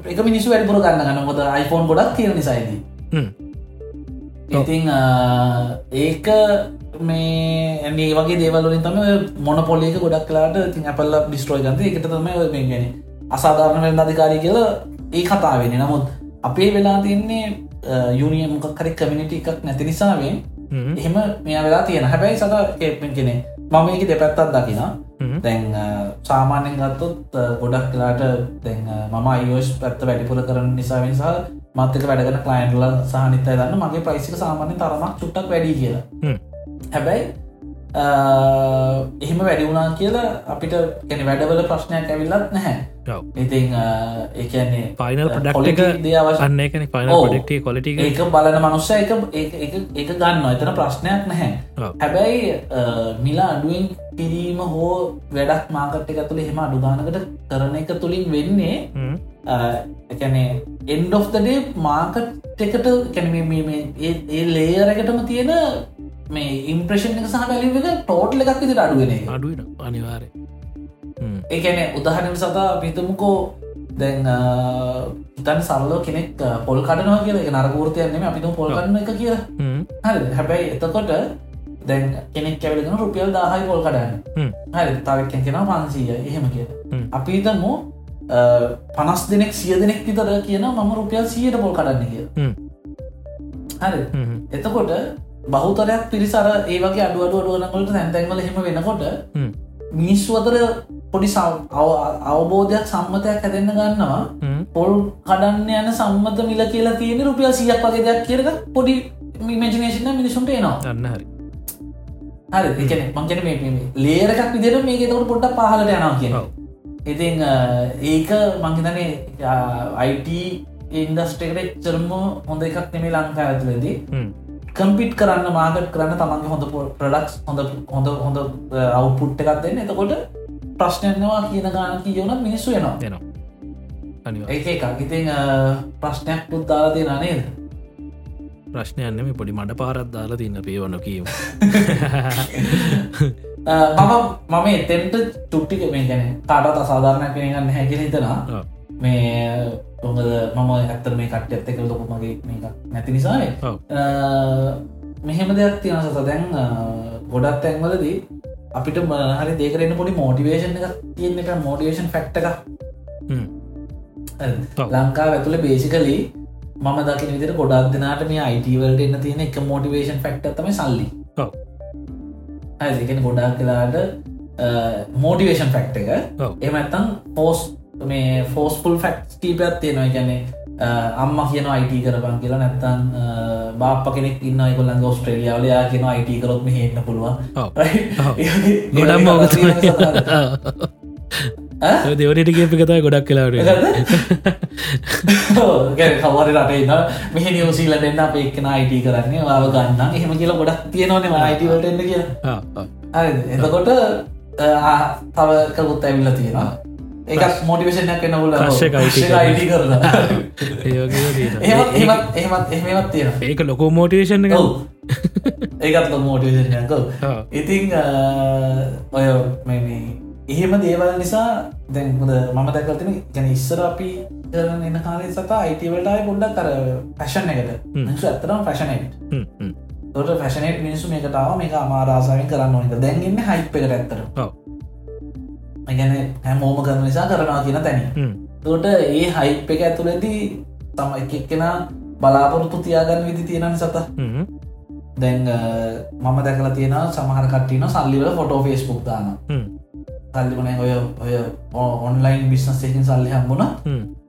එක මිනිස්සු වැඩිපුර ගන්න ගන්න. මොද iPhoneෆෝන් ගොඩක් තියෙන නිසයිද. ඉතිං ඒක මේ ඇන්නේ වගේ දේවලින් තම මොන පොලික ගොඩක් කලාට තින් අපල්ල ඩිස්ට්‍රෝයි ගන්ත එකට තම මේ ගැන අසාධාරණ වෙල් අධිකාරී කියල ඒ කතාවෙන නමුත් අපේ වෙලා තින්නේ යුනිය මොකක් කරි කමිනිට එකක් නැති නිසාවෙන් එහෙම මෙයා වෙලා තියෙන හැබැයි කෙපෙන් කෙනෙ මම එක දෙපැත්තත් දකිනා දැන් සාමාන්‍යෙන් ගත්තොත් ගොඩක් කලාට දැන් මම අයෝස් පැත්ත වැඩිපුර කරන නිසාවෙන් සහ මත්තක වැඩගන කලයින්ටල සහනිත දන්න මගේ ප්‍රයිසික සාමාන්‍ය තරමක් චුට්ටක් වැඩි කියලා. හැබැයි එහෙම වැඩි වුණා කියලා අපිට ගැන වැඩවල ප්‍රශ්නයක් ඇවිල්ලත් නැහැ. ඉතින් ඒන්නේ පයිනල් පඩක්ට දේවශන්න අන්න පයින පඩක්ටේ කොලට ඒක බලන මනුස්ස එක එක ගන්න එතන ප්‍රශ්නයක් නැහැ. හැබැයි මිලා අඩුවෙන් පිරීම හෝ වැඩක් මාකට් එක තුළ හෙම අඩුදානකට කරන එක තුළින් වෙන්නේ එකනේ එන්ඩ දඩේ මාකට් එකට කැන ඒ ලේරකටම තියෙන මේ ඉම්ප්‍රේෂන් එක සහ වැලිව එක ටෝට්ල එකක් විදිට අඩුවෙන අඩුවට අනිවාරය ඒකැන උදාහරණ සතා පිතමුකෝ දැන් ඉතන් සල්ලෝ කෙනෙක් පොල් කටනවා කියල. එක නරගූර්තයන්නෙම අපිතු පොල් කන්න එක කිය හරි හැබැයි එතකොට දැන් කෙනෙක් කැවලගෙන රුපියල් දාහයි පොල් කඩන්න. හරි තවක් කෙන පන්සීය. එහෙම කිය අපිතමු පනස් දෙනෙක් සිය දෙනෙක් විතර කියන මම රුපියල් සියට පොල් කඩන්න කිය හරි එතකොට බහුතරයක් පිරිසර ඒවගේ අඩුවඩුව අඩුවනකොට තැන්තැන්වල හෙම වෙනකොට මිනිස්සු අතර පොඩි අවබෝධයක් සම්මතයක් හැදෙන්න්න ගන්නවා. පොල් කඩන්න යන සම්මත මිල කියලා තියෙන රුපියල් සියක් වගේ දෙයක් කියරක පොඩි මිමජිනේෂන මිනිසුන්ට එනවා. අන්න හරි. හරි එකන මංකන මේ ලේරකක් විදිර මේක තකට පොඩ්ඩ පහලට යනවා කියන ඉතින් ඒක මංහිතනේ අයිට ඉන්දස්ටේකට චරම හොඳ එකක් නෙමේ ලංකා ඇතුලදී කම්පිට් කරන්න මාගට කරන්න තමන්ගේ හොඳ ප්‍රඩක්ස් හොඳ හොඳ හොඳ අවුපුට් එකක් දෙන්න. එතකොට ප්‍රශ්නයනවා කියන ගාන කියවනත් මිනිස්සු වෙනවා දෙනවා ඒ එකක්. ඉතින් ප්‍රශ්නයක් පුත් දාලාතිය නනේද ප්‍රශ්නයන්නම පොඩි මඩ පාරත් දාලා තින්න පේවන කීම මම මම එතෙන්ට තුට්ටික මේ ගැන කාටත් අසාධාරණයක් කෙනගන්න හැකිල හිතනා මේ ඔොද මම ඇත්තර මේ කට ඇත්තක ලොකු මගේ මේක නැති නිසායි මෙහෙම දෙයක් තියෙන සත දැන් ගොඩත් තැන්වලදී අපිට මහරි දේකරන්න පොඩි මෝටිවේෂන් එක තියෙන එක මෝටිවේෂන් ෆක්ට එක ලංකා ඇතුළ බේසිකලී මම දකින විදිර ගොඩක් දෙනාට මේ අයිටවලට එන්න තියෙන එක මෝටිවේෂන් ෆක්ට තම සල්ලි. ඇතිකෙන ගොඩක් කලාට මෝටිවේෂන් ෆක්ට එක. එමත්තම් පෝස් මේ ෆෝස්පුල් ෆක්් කීපයක් තියෙනවා. ගැනේ අම්ම කියන අයිට කරපන් කියලා නැත්තන් බාප කෙනෙක් ඉන්න කොල්ලන් ඔස්ට්‍රේලියාවල යා කියන අයිට කරොත්ම හෙන්න පුළුවන්. ගොඩම් දෙවනට කියපි කතා ගොඩක් කලාට කවර රටන්න මෙහ නිවසීලට එන්න අප එක්න අයිට කරන්නේ. වාව ගන්න එහෙම කියලා ගොඩක් තියෙනවන අයිටවලට එන්න කියලා. එතකොට තව කකුත් ඇවිල්ල තියෙනවා ඒකත් මෝටිවේෂනයක් එන්නවල අයිට කරන එහමත් එහමත් එහෙමත් තියෙන ඒක ලොකෝ මෝටිවේෂන් එක ඒකත් මෝටිවේෂනයක ඉතිං ඔය එහෙම දේවල් නිසා දැන්හොද මම දැකල්තින ගැන ඉස්සර අපි කරන එන්න කාලේ සතා අයිටවලටයි පොඩ්ඩක් කර පැෂන් එකට. නිසු ඇතරම් ෆැෂනට තොට ෆැෂනට මිනිසු මේකතාව මේක අමාරාසාවෙන් කරන්න ඕනික දැන්ගන්න හයිප් එකට ඇත්තර ගැන හැමෝම කරන නිසා කරනවා කියන තැන තොට ඒ හයිප් එක ඇතුළදී තම එකක්කෙන බලාපොරොත්තු තියාගන්න විදි තියෙනන සත දැන් මම දැකල තියෙන සමහර කට්ටින සල්ලිවල ෆොටෝ ෆේස්බුක් දාන සල්ලිමන ඔය ඔය ඔන්ලයින් බිස්නස් එකින් සල්ලි හම්බුණ.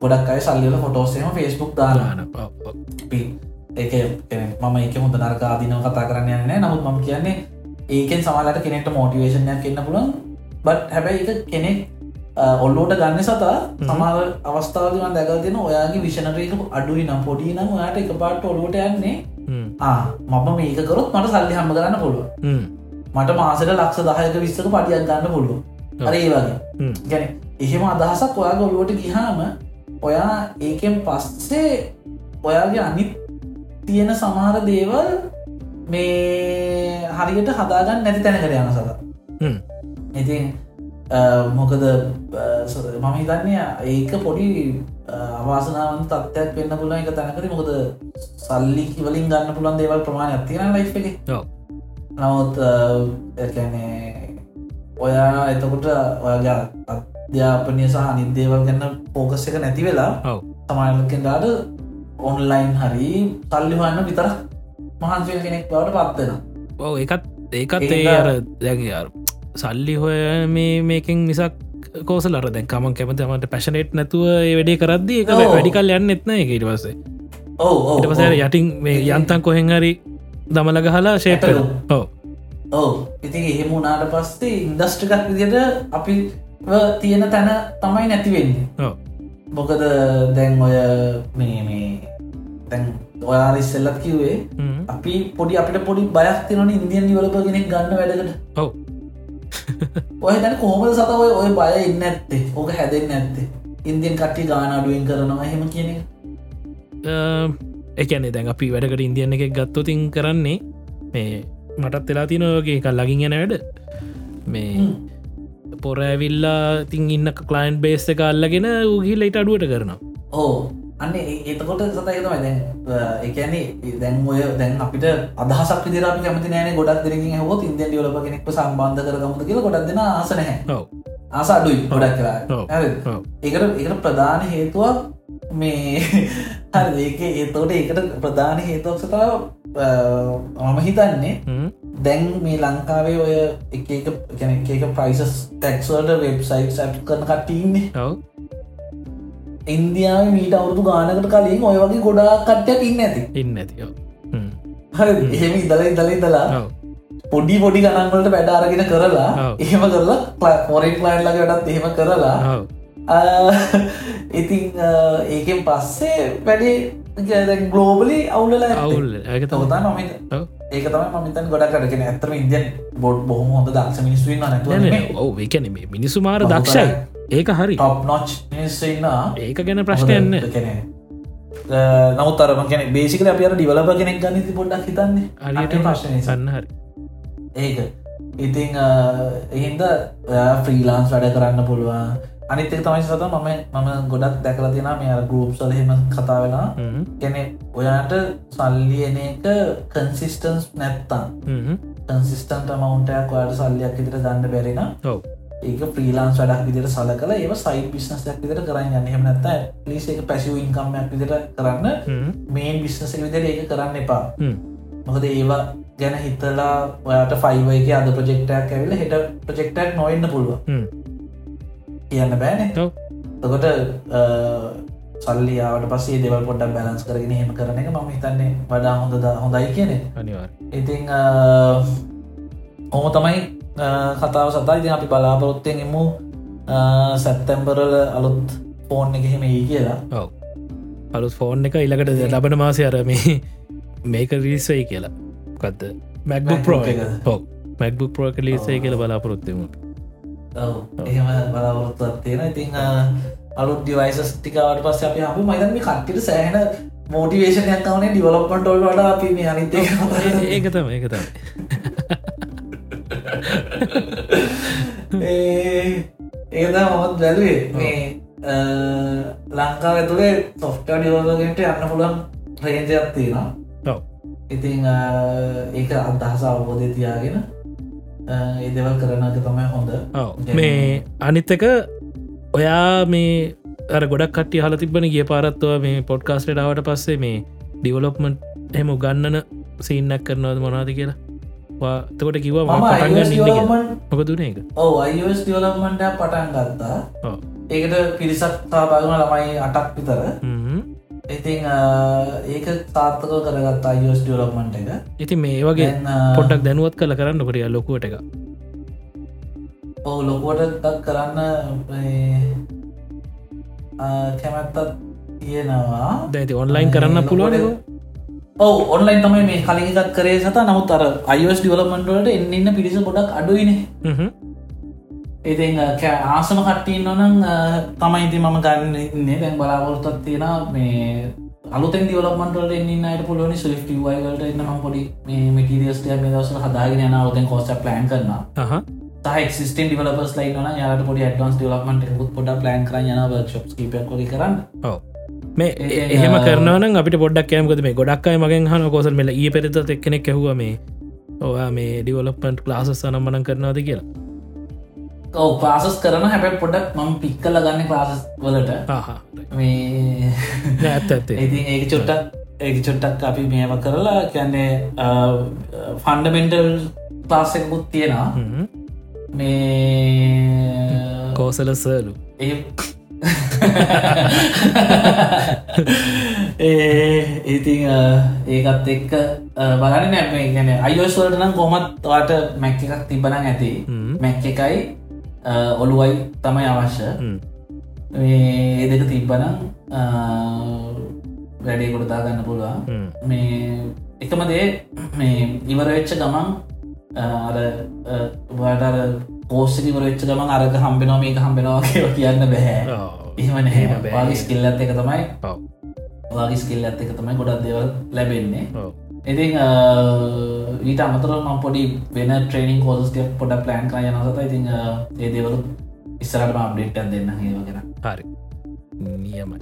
ගොඩක් අයි සල්ලිවල ෆොටෝසේම ෆේස්බුක් දාන ඒක මම එක හොඳ නර්කාදීනව කතා කරන්න යන්න නමුත් මම කියන්නේ ඒකෙන් සමලට කෙනෙට මෝටිවේශනයක් එන්න පුළන් බට හැබැයි එක කෙනෙක් ඔල්ලෝට ගන්න සතා සමාව අවස්ථාවදන් දැකල් දෙෙන ඔයාගේ විෂණරයක අඩුයි නම් පොඩි නම් ඔයාට එක පාට ඔලුවට යන්නේ මම මේක කරොත් මට සල්ලි හම්ම කරන්න පුළුව මට මාසට ලක්ෂ දහයක විස්සක පටියක් ගන්න පුළුව අරේ වගේ. ගැන එහෙම අදහසක් ඔයා ගොලුවට ගිහාම ඔයා ඒකෙන් පස්සේ ඔයාගේ අනිත් තියෙන සමහර දේවල් මේ හරියට හදාගන්න නැති තැනකට යන සත ඉතින් මොකද මම හිතන්නේ ඒක පොඩි අවාසනාවන් තත්ත්යක් වෙන්න පුලන් එක තැනකර මොකද සල්ලි වලින් ගන්න පුළන් දේවල් ප්‍රමාණයක් තියෙන ලයි් එක. නමුත් ඇැනේ ඔයා එතකොට ඔයාගේ අධ්‍යාපනය සහ අනිදේවල් ගන්න පෝකස් එක නැති වෙලා ඔව්. තමයිලකෙන්ඩාට ඔන්ලයින් හරි සල්ලිහන්න විතර මහන්සය කෙනෙක් බවට පත්වෙන ඔව එකත් ඒකත් ඒ අර දැග සල්ලි හොය මේ මේකින් මිසක් කෝසලර දැන් කමන් කැමතමට පැශනට් නැතුව වැඩේ කරද්දී එක. වැඩිකල් යන්න එත්න එක ඉට පසේ ඕ ඉට පසර යටින් මේ යන්තන් කොහෙන් හරි දමලග හලා ශේප. ඕ ඕ ඉතින් එහෙම උනාට පස්සේ ඉන්දස්ට්‍රිකක් විදිට අපි තියෙන තැන තමයි නැතිවෙන්නේ මොකද දැන් ඔය මේ මේ දැන් ඔයා ඉස්සෙල්ලත් කිව්වේ අපි පොඩි අපිට පොඩි බයක් තිනන ඉන්දියන් දිවලප කෙනෙක් ගන්න වැඩකට. ඔව් ඔය දැන් කොහොමද සත ඔය බය ඉන්න ඇත්තේ ඕක හැදෙන් ඇත්තේ ඉන්දියන් කට්ටි ගාන අඩුවෙන් කරනවා එහෙම කියන එක? එකනේ දැන් අපි වැඩකට ඉන්දියන්න එකක් ගත්තොතින් කරන්නේ මේ මටත් වෙලා තිනෝගේ එක ලගින් යන වැඩ. මේ පොර ඇවිල්ලා තින් ඉන්න කලයින් බේස්ස එක අල්ලගෙන උගිල් ලයිට අඩුවට කරනවා. ඕ අන්න එතකොට සතයතමයි දැන් එකන්නේ දැන් ඔය දැන් අපිට අදහසක් දිරපි කැමති නෑන ගොඩක් දෙරකින් හොත් ඉන්දියන් ියලප කෙනෙක් සම්බන්ධ කරගමුද කියලා ගොඩක් දෙෙන ආසනහැ ඔව්. ආස අඩුයි ගොඩක් කරා. ඒකට ඒකට ප්‍රධාන හේතුවක් මේ හරි ඒක ඒතෝට ඒකට ප්‍රධාන හේතුවක් සතාව මම හිතන්නේ. දැන් මේ ලංකාවේ ඔය එක එක ගැන එක ප්‍රයිසස් ටැක්ස්වලට වෙබ්සයිට් සැට් කරන කටීන්නේ ඉන්දියාව මීට අවුරුදු ගානකට කලින් ඔය වගේ ගොඩා කට්ටයක් ඉන්න ඇති. ඉන්න ඇති. හරි එහෙම ඉදල ඉදල ඉදලා ඔව්. පොඩි පොඩි ගණන්වලට වැඩාරගෙන කරලා ඔව්. එහෙම කරලා පොරෙන් ලයින් ලගේ වැඩත් එහෙම කරලා. ඉතින් ඒකෙන් පස්සේ වැඩේ ගලෝබලි අවුලල අවුල් ඇක තවතා නොම. ඒක තම මතන් ගොඩක් කරගෙන ඇතරම ඉන්දියන් බොඩ් බොහම හොඳ දක්ෂ මිනිස්වන්න නැතුව ඔව ඒකැන මේ මිනිසු මාර දක්ෂයි ඒක හරි. ටොප් නොච් මිනිස්සන්න ඒක ගැන ප්‍රශ්නයන්න නමුත් අරම කෙන බේසිකල අප අර ඩිවලප කෙනෙක් ගන්න පොඩ්ඩක් හිතන්නේ. අරියට ප්‍රශ්නය සන්න හරි. ඒක. ඉතිං එහින්ද ෆ්‍රීලාන්ස් වැඩ කරන්න පුළුවන්. අනිතක තමයි සත මම මම ගොඩක් දැකල තින මේ ගරුප් සලහෙම කතා වෙලා. ගැන ඔයාට සල්ලියන එක කන්සිිස්ටන්ස් නැත්තම්. හ්ම්. කන්සිිස්ටන්ට මවන්ටයක් ඔයාට සල්ලියක් විතර ගන්න බැරින ඔව් ඒක ්‍රීලාන්ස් වැඩක් විදිර සල කල ඒ සයි බිස්නස්යක් විතර කරන්න යන්න හෙම නැත ලිස එක පැසිව ඉන්කම්මයක් විදිර කරන්න. මේන් බිස්නස විදිර ඒක කරන්න එපා. මොකද ඒවා ගැන හිතලා ඔයාට ෆයිවයික අද ප්‍රජෙක්ටයක් ඇවිල හෙට ප්‍රජෙක්ටක් නොවෙන්න පුළුව. කියන්න බෑනේ. තකොට සල්ලියාවට පස්සේ දෙවල් පොඩ්ඩක් බැලන්ස් කරගෙන හෙම කරන එක මම හිතන්නේ වඩා හොඳද හොඳයි කියනෙ ඉතිං ඔහොම තමයි කතාව සතයි ඉතින් අපි බලාපොරොත්තයෙන් එමු සැත්තැම්බරල අලුත් ෆෝන් එක හෙම ඒ කියලා. ඔව්. අලුත් ෆෝන් එක ඉලකට ලබන මාසය අර මේ මේක රිස්සයි කියලා. කත්ද මැක්බු MacBook ප්‍රෝ එක. හෝ මැක්බු ප්‍රෝක ලිසය කියල බලාපොරොත්තම එහෙම බලාපොරොත්තුවක් තියෙන ඉතිං අ, අලුත් ඩිවයිසස් ටිකාවට පස්ස අපි අපි මයිතන් මේ කට්ටිට සෑහන මෝටිවේෂනයක් කවනේ ඩිවලොප්පන්ටෝල් වඩා අපි මේ අනිත ඒක තම තම ඒද මොත් බැලුවේ. මේ ලංකාව ඇතුළේ සොෆ්ට ඩියෝගට යන්න පුළුවන් රේජයක් තියෙනවා. ඔව්. ඉතිං ඒක අදහස අවබෝධය තියාගෙන අ, ඒ දෙවල් කරනක තමයි හොඳ. මේ අනිත්තක ඔයා මේ අර ගොඩක් කට්ටිය හල තිබන ගිය පාරත්තුව මේ පොඩ්කාස්ටට ආවට පස්සේ මේ ඩිවලොප්මන්ට් හෙම ගන්නන සීන්නක් කරනවද මොනාද කියලා තකොට කිව්වා මම පටන්ගන්න iOS ඉන්න development- මොක දුන එක ඔව අයිස් ඩියවලම්මන්ට පටන් ගත්තා. ඒකට පිරිසක් සහභාගන ළමයි අටක් විතර. හ්ම්. ඉතිං අ, ඒක තාත්තක කරගත් අයිස් ඩියවලක්මන්ට එක. ඉති මේ වගේ පොඩ්ඩක් දැනුවත් කළ කරන්න කොටිය ලොකුවට එක ඔව ලොකුවට දක් කරන්න කැමැත්තත් තියෙනවා. දැති ඔන්ලයින් කරන්න පුළුවන් ඔව ඔන්ලයින් තමයි මේ කලින් එකත් කරේ සත. නමුත් අර අයිස් ඩියවලමන්ටලට එන්න ඉන්න පිරිස ගොඩක් අඩුවනේ ඉතින් ආසම කට්ටීන්න නම් තමයි ඉති මම ගන්න ඉන්නේ. දැන් බලාපොරොත්තත් තියෙන මේ අලුතෙන් දිවලක්මන්ටල ඉන්න අයට පුළුවනි. සුලි් වයිවලට එන්න ම පොඩි මේ මටිරියස්ටය මේ දවසල හදාගෙන යන අලුතෙන් කොස්ට ප්ලෑන් කරන්න හහ ක්සිස්ටන් ඩිවලපස් ලයි න යාට පොඩි ඩවන්ස් ඩලක්මට කුත් පොඩ ප්ලන් කර යන වර්ක්ෂප් කීපයක් වගේ කරන්න. ඔව මේ ඒ- එහෙම කරනවන අපිට පොඩක් කෑමකද මේ ගොඩක්යි මගෙන් හන කොසල් මෙල ඒ පෙරිත එක්කෙනෙක් ඇහුව මේ ඔයා මේ ඩිවලප්පන්ට් ලාසස් සනම්මන කරනවාද කියලා. ඔව ලාසස් කරන හැබැ පොඩක් මම පික්කල ගන්න ලාසස් වලට. මේ ඇත්ත ඇත්තේ. ඉතින් ඒක චොට්ටක් ඒක චොට්ටක් අපි මේම කරලා කියන්නේ ෆන්ඩමෙන්ටල් ලාසකුත් තියෙනවා. මේ කෝසල සලු ඒ ඒ ඉතිං ඒකත් එක්ක බලන නැම ගැන අයෝස්වලට නම් කොමත් වාට මැක් එකක් තිබන ඇති. මැක් එකයි ඔළුවයි තමයි අවශ්‍ය. ඒ දෙක තිබ්බනම් වැඩේ කොටතා ගන්න පුළුවන්. මේ එකම දේ මේ ඉවරවෙච්ච ගමන් අර වාටර පෝස්සික වරච්ච ගමන් අරග හම්බෙනවා මේක හම්බෙනවා කියව කියන්න බැහැ එහෙම එහෙම නැහැ බෑ. වාගේ ස්කිල් ඇත් එක තමයි. වාගේ ස්කිල් ඇත් එක තමයි ගොඩක් දේවල් ලැබෙන්නේ. අ, ඊට අමතර ම පොඩි වෙන ට්‍රේනිින් කෝස්ටිය පොඩ ප්ලෑන් කර යනසත ඉතින් අ, ඒ දේවලු ඉස්සරට අප්ඩේට්ටක් දෙන්න ඒවගෙන හරි. නියමයි.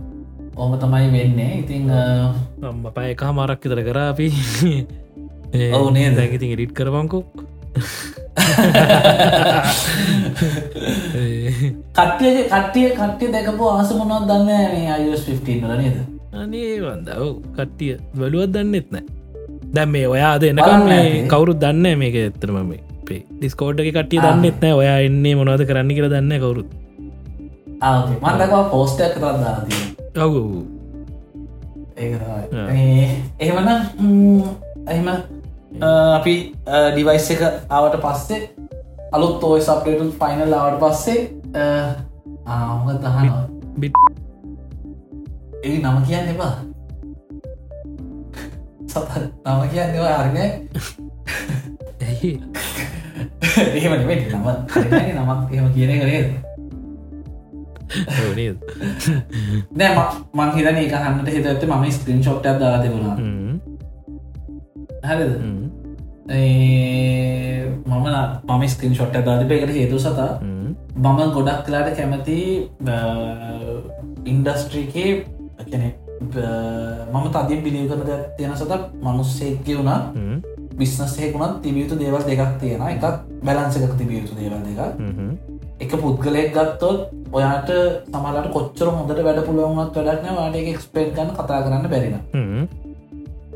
ඕම තමයි වෙන්නේ. ඉතිං අම්ම පය එක හමාරක් විතර කරාපි ඔව් නේද? දැකිතින් ඉඩිට් කරවංකු කට්ටිය කට්ටිය කට්ටිය දැකපු ආස මොනවත් දන්න මේ අයස් 15 වල නේද? අනේ වන්ද ඔව් කට්ටිය බලුවත් දන්නෙත් නෑ දැම් මේ ඔයා දෙනකම් මේ. කවුරුත් දන්න මේක එත්තරම මේ ඩිස්කෝඩ් එක කටිය ආ. දන්නෙත් නෑ ඔයා එන්නේ මොනවද කරන්න කියර දන්න කවුරුත්. මන්දකව පෝස්ටයක් කරන්න දාතිය ඔවු. ඒ ආ. එහෙමන එහෙම අපි ඩිවයිස් එක ආවට පස්සේ අලුත් ඔය සප්ටේටල් ෆයිනල් ආවට පස්සේ ආම දහනවා බිට් ඒ නම කියන්න එපා. සත නම කියන්න අරග ඇහි එහෙම නම හරිනේ නමක් එහෙම කියන එක නේද? නෑ ම- හිතන එක හන්නට හිතඇත ම ස්ක්‍රීන් ෂොට්ටක් දාලා තිබුණා හරිද? මම මම ස්ක්‍රීන් ෂොට්ට දාතිප එකට හේතු සතා මම ගොඩක් කලාට කැමති ඉන්ඩස්ට්‍රීකේ කැනෙ මම තදින් පිළිව කරන තියෙන සත මනුස්සෙක්ක වුණා බිස්නස්සෙකුණත් තිබියුතු දේවල් දෙකක් තියෙන එකක් බැලන්සකක් තිබියයුතු දේවල් දෙක එක පුද්ගලයක් ගත්තොත් ඔයාට සමලට කොච්චර හොඳට වැඩ පුළුවන්ත් වැඩක්න වාට එක එක්ස්පේට් ගන්න කතා කරන්න බැරින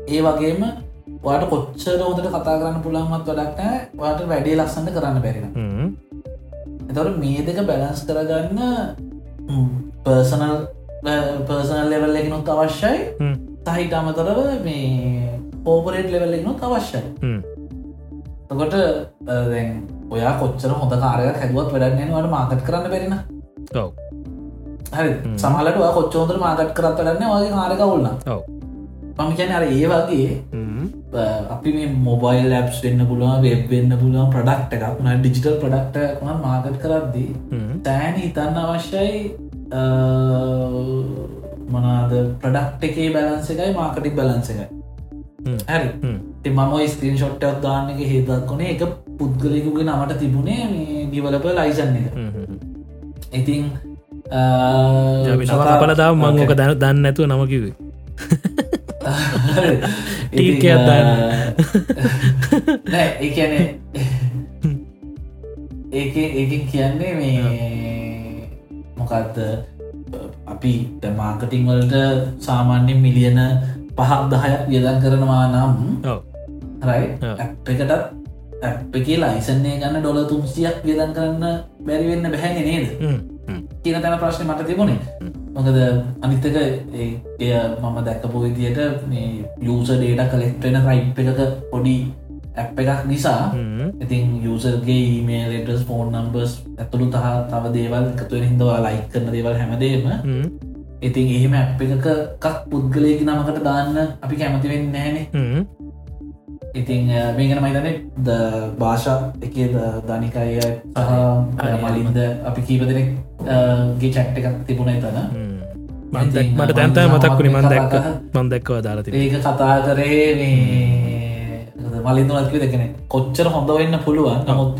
ඒ වගේම වාට කොච්චර හොඳට කතා කරන්න පුළන්මත් වැඩක්නෑ වාට වැඩේ ලස්සන්න කරන්න බැරින එතවට මේ දෙක බැලන්ස් කරගන්න පර්සනල් පර්සනල් ලෙවල් එකනුත් අවශ්‍යයි. සහිට අමතරව මේ පෝපරේට් ලෙවල් එකනුත් අවශ්‍යයි. තකොට දැන් ඔයා කොච්චර හොඳ කාරයක් හැදුවත් වැඩන්නේන වට මාකට් කරන්න බැරින හරි. සමහලට කොච්චෝදර මාකට් කරත් වැඩන්න වගේ කාරකවුල්න්න ඔව් මම කියන අර ඒ වගේ අපි මේ මොබයිල් ලැප්ස් වෙන්න පුළුවන් වෙබ් වෙන්න පුළුවන් ප්‍රඩක්් එකක් න ඩිජිටල් ප්‍රඩක්ට ම මාකට් කරද්දී තෑන හිතන්න අවශ්‍යයි මොනාද ප්‍රඩක්් එකේ බැලන්ස එකයි මාකටික් බලන්ස එකයි. හැරි. ඉතින් මම ස්ක්‍රීන් ෂොට්ටක් දාන්න එක හේදක් කොනේ එක පුද්ගලයකුගේ නමට තිබුණේ මේ ගිවලප ලයිසන් එක. ඉතින් පලදාව මංක දැන දන්න ඇතුව නමකිවේ ටීකයක් දාන්න. නෑ ඒ කියනේ ඒක ඒකින් කියන්නේ මේ මොකක්ද අපි මාර්කටිං වලට සාමාන්‍යෙන් මිලියන පහක් දහයක් වියදන් කරනවා නම් රයි. එකටත් ඇප් එක ලයිසන්නේ ගන්න ඩොල තුම්සියක් වියදන් කරන්න බැරිවෙන්න බැහැ නේද? කියන තැන ප්‍රශ්න මට තිබුණේ මොකද අනිත්තක එය මම දැක්කපු විදියට මේ යස ඩේට කලෙක්ටෙන රයිප් එකක පොඩි ඇප් එකක් නිසා ඉතින් යසගේ ඊමේලටස් ෆෝන් නම්බර්ස් ඇතුළු තහ තව දේවල් එකතුව හිදවා ලයික් කරන දේවල් හැමදේම ඉතින් එහෙම ඇප් එකක කක් පුද්ගලයකි නමකට දාන්න අපි කැමතිවෙන්න නෑනේ ඉතින් මේගෙන මයිතන ද භාෂා එකේ ධනිකය සහ මලින්ද අපි කීපදෙනෙක් ගේ චැට්ට එකක් තිබුණ එතන. මට තැන්ත මතක්කුණි මන් දැක්ක මන් දැක්කව දාලති ඒක කතා කරේ මේ මලින්ද ලත්කි දෙකන. කොච්චර හොඳ වෙන්න පුළුවන්. නමුත්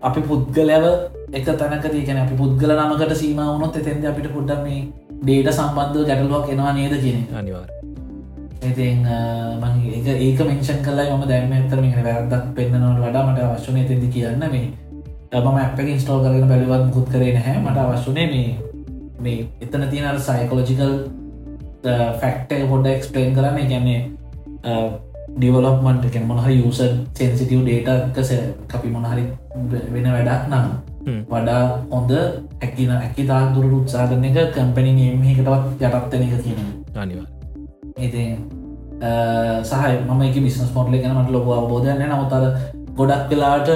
අපි පුද්ගලව එක තැනකදී ගැන අපි පුද්ගල නමකට සීම වුණොත් එතැන්ද අපිට පුඩ්ඩ මේ ඩේට සම්බන්ධව ගැටලුවක් එනවා නේද කියන අනිවාර් ඉතින් මං ඒ ඒක මෙංෂන් කලයි ම දැම ඇතර මේ වැරදක් පෙන්න්නනවට වඩා මට අවශ්‍යනය තිදි කියන්න මේ තම අප ඉස්ටෝල් කරන බැලිවත් මුකුත් කරේ නැහැ. මට අවශ්‍යනේ මේ මේ එතන තියෙන සයිකොලජිකල් ෆැක්ට හොඩ එක්ස්පලේන් කරන්න. ගැන්නේ ඩිවලොප්මන්ට කෙන මොහරි යුස සෙන්සිටව් ඩේට කස අපි මොනහරි වෙන වැඩක් නම් වඩා හොඳ ඇකින ඇකි තාදුර උත්සාගන එක කම්පනි නම්හකටවත් යටත්තන එක කියන අනිවා ඉති සහය මම එක බිස්නස් මොටල ගැන මට ලොබ අවබෝධයන නමුතර ගොඩක් වෙලාට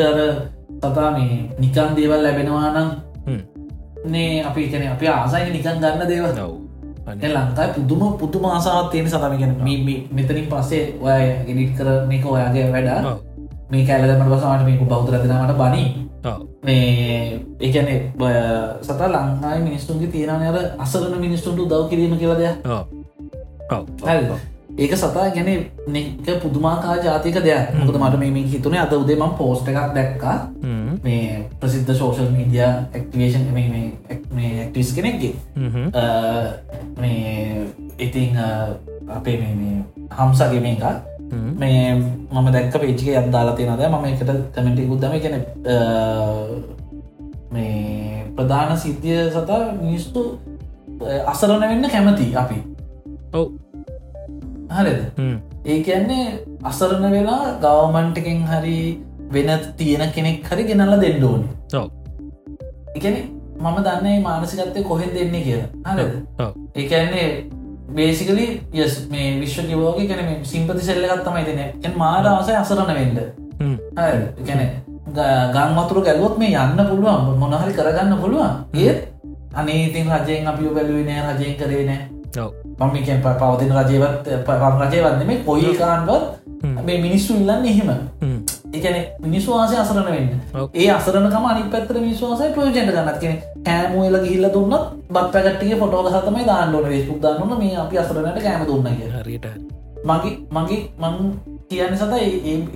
ලංකායිනිසුටර තතා මේ නිකන් දේවල් ලැබෙනවා නම් නේ අපි කන අපි ආසයි නිකන් ගන්න දේවල්. ඔව්. ලංකායි පුදුම පුදුම ආසාවත් තියෙන සතමගෙන මෙතනින් පස්සේ ඔය ගෙඩිට් කර මේක ඔයාගේ වැඩ. මේ කැලදමට පසාට මේක බෞතරදනමට බනි මේ ඒකැනෙ සත ලංකායි මිනිස්තුන්ගේ තියෙනනර අසරන මිනිස්තුන්ට දව කිරීම කියලද ඒක සතා ගැන නෙක පුදුමාකා ජාතික දෙයක්. මොකද මට මේ හිතුන අද උදේම පෝස්ට එකක් දැක්කා. මේ ප්‍රසිද්ධ සෝෂල් මීඩිය ඇක්ටිවේෂන් මේ ඇක්ටිස් කෙනෙක්ගේ. මේ ඉතිං අපේ මේ හම්සගේ මේක. හ්ම්. මේ මම දැක්ක පේචික අදදාලා තියෙනද මම එකට කමෙන්ටි ගුද්දම කෙන මේ ප්‍රධාන සිද්ධිය සතා මිනිස්තු අසරණ වෙන්න කැමති අපි. ඔව් හරිද? ඒ කියන්නේ අසරණ වෙලා ගවමන්ටකෙන් හරි වෙන තියෙන කෙනෙක් හරි ගෙනල්ල දෙන්න ඕනි. එකන මම දන්නේ මානසිකත්තය කොහෙන් දෙන්නේ කියලා. හරිද? ඔව්. ඒකන්නේ බේසිකලි යස් මේ විශ්ව කිවෝගේ කැන සිම්පති සෙල්ලගත්තමයි දෙන මාර අවසය අසරණ වෙන්ඩ ගැන ගංමතුරු ගැලුවොත් මේ යන්න පුළුවන්. මොනහරි කරගන්න පුළුවන්. ඒත් අනේතින් රජයෙන් අපිෝ බැලුවනෑ රජයෙන් කරේ නෑ මමිකැන් පවතින රජයවත් පම් රජයවන්න මේ කොයි කාන්වත්. මේ මිනිස්සු ඉල්ලන්න එහෙම. හ්ම්. එකන මිනිස්සු වාසය අසරන වෙන්න. ඒ අසරනකම අනි පැත්තර මිනිස්වාසය ප්‍රයෝජනට ගන්නත් කියෙන කෑමුවල ගිල්ල දුන්නත් බත් පැකට්ටිය ෆොටෝග සතමයි දාන්නඩන වේස්පුක් දන්නන මේ අපි අසරනට කෑම දුන්න කිය හරියට. මගේ මගේ මං කියන්න සත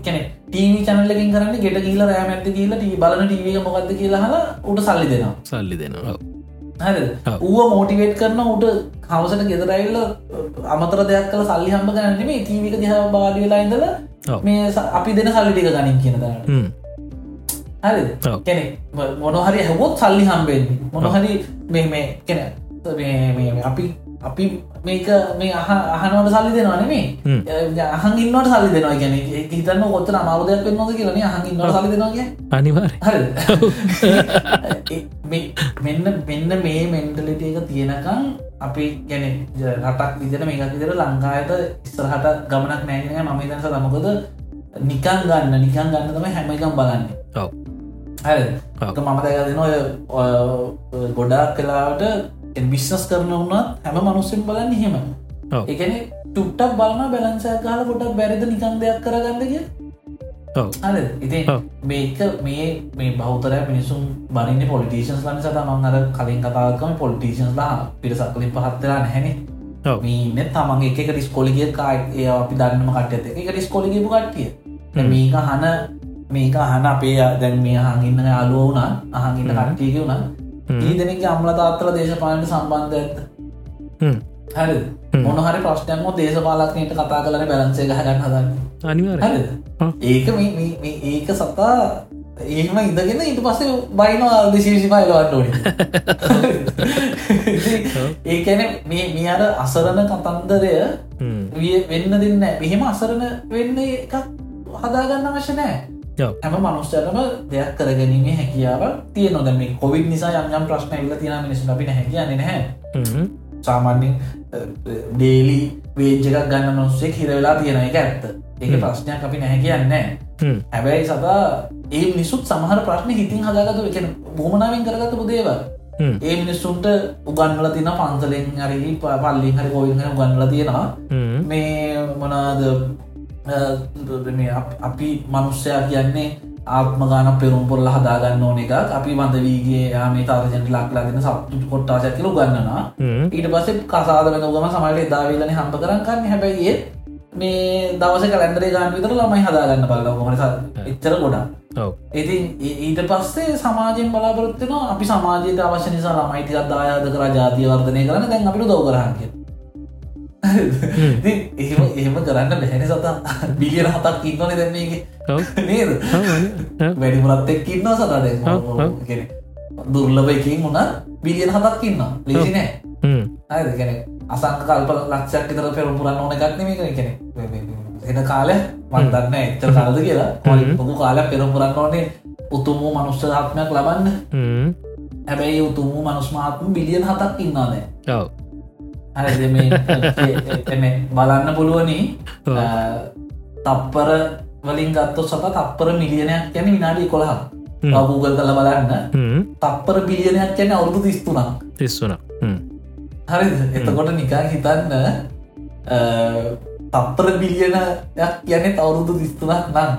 කැන ටීවි චනල්ලකින් කරන්න ගෙට කියල රෑම ඇති කියල ටී බලන ටීවක මොකක්ද කියලා හලා උට සල්ලි දෙනවා. සල්ලි දෙනවා ඔව්. ඌව මෝටිවේට් කරන උට හවසට ගෙදරයිල්ල අමතර දෙයක් කල සල්ලි හම්බ ගන්න මේ තීවික දිහ බාඩි වෙලා ඉඳල. මේ අපි දෙන සල්ලි ටික ගනින් කියන හ්ම්. හරි. කෙනෙ මොනහරි හැවොත් සල්ලි හම්බෙන්නේ මොනහරි මේ මේ කෙන අපි අපි මේක මේ අහ අහනවට සල්ලි දෙනවාන මේ ඉන්නට සල්ලි දෙනවා ගැන හිතන්න කොත්තර අමාවදයක් වෙන්නද කියලන අහන් ඉන්නට සල්ලි දෙනවාගේ මේ- මෙන්න මෙන්න මේ මෙන්ටලිට එක තියෙනකම් අපි ගැන රටක් විදිර මේකක් විදිර ලංකායට ඉස්සරහට ගමනක් නෑගෙන මම තනස තමකොද නිකන් ගන්න නිකන් ගන්න තම හැමකම් බලන්න. ඔව්. හරි ඔව්. මම දැකදන ඔය ගොඩාක් කලාවට බිස්නස් කරන වුණත් හැම මනුස්සෙන් බලන්න හෙම. එකන ටුට්ටක් බලන බැලන්සය කාල ගොඩක් බැරිද නිකන් දෙයක් කරගන්නගේ ඉතින් ඔව්. මේක මේ මේ බෞතරය මිනිසුම් බනින්න පොලිටේෂන්ස් ලනි සත මං අර කලින් කතාකම පොලිටේෂන්ස් ලා පිරිසක්ලින් පහත්තරලා නැහැන ඔව්. මීන තමන් එක ඩිස්කොලිගිය කායි ඒ අපි දන්නම කට්ට එක ඩිස්කොලිගපු කට්ටිය මේක හන මේක හන අපේ දැන් මේ හඟින්න අලුව වුණා අහගින්න කට්ටියක වුණා හ්ම්. ඊදනෙක අම්ල තාත්තල දේශපාලට සම්බන්ධ ඇත්ත හරි. මොනහරි ප්‍රශ්නයක්ම දේශපාලක්නයට කතා කලන බැලන්සේ ගහගන්න හදන්න? ඔව්. ඒක ඒක සතා ඒම ඉඳගෙන ඉට පස්සේ බයිනවා දේශේෂි පයිලවන්න ඕනි. ඒකැන මේ මේ අර අසරණ කතන්දරය විය වෙන්න දෙන්න මෙහෙම අසරණ වෙන්න එකක් හදාගන්න අවශ්‍ය නෑ. හැම මනුස්්‍යටම දෙයක් කරගැනීමේ හැකියාව තිය නොද මේ කොවිඩ් නිසා යම් ප්‍රශ්න ඉල්ල තින මිනිසු අපි හැකියන්නේ නැහැ සාමාන්‍යෙන් ඩේලි වේජ්ජකක් ගන්න මනුස්සේ හිරවෙලා තියෙන එක ඇත්ත. ඒක ප්‍රශ්නයක් අපි නැහැ කියන්න. හැබැයි සතා ඒ මිනිසුත් සමහර ප්‍රශ්න හිතින් හදාගතු එක බොමනාවෙන් කරගත පුදේව ඒ මිනිස්සුන්ට උගන්නල තින පන්සලෙන් හරි පල්ලින් හරි ගොවින් හර ගන්නල තියෙනවා. මේ මොනාද අප- මනුස්්‍යයා කියන්නේ ආත්ම ගාන පෙරුම් පොල්ල හදාගන්න ඕන එක අපි වඳවීගේ යාමේ තාරජනට ලක්ලා දෙන සප්තු කොට්ටා ඇතිල ගන්නවා ඊට පස්සේ කසාද වෙන ගම සමට එදාවීලන හම්ප කරන්න. කන්න හැබැයි ඒ මේ දවස කලන්දරේ ගාන විතර ළමයි හදාගන්න බල හොමට එච්චර ගොඩා ඉතින් ඊට පස්සේ සමාජයෙන් බලාපොරොත්තින අපි සමාජයට අවශ්‍ය නිසා ළමයිටිකත් දායාද කර ජාතිය වර්ධනය කරන දැන් අපිට දව කරහන්ගේ එහෙම එහෙම කරන්න බැහැනි සතා. බිලියන හතක් ඉන්නවන දැන්නේගේ ඔව්. නේද? වැඩිමුරත් එක් ඉන්න සටට කෙන දුර්ලභ එකින් වුණ බිලියන හතක් ඉන්න ලේසි නෑ. අයද කෙන අසංක කල්ප ලක්ෂයක් තර පෙරු පුරන්න ඕන ගත්න මේ කෙනෙ එන කාලය මන්දන්න එච්චර කාලද කියලා. පොකු කාලයක් පෙරු පුරන්න ඕනේ. උතුමූ මනුෂ්‍ය ආත්මයක් ලබන්න. හැබැයි උතුමූ මනුස්මාත්ම බිලියන හතක් එම බලන්න පුළුවනි. තප්පර වලින් ගත්ත සත තප්පර මිලියනයක් යන විනාඩි කොළහක් හ්ම්. ගූගල් කල බලන්න. තප්පර බිලියනයක් යන අවුරුදු තිස්තුනක්. තිස්සුන හරි එතකොට නිකන් හිතන්න තප්පර බිලියනයක් යන අවුරුදු තිස්තුනක් නම්.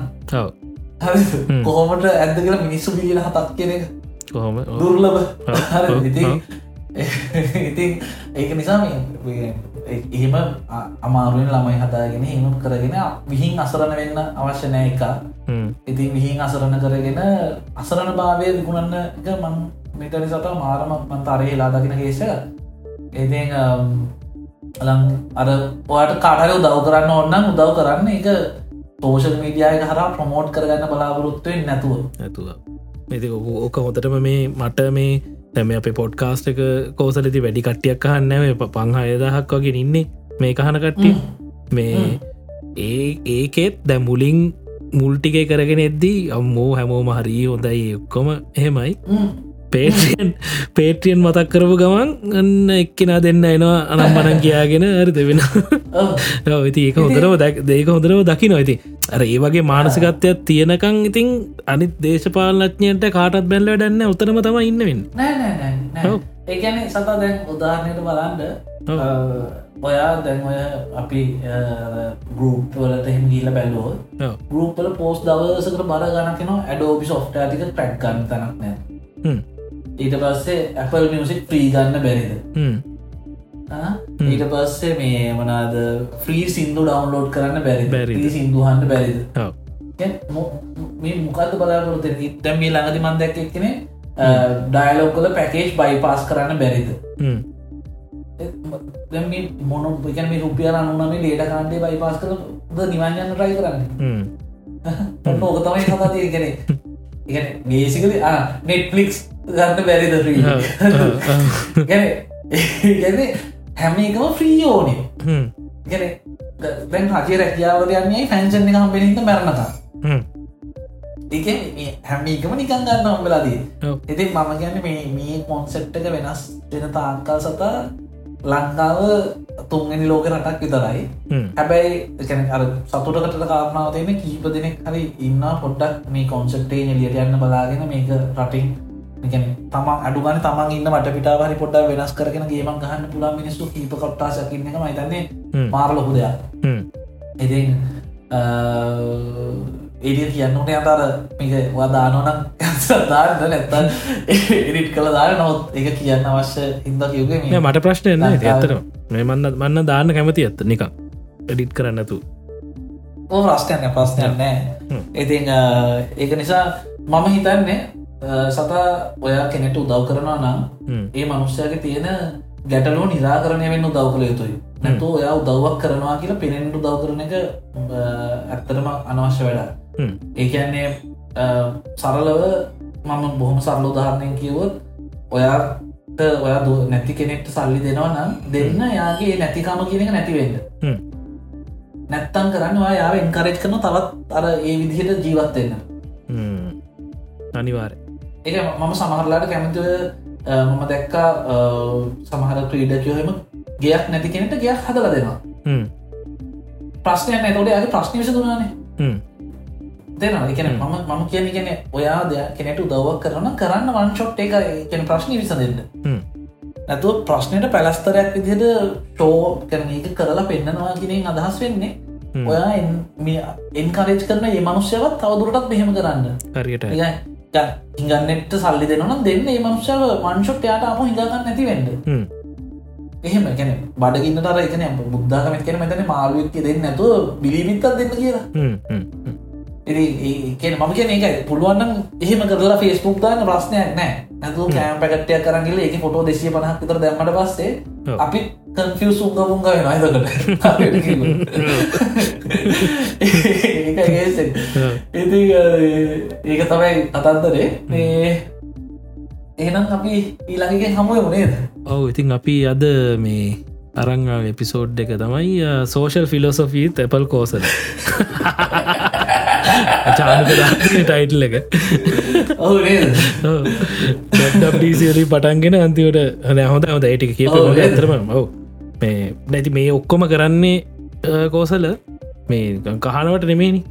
හරි හ්ම්. කොහොමට ඇද කියලා මිනිස්සු බිලියන හතක් එක? කොහොම? දුර්ලභ. ඔව්, හරි ඉතින් ඒක නිසා මේ- එහෙම අමාරුවෙන් ළමයි හදාගෙන හිම කරගෙන විහින් අසරණ වෙන්න අවශ්‍ය නෑ එක. ඉතින් විහින් අසරණ කරගෙන අසරණ භාවය විගුණන්න එක මං මෙතනි සත මාරම මන්තරය ලා දකින කේෂ ඉතින් ලං අර ඔයාට කාටර උදව් කරන්න ඔන්නන් උදව් කරන්න. එක තෝෂල් මීඩියයක හර ප්‍රමෝට් කරගන්න බලාපොරොත්තුවෙන් නැතුව. ඇතුව ඇති ඕක හොතටම මේ මට මේ තැම අප පොඩ්කාස්ට එක කෝසලති වැඩි කට්ටියක් කහන්නව පංහයදහක් වගේ ඉන්නේ මේ කහන කට්ටිය. මේ ඒ ඒකෙත් දැ මුලින් මුල්ටිකේ කරගෙන එද්දී අම්මෝ හැමෝම හරී හොඳයි ඔක්කොම එහෙමයි පේටියන් පේටියන් මතක් කරපු ගමන් අන්න එක්කෙනා දෙන්න එනවා අනම් මනන් කියාගෙන අර දෙවෙන ඉති ඒක හොඳරව දේක හොඳරව දකි නොයිති අර ඒ වගේ මානසිකත්වයක් තියෙනකං ඉතින් අනිත් දේශපාලනඥයට කාටත් බැල්ල ඩන්න උතරම තම ඉන්නවෙන්න නෑ නෑ නෑ නෑ. ඔව්. ඒගැන සතා දැන් උදාහරණයට බලන්ඩ ඔයා දැන් ඔය අපි ගරුප් වලට හිම ගීල බැලුව ගරුප්ල පෝස් දවසකට බර ගණකන ඇඩෝපි සොෆ්ට ටික ටැක් ගන්න තනක් නෑ ඊට පස්සේ Apple මියසික් ්‍රී ගන්න බැරිද? ඊට පස්සේ මේ මනාද ෆ්‍රී සිින්දු ඩවන්ලෝඩ් කරන්න බැරි? බැරි සිින්දුහන්න්න බැරිද? මො- මේ මොකක්ද බලාපොරොත ඉතැම් මේ ළඟදි මන්දැක් එක්කන ඩයිලෝකල පැකේජ් බයිපාස් කරන්න බැරිද? මොන එකන මේ රුපියල අනුනමේ ලේට කාන්ඩේ බයිපාස් ද නිවන්යන්න රයි කරන්න? ඕක තමයි කතාතිය කෙනෙ මේසිකද නෙට්ලික්ස් ගන්න බැරිද ්‍රී ගැන හැම එකම ෆ්‍රී ඕනේ ගැන දැන් හජය රැකියාවට යන්නේ ෆැන්ෂන් එක හම්බෙනින්ද මැරණතා ඒක හැමිකම නිකන් ගන්න හම්බලාදී ඉතින් මම ගැන මේ මේ කොන්සෙට් එක වෙනස් වෙන තාක්කල් සතා ලංකාව තුන්ගනි ලෝක රටක් විතරයි. හැබැයි එකන අර සතුටකට කාරණාව තියෙන කීප දෙනෙක් හරි ඉන්න පොඩ්ඩක් මේ කොන්සෙට්ටේ එලියට යන්න බලාගෙන මේක රටින්. තම අඩුගන තමන් ඉන්න මට පිටාවරි පොඩ්ඩ වෙනස් කරගෙන ගේමන් ගහන්න පුලා මිනිස්සු කීප කොට්ටාසකින්න එක මයිතන්නේ මාර්ලොකු දෙයක්. ඉතින් එඩිය කියන්නට අතර මේක වදානෝනම් දාන්න නැත්තන් එඩිට් කළ දාන නොත් එක කියන්න අවශ්‍ය හිද කිවගේ මට ප්‍රශ්නයන්න ලංකාවේ- ඇත්තර මේ මන්න මන්න දාන්න කැමති ඇත්ත නිකම් එඩිට් කරන්නතු ඕ ප්‍රශ්නයන්න ප්‍රශ්නයක් නෑ. ඉතින් ඒක නිසා මම හිතන්නේ සතා ඔයා කෙනෙට උදව් කරනවා නම් ඒ මනුෂ්‍යයාගේ තියෙන ගැටලෝ නිරාකරණය වෙන්න උදව් කළ යුතුයි. නැතු ඔයා උදව්වක් කරනවා කියලා පෙනෙන්ට උදව් කරන එක ඇත්තටම අනවශ්‍ය වැඩ ඒකන්නේ සරලව මම බොහොම සරල උදාහරණයෙන් කිවොත් ඔයාට ඔයා දු නැති කෙනෙක්ට සල්ලි දෙනවා නම් දෙන්න යාගේ නැතිකම කියන එක නැතිවෙන්න නැත්තන් කරන්න ඔයා යාව එන්කරෙජ් කරන තවත් අර ඒ විදිහට ජීවත්වෙන්න අනිවාර එක මම සමහරලාට කැමති මම දැක්කා සමහර ක්‍රීඩකයොහෙම ගයක් නැති කෙනෙට ගයක් හදල දෙනවා ප්‍රශ්නයක් නැතොට යාගේ ප්‍රශ්න විසඳනානේ. දෙනවා. එකන මම මම කියන කෙන ඔයා දෙයක් කෙනෙට උදවක් කරන කරන්න වන්ශොට් එක කෙන ප්‍රශ්න විසඳන්න. නැතුව ප්‍රශ්නයට පැලස්තරයක් විදිහට ටෝ කරන එක කරලා පෙන්න්නනවා කිනෙන් අදහස් වෙන්නේ. ඔයා එන්කරේජ් කරන ඒ මනුෂ්‍යවත් තවදුරටත් මෙහෙම කරන්න. හරියට. හිගන්නට සල්ලි දෙනනම් දෙන්න. ඒ මනුෂ්‍යව වන්ශොට් යාට අම හිගන්න නැති වෙන්න එහෙම ගැන බඩගින්නට එකන බුද්ධාගමත් කෙන මෙතන මාළුවක් දෙන්න නැතුව බිලිමිත්තත් දෙන්න කියලා. ඉතින් මම කියන එක පුළුවන්නම් එහෙම කරලා ෆේස්බුක් දාන්න ප්‍රශ්නයක් නෑ ඇතු කෑම් පැකට්ටයක් කරගල එක ෆොටෝ දෙසිය පනහක් විතර දැම්මට පස්සේ. අපි කන්ෆියස් උංග පුංග වෙන ඒකට ඉති ඒක තමයි කතන්දරේ මේ එහෙනම් අපි ඊළඟගෙන් හමුව නේද? ඔවු ඉතින් අපි අද මේ අරංගා එපිසෝඩ් එක තමයි සෝෂල් ෆිලෝසොෆී තැපල් කෝසල චානක ටයිටල් එක. ඩීසිරි පටන්ගෙන අන්තිවට හද හොඳ හොද ඒටික නේද? ඇතරම ඔව. මේ නැති මේ ඔක්කොම කරන්නේ කෝසල මේ කහනවට නෙමේනි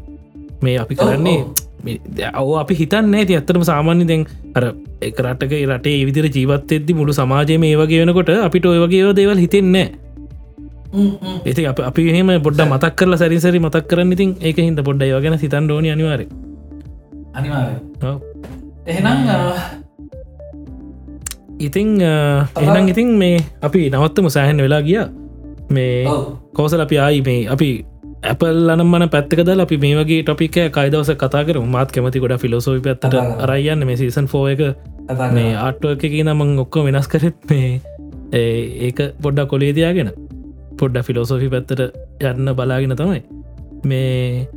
මේ අපි කරන්නේ ඔව්, අපි හිතන්න ඇති ඇත්තරම සාමාන්‍ය දැන් අර එක රටක රටේ විදිර ජීවත් එද්දි මුළු සමාජය මේ වගේ වෙනකොට අපිට ඔය වගේ දේවල් හිතෙන්නේ ඇති අප අපි එහෙම බොඩ්ඩ මතක් කරලා සැරිසරි මතක් කරන්න ඉතින් ඒක හිද පොඩ්ඩ යගෙන සිතන් ඕනි අනිවාර අනිවාරය එහෙනම් ඉතිං එහනම් ඉතින් මේ අපි නවත්තම සෑහන් වෙලා ගිය. මේ. කෝසල අපි ආයි මේ අපි ඇපල් අනම්මන පැත්තකදල අපි මේ වගේ ටොපික කයිදවස කතා කර මාත් කැමති ගොඩ ෆිලෝසෝි පැත්තට. අරයන්න මේ සීසන් ෆෝ එක කතා මේ කරමු. ආට්ුව එක නමං ඔක්කො වෙනස් කරත් මේ ඒක පොඩ්ඩ කොලේදයාගෙන පොඩ්ඩ ෆිලෝසෝෆි පැත්තට යන්න බලාගෙන තමයි මේ.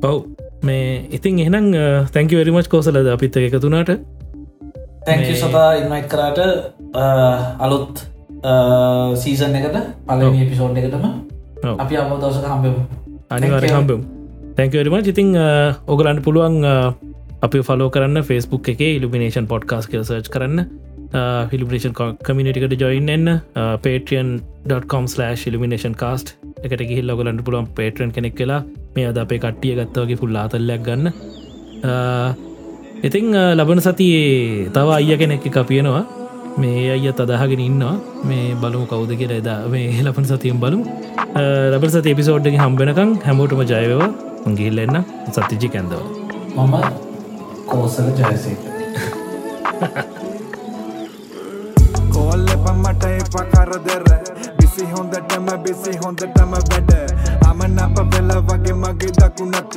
පව් මේ ඉතින් එහෙනම් තැංකි වැරිමච් කෝසලද අපිත්ත එකතුනාට තැංක සතා ඉන්වයිට් කරාට අලුත් සීසන් එකට පලනි පිසෝඩ් එකටම. අපි අම දවසක හම්බෙමු අනිවාර Thank you. හම්බම් තැංකවරම ඉතිං ඔගලන්ට පුළුවන් අපි ෆලෝ කරන්න ෆස්බුක් එක ඉල්ිනේෂන් පොඩ්කාස් කියල සර්ච් කරන්න ෆිලිපේෂන් කමිනිටිකට ජොයින් එන්න පේටියන්.com ඉල්ිනේෂන් කාස්ට් එකට ගිහිල් ලොගලන්ට පුළුවන් පේටරන් කෙනෙක් කියලා මේ අද අපේ කට්ටිය ගත්තවගේ ෆුල් ආතල්ලයක් ගන්න ඉතිං ලබන සතියේ තව අයිය කෙනෙක් එක පියනවා මේ අය තදහගෙන ඉන්නවා. මේ බලමු කවුද කියල එදා මේ ලපන සතියෙන් බලමු. ලබ සති එපිසෝඩ්ඩගේ හම්බෙනකං හැමෝටම ජයවා ගිල්ලෙන්න සතිජි කැන්දව මම කෝසල ජයසේක. කෝල්ල පම්මට එපා කරදර. බිසි හොඳටම බිසි හොඳටම වැඩ. අමන අප වෙල වගේ මගේ දකුණට.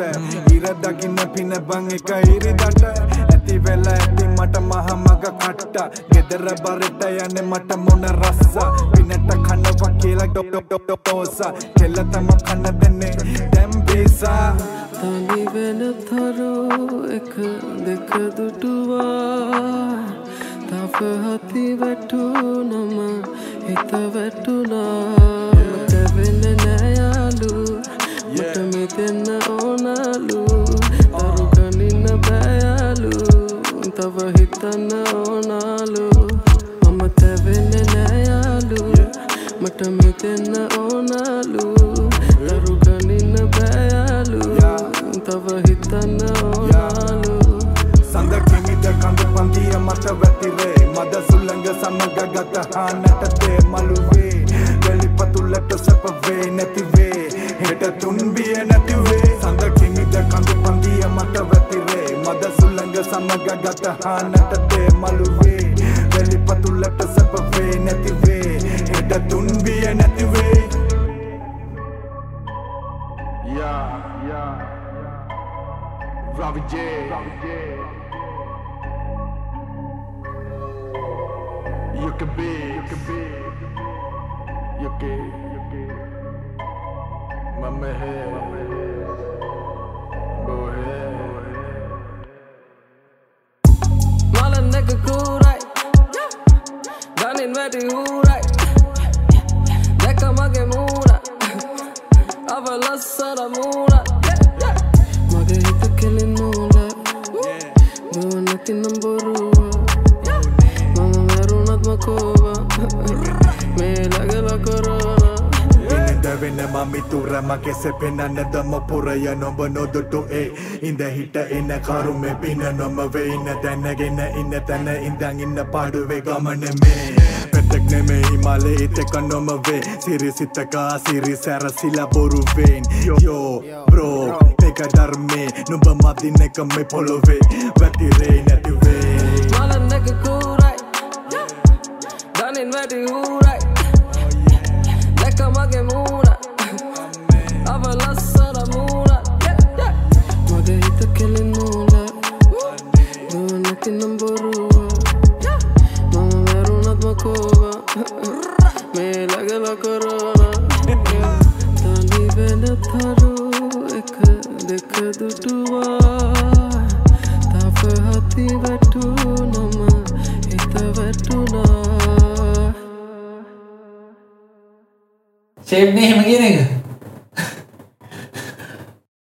ඉර දකින්න පින බං එක ඉරිදට. ඇති වෙල ඇති මට මහමග කට්ට. ගෙදර බරට යන මට මොන රස්ස. පිනට කනවා කියලා ඩොක් ඩොක් ඩොක් ඩොක් ටෝසා කෙල්ල තම කන්න දෙන්නේ දැම් බේසා තනි වෙන තරු එක දෙක දුටුවා. තව හති වැටුනම හිත වැටුනා තැවෙන නෑයාලු. මට මෙතෙන්න ඕනලු. තරු ගනින්න බෑයාලු තව හිතන්න ඕනාලු මම තැවෙන නෑයාලු මට මෙතෙන්න ඕනලු තරු ගනින්න බෑයාලු තව හිතන්න ඕනාලු සඳකිමිට කඳ පන්දිය මට වැතිරේ මද සුල්ලඟ සමග ගත හානටතේ මළුවේ වෙලිපතුල්ලට සැපවේ නැතිවේ හෙට තුන්බිය නැතිවේ සඳකිමිට කඳ පන්දිය මට වැතිරේ මද සුල්ලඟ සමග ගත හානටතේ මළුවේ. වෙලිපතුල්ලට සැපවේ නැතිවේ. හෙට තුන්බිය නැතිවේ. Yeah, yeah. Ravi J. You can be, you can be, you can, you can. Mama head, go met de crew right. Dan in met die hoe right. Lekker mag je moeder. Aber lass haar de moeder. Mag je hitte killen moeder. Mama, me. මගේ සෙපෙනන්න දම පුරය නොබ නොදුටු ඒ. ඉඳ හිට එන්න කරුම පින නොම වෙයින්න දැනගෙන ඉන්න තැන ඉඳං ඉන්න පාඩුවේ ගමන මේ. පැටක් නෙමේ හිමාලේ ඉතක නොම වේ. සිරිසිතකා සිරි සැරසිල බොරුවෙන්. යෝ බ්‍රෝ එක ධර්මේ. නුඹ මදින එක මේ පොළොවේ. වැතිරේ නැතිවේ. මලන් එක කූරයි. ගනින් වැටි හූරයි දුවනැති නම්බොරුව මම වැරුණත්ම කෝවා මේ ලගල කොරෝන තනි වෙන තරු එක දෙක දුටුවා තප හති වැටු නම හිත වැටුනා ශේප්නේ හෙම කියන එක